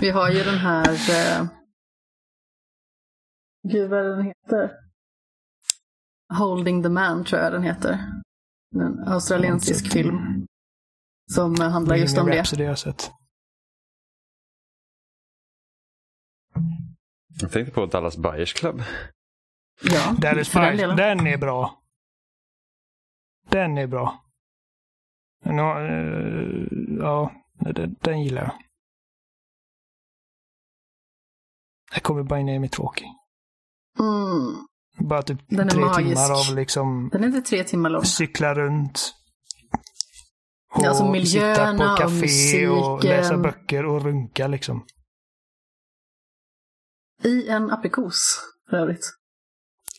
B: Vi har ju den här... Eh... Gud, vad den heter? Holding the Man, tror jag den heter. En australiensisk film. Som handlar just om det.
D: Har jag sett.
C: Jag tänkte på Dallas Buyers Club.
B: Ja,
D: Dallas
B: för den
D: Buyers,
B: delen.
D: den är bra. Den är bra. Nå, eh, ja, den, den gillar jag. Jag kommer by name är tråkig.
B: Mm.
D: Bara typ
B: Den är
D: tre
B: magisk.
D: timmar av liksom
B: Den är inte tre timmar lång.
D: cykla runt.
B: Ja, alltså
D: och sitta på
B: miljöerna och
D: café och läsa böcker och runka liksom.
B: I en aprikos, för övrigt.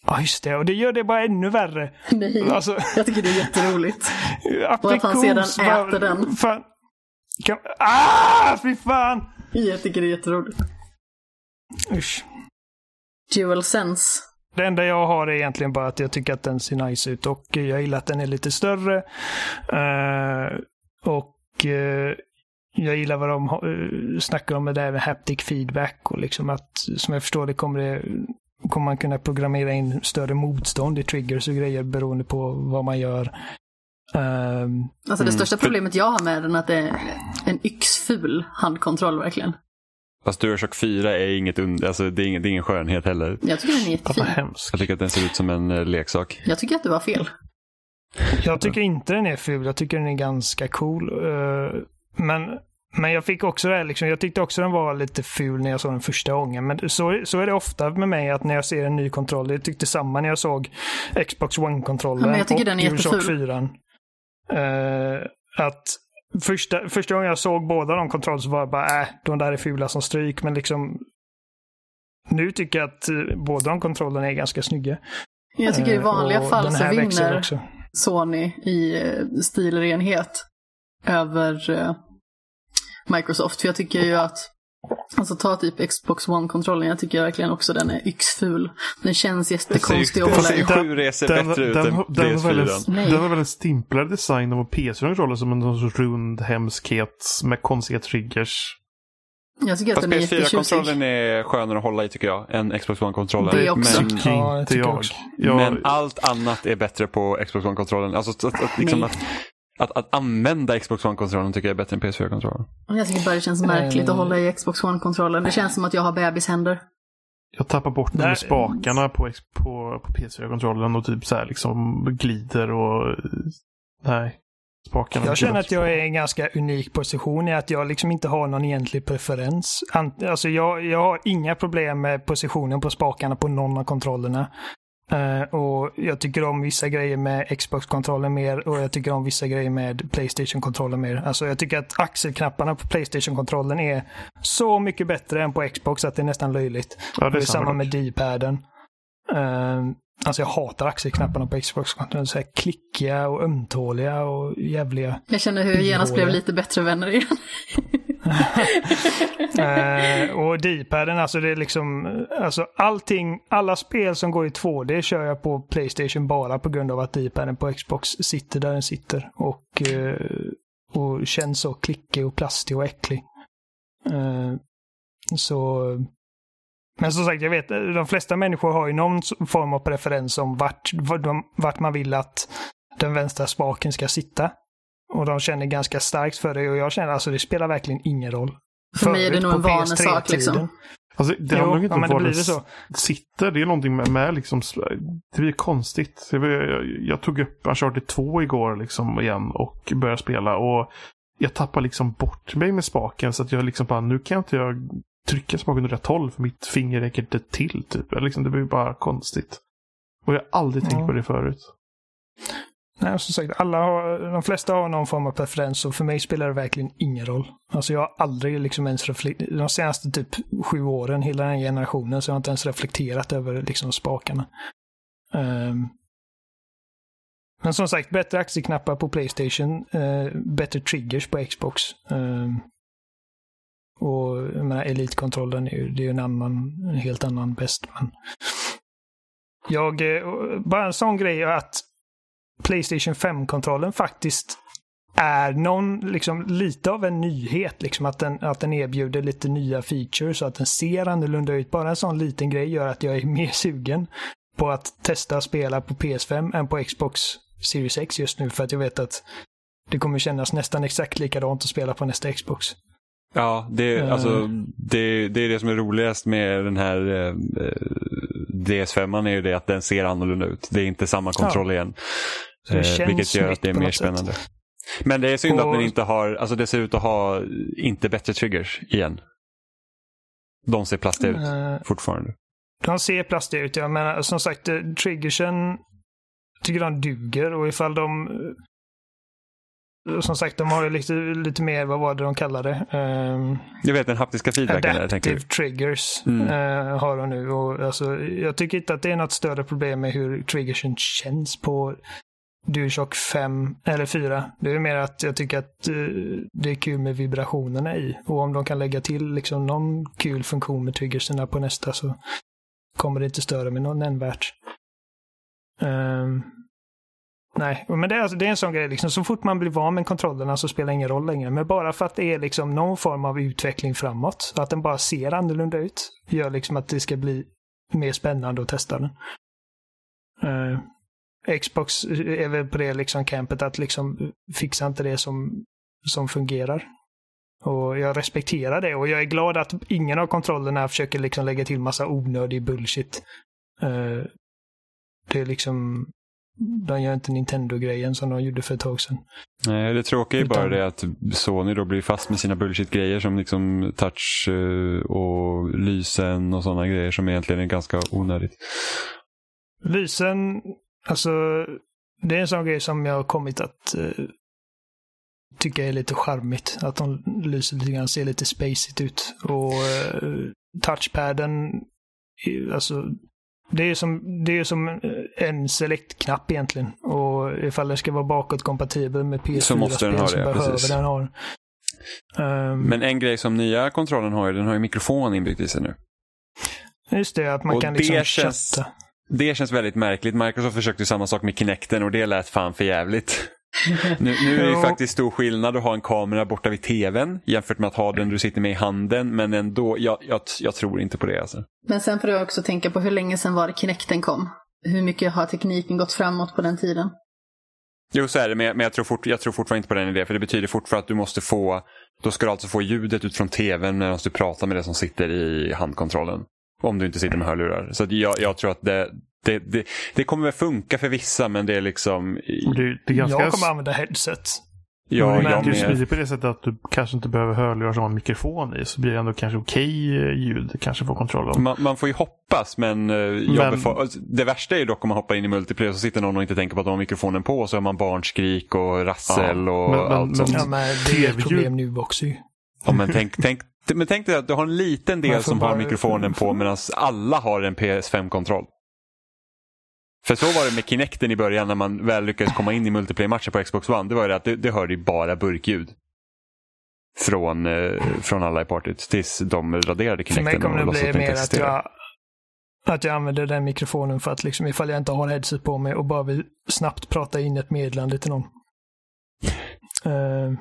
D: Ja, just det. Och det gör det bara ännu värre.
B: Nej,
D: Alltså,
B: jag tycker det är jätteroligt.
D: aprikos.
B: Och att han sedan äter den.
D: Fan. Kan... Ah, fy fan!
B: Jag tycker det är jätteroligt.
D: Usch.
B: Dual sense.
D: Det enda jag har är egentligen bara att jag tycker att den ser nice ut och jag gillar att den är lite större. Eh, och eh, jag gillar vad de uh, snackar om med det här med haptic feedback och liksom att som jag förstår det kommer det kommer man kunna programmera in större motstånd i triggers och grejer beroende på vad man gör. Ehm,
B: Alltså det
C: Mm.
B: största problemet jag har med den är att det är en yxful handkontroll verkligen.
C: Fast DualShock 4 är inget under, alltså det är ingen, det är ingen skönhet heller.
B: Jag tycker den är jättefin.
A: hemskt.
C: Jag tycker att den ser ut som en eh, leksak.
B: Jag tycker att du har fel.
D: Jag tycker inte den är ful. Jag tycker den är ganska cool. Eh, Men, men jag fick också det här, liksom, jag tyckte också den var lite ful när jag såg den första gången. Men så, så är det ofta med mig att när jag ser en ny kontroll, jag tyckte samma när jag såg Xbox One-kontrollen
B: Ja,
D: och
B: den är
D: DualShock
B: jätteful.
D: 4. Eh, att första, första gången jag såg båda de kontrollerna så var jag bara, äh, de där är fula som stryk. Men liksom nu tycker jag att eh, båda de kontrollerna är ganska snygga.
B: Jag tycker i
D: Eh,
B: vanliga
D: och
B: fall så vinner
D: också.
B: Sony i eh, stilrenhet över Microsoft. För jag tycker ju att, alltså ta typ Xbox One-kontrollen, jag tycker verkligen också den är yxful. Den känns jättekonstig att hålla i.
C: sju resor
A: Den,
C: bättre ut
A: den,
C: än
A: den, den, har väl
C: PS4.
A: en,
B: Nej.
A: den har väl en stimplare design vad PS4-kontrollen som en sorts rund hemskhet med konstiga triggers.
B: Jag tycker att
C: Fast
B: den är jättetjusig.
C: PS4-kontrollen är skönare att hålla i tycker jag, än Xbox One-kontrollen.
B: Det också.
C: Men,
D: Ja, jag
A: jag.
D: också.
A: jag
C: men allt annat är bättre på Xbox One-kontrollen. Alltså att, att, liksom att, att, att använda Xbox One-kontrollen tycker jag är bättre än PS4-kontrollen.
B: Jag tycker bara det känns märkligt att
D: Eh.
B: hålla i Xbox One-kontrollen. Det känns som att jag har bebishänder.
A: Jag tappar bort
D: Där-
A: med spakarna på, på, på PS4-kontrollen och typ så här liksom glider och... Nej. Spakarna.
D: Jag känner att jag är i en ganska unik position i att jag liksom inte har någon egentlig preferens. Alltså jag, jag har inga problem med positionen på spakarna på någon av kontrollerna. Eh, och jag tycker om vissa grejer med Xbox-kontrollen mer och jag tycker om vissa grejer med Playstation-kontrollen mer. Alltså jag tycker att axelknapparna på Playstation-kontrollen är så mycket bättre än på Xbox att det är nästan löjligt.
A: Ja,
D: det är samma med D-paden. Uh, alltså jag hatar axelknapparna på Xbox-kontrollen. Så här klickiga och ömtåliga och jävliga.
B: Jag känner hur jag genast blev lite bättre vänner igen.
D: Eh, och D-paden, alltså det är liksom, alltså allting, alla spel som går i 2D kör jag på Playstation bara på grund av att D-paden på Xbox sitter där den sitter. Och, eh, och känns så klickig och plastig och äcklig. Eh, så, men som sagt, jag vet, de flesta människor har ju någon form av preferens om vart, vart, de, vart man vill att den vänstra spaken ska sitta. Och de känner ganska starkt för det och jag känner alltså det spelar verkligen ingen roll.
B: För mig är det nog en
D: på
B: vanesak
D: PS3-tiden.
B: liksom.
A: Alltså, det handlar nog inte
D: ja,
A: om
D: det
A: var
D: blir
A: den
D: det så.
A: sitter. Det är någonting med, med liksom, det blir konstigt. Jag, jag, jag tog upp Uncharted 2 igår liksom igen och började spela. Och jag tappar liksom bort mig med spaken så att jag liksom bara, nu kan inte jag trycka spaken under rätt håll för mitt finger räcker inte till. Typ. Liksom, det blir bara konstigt. Och jag har aldrig tänkt
D: Ja.
A: på det förut.
D: Nej, som sagt, alla har, de flesta har någon form av preferens och för mig spelar det verkligen ingen roll. Alltså jag har aldrig liksom ens reflekterat, de senaste typ sju åren, hela den generationen, så jag har inte ens reflekterat över liksom spakarna. Um. men som sagt, bättre aktieknappar på Playstation, uh, bättre triggers på Xbox. Um. och jag menar, elitkontrollen är ju det är ju en annan, en helt annan bäst. Men jag, eh, bara en sån grej att Playstation 5-kontrollen faktiskt är någon, liksom, lite av en nyhet. Liksom, att, den, att den erbjuder lite nya features och att den ser annorlunda ut. Bara en sån liten grej gör att jag är mer sugen på att testa att spela på PS5 än på Xbox Series X just nu. För att jag vet att det kommer kännas nästan exakt likadant att spela på nästa Xbox.
C: Ja, det,
D: Eh.
C: alltså, det, det är det som är roligast med den här eh, DS5 är ju det att den ser annorlunda ut. Det är inte samma kontroll igen.
D: Så det
C: Eh, vilket gör att det är mer
D: sätt.
C: spännande. Men det är synd
D: Och-
C: att den inte har, alltså det ser ut att ha inte bättre triggers igen. De ser plastiga ut
D: Eh,
C: fortfarande.
D: de ser plastiga ut. Jag menar, som sagt, eh, triggersen tycker de duger och ifall de eh, som sagt, de har ju lite, lite mer, vad var det de kallade det? Um,
C: jag vet den haptiska feedbacken.
D: Adaptive där, triggers mm. uh, har de nu. Och, alltså, jag tycker inte att det är något större problem med hur triggersen känns på DualShock 5 eller 4. Det är mer att jag tycker att uh, det är kul med vibrationerna i. Och om de kan lägga till liksom någon kul funktion med triggerserna på nästa så kommer det inte störa mig någon nämnvärt. Um, nej, men det är, alltså, det är en sån grej. Liksom, så fort man blir van med kontrollerna så spelar det ingen roll längre. Men bara för att det är liksom någon form av utveckling framåt, att den bara ser annorlunda ut, gör liksom att det ska bli mer spännande att testa den. Uh, Xbox är väl på det liksom campet att liksom fixa inte det som, som fungerar. Och jag respekterar det och jag är glad att ingen av kontrollerna försöker liksom lägga till massa onödig bullshit. Uh, det är liksom, de gör inte Nintendo-grejen som de gjorde för ett tag sedan.
C: Nej, det tråkiga är Utan... bara det att Sony då blir fast med sina bullshit-grejer som liksom touch uh, och lysen och sådana grejer som egentligen är ganska onödigt.
D: Lysen, alltså det är en sån grej som jag har kommit att uh, tycka är lite charmigt. Att de lyser lite grann, ser lite spacigt ut. Och uh, touchpaden, alltså det är som, det är som en select-knapp egentligen. Och ifall den ska vara bakåtkompatibel med PS4-spel så, måste den ha det, så behöver precis. den ha
C: um, Men en grej som nya kontrollen har, den har ju mikrofon inbyggt i sig nu.
D: Just det, att man och kan liksom känns, chatta.
C: Det känns väldigt märkligt. Microsoft försökte samma sak med Kinecten och det lät fan för jävligt. nu, nu, är det faktiskt stor skillnad att ha en kamera borta vid tvn jämfört med att ha den du sitter med i handen. Men ändå, jag, jag, jag tror inte på det. Alltså.
B: Men sen får du också tänka på hur länge sedan var det Kinecten kom? Hur mycket har tekniken gått framåt på den tiden?
C: Jo, så är det, men jag, tror, fort, jag tror fortfarande inte på den idén. För det betyder fortfarande att du måste få, då ska du alltså få ljudet ut från tvn medan du pratar med det som sitter i handkontrollen. Om du inte sitter med hörlurar. Så jag, jag tror att det, det, det, det, kommer väl funka för vissa men det är liksom...
D: Det, det är ganska... Jag kommer använda headset.
A: Ja, men jag med. smidigt på det sättet att du kanske inte behöver hörlurar som har mikrofon i. Så blir det ändå kanske okej okay ljud. Kanske få kontroll av.
C: Man, man, får ju hoppas men, eh, men... Alltså, det värsta är ju dock om man hoppar in i multiplayer så sitter någon och inte tänker på att de har mikrofonen på. Och så har man barnskrik och rassel ja, och men, allt men, sånt.
D: Ja, men det är ett problem nu också
C: Ja, men tänk, tänk, men tänk dig att du har en liten del som bara... har mikrofonen på medan alla har en PS5-kontroll. För så var det med Kinecten i början när man väl lyckades komma in i multiplayer-matcher på Xbox One. Det var det att det, det hörde ju bara burkljud. Från, eh, från alla i partyt tills de raderade Kinecten.
D: För mig kommer det bli mer att jag, att jag använder den mikrofonen för att liksom ifall jag inte har headset på mig och bara vill snabbt prata in ett meddelande till någon. Uh,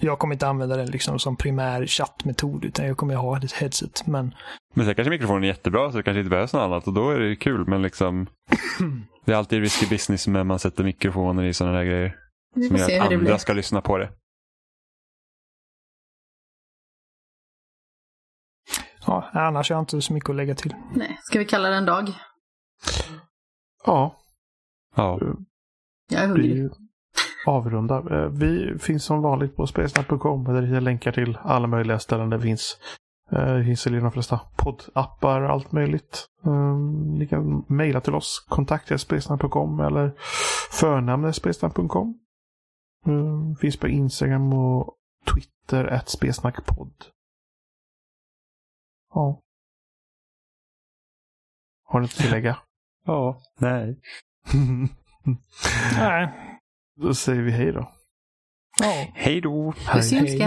D: jag kommer inte använda den liksom som primär chattmetod utan jag kommer ha ett headset. Men,
C: men sen kanske mikrofonen är jättebra så det kanske inte behövs något annat och då är det kul. Men liksom det är alltid risky business när man sätter mikrofoner i sådana där grejer. Som gör att andra ska lyssna på det.
D: Ja, annars har jag inte så mycket att lägga till.
B: Nej, ska vi kalla det en dag?
A: Ja.
C: Ja.
B: Jag är hungrig
A: avrunda. Eh, vi finns som vanligt på spelsnack.com där vi länkar till alla möjliga ställen det finns. Det finns i de flesta poddappar och allt möjligt. Eh, ni kan mejla till oss, kontakta.spelsnack.com eller förnamnet.spelsnack.com. Finns på Instagram och Twitter, ett spelsnackpodd. Ja. Har du något att tillägga?
C: Ja, nej.
D: nej.
A: Då säger vi hej då.
D: Ja.
C: Hej då.
B: Puss i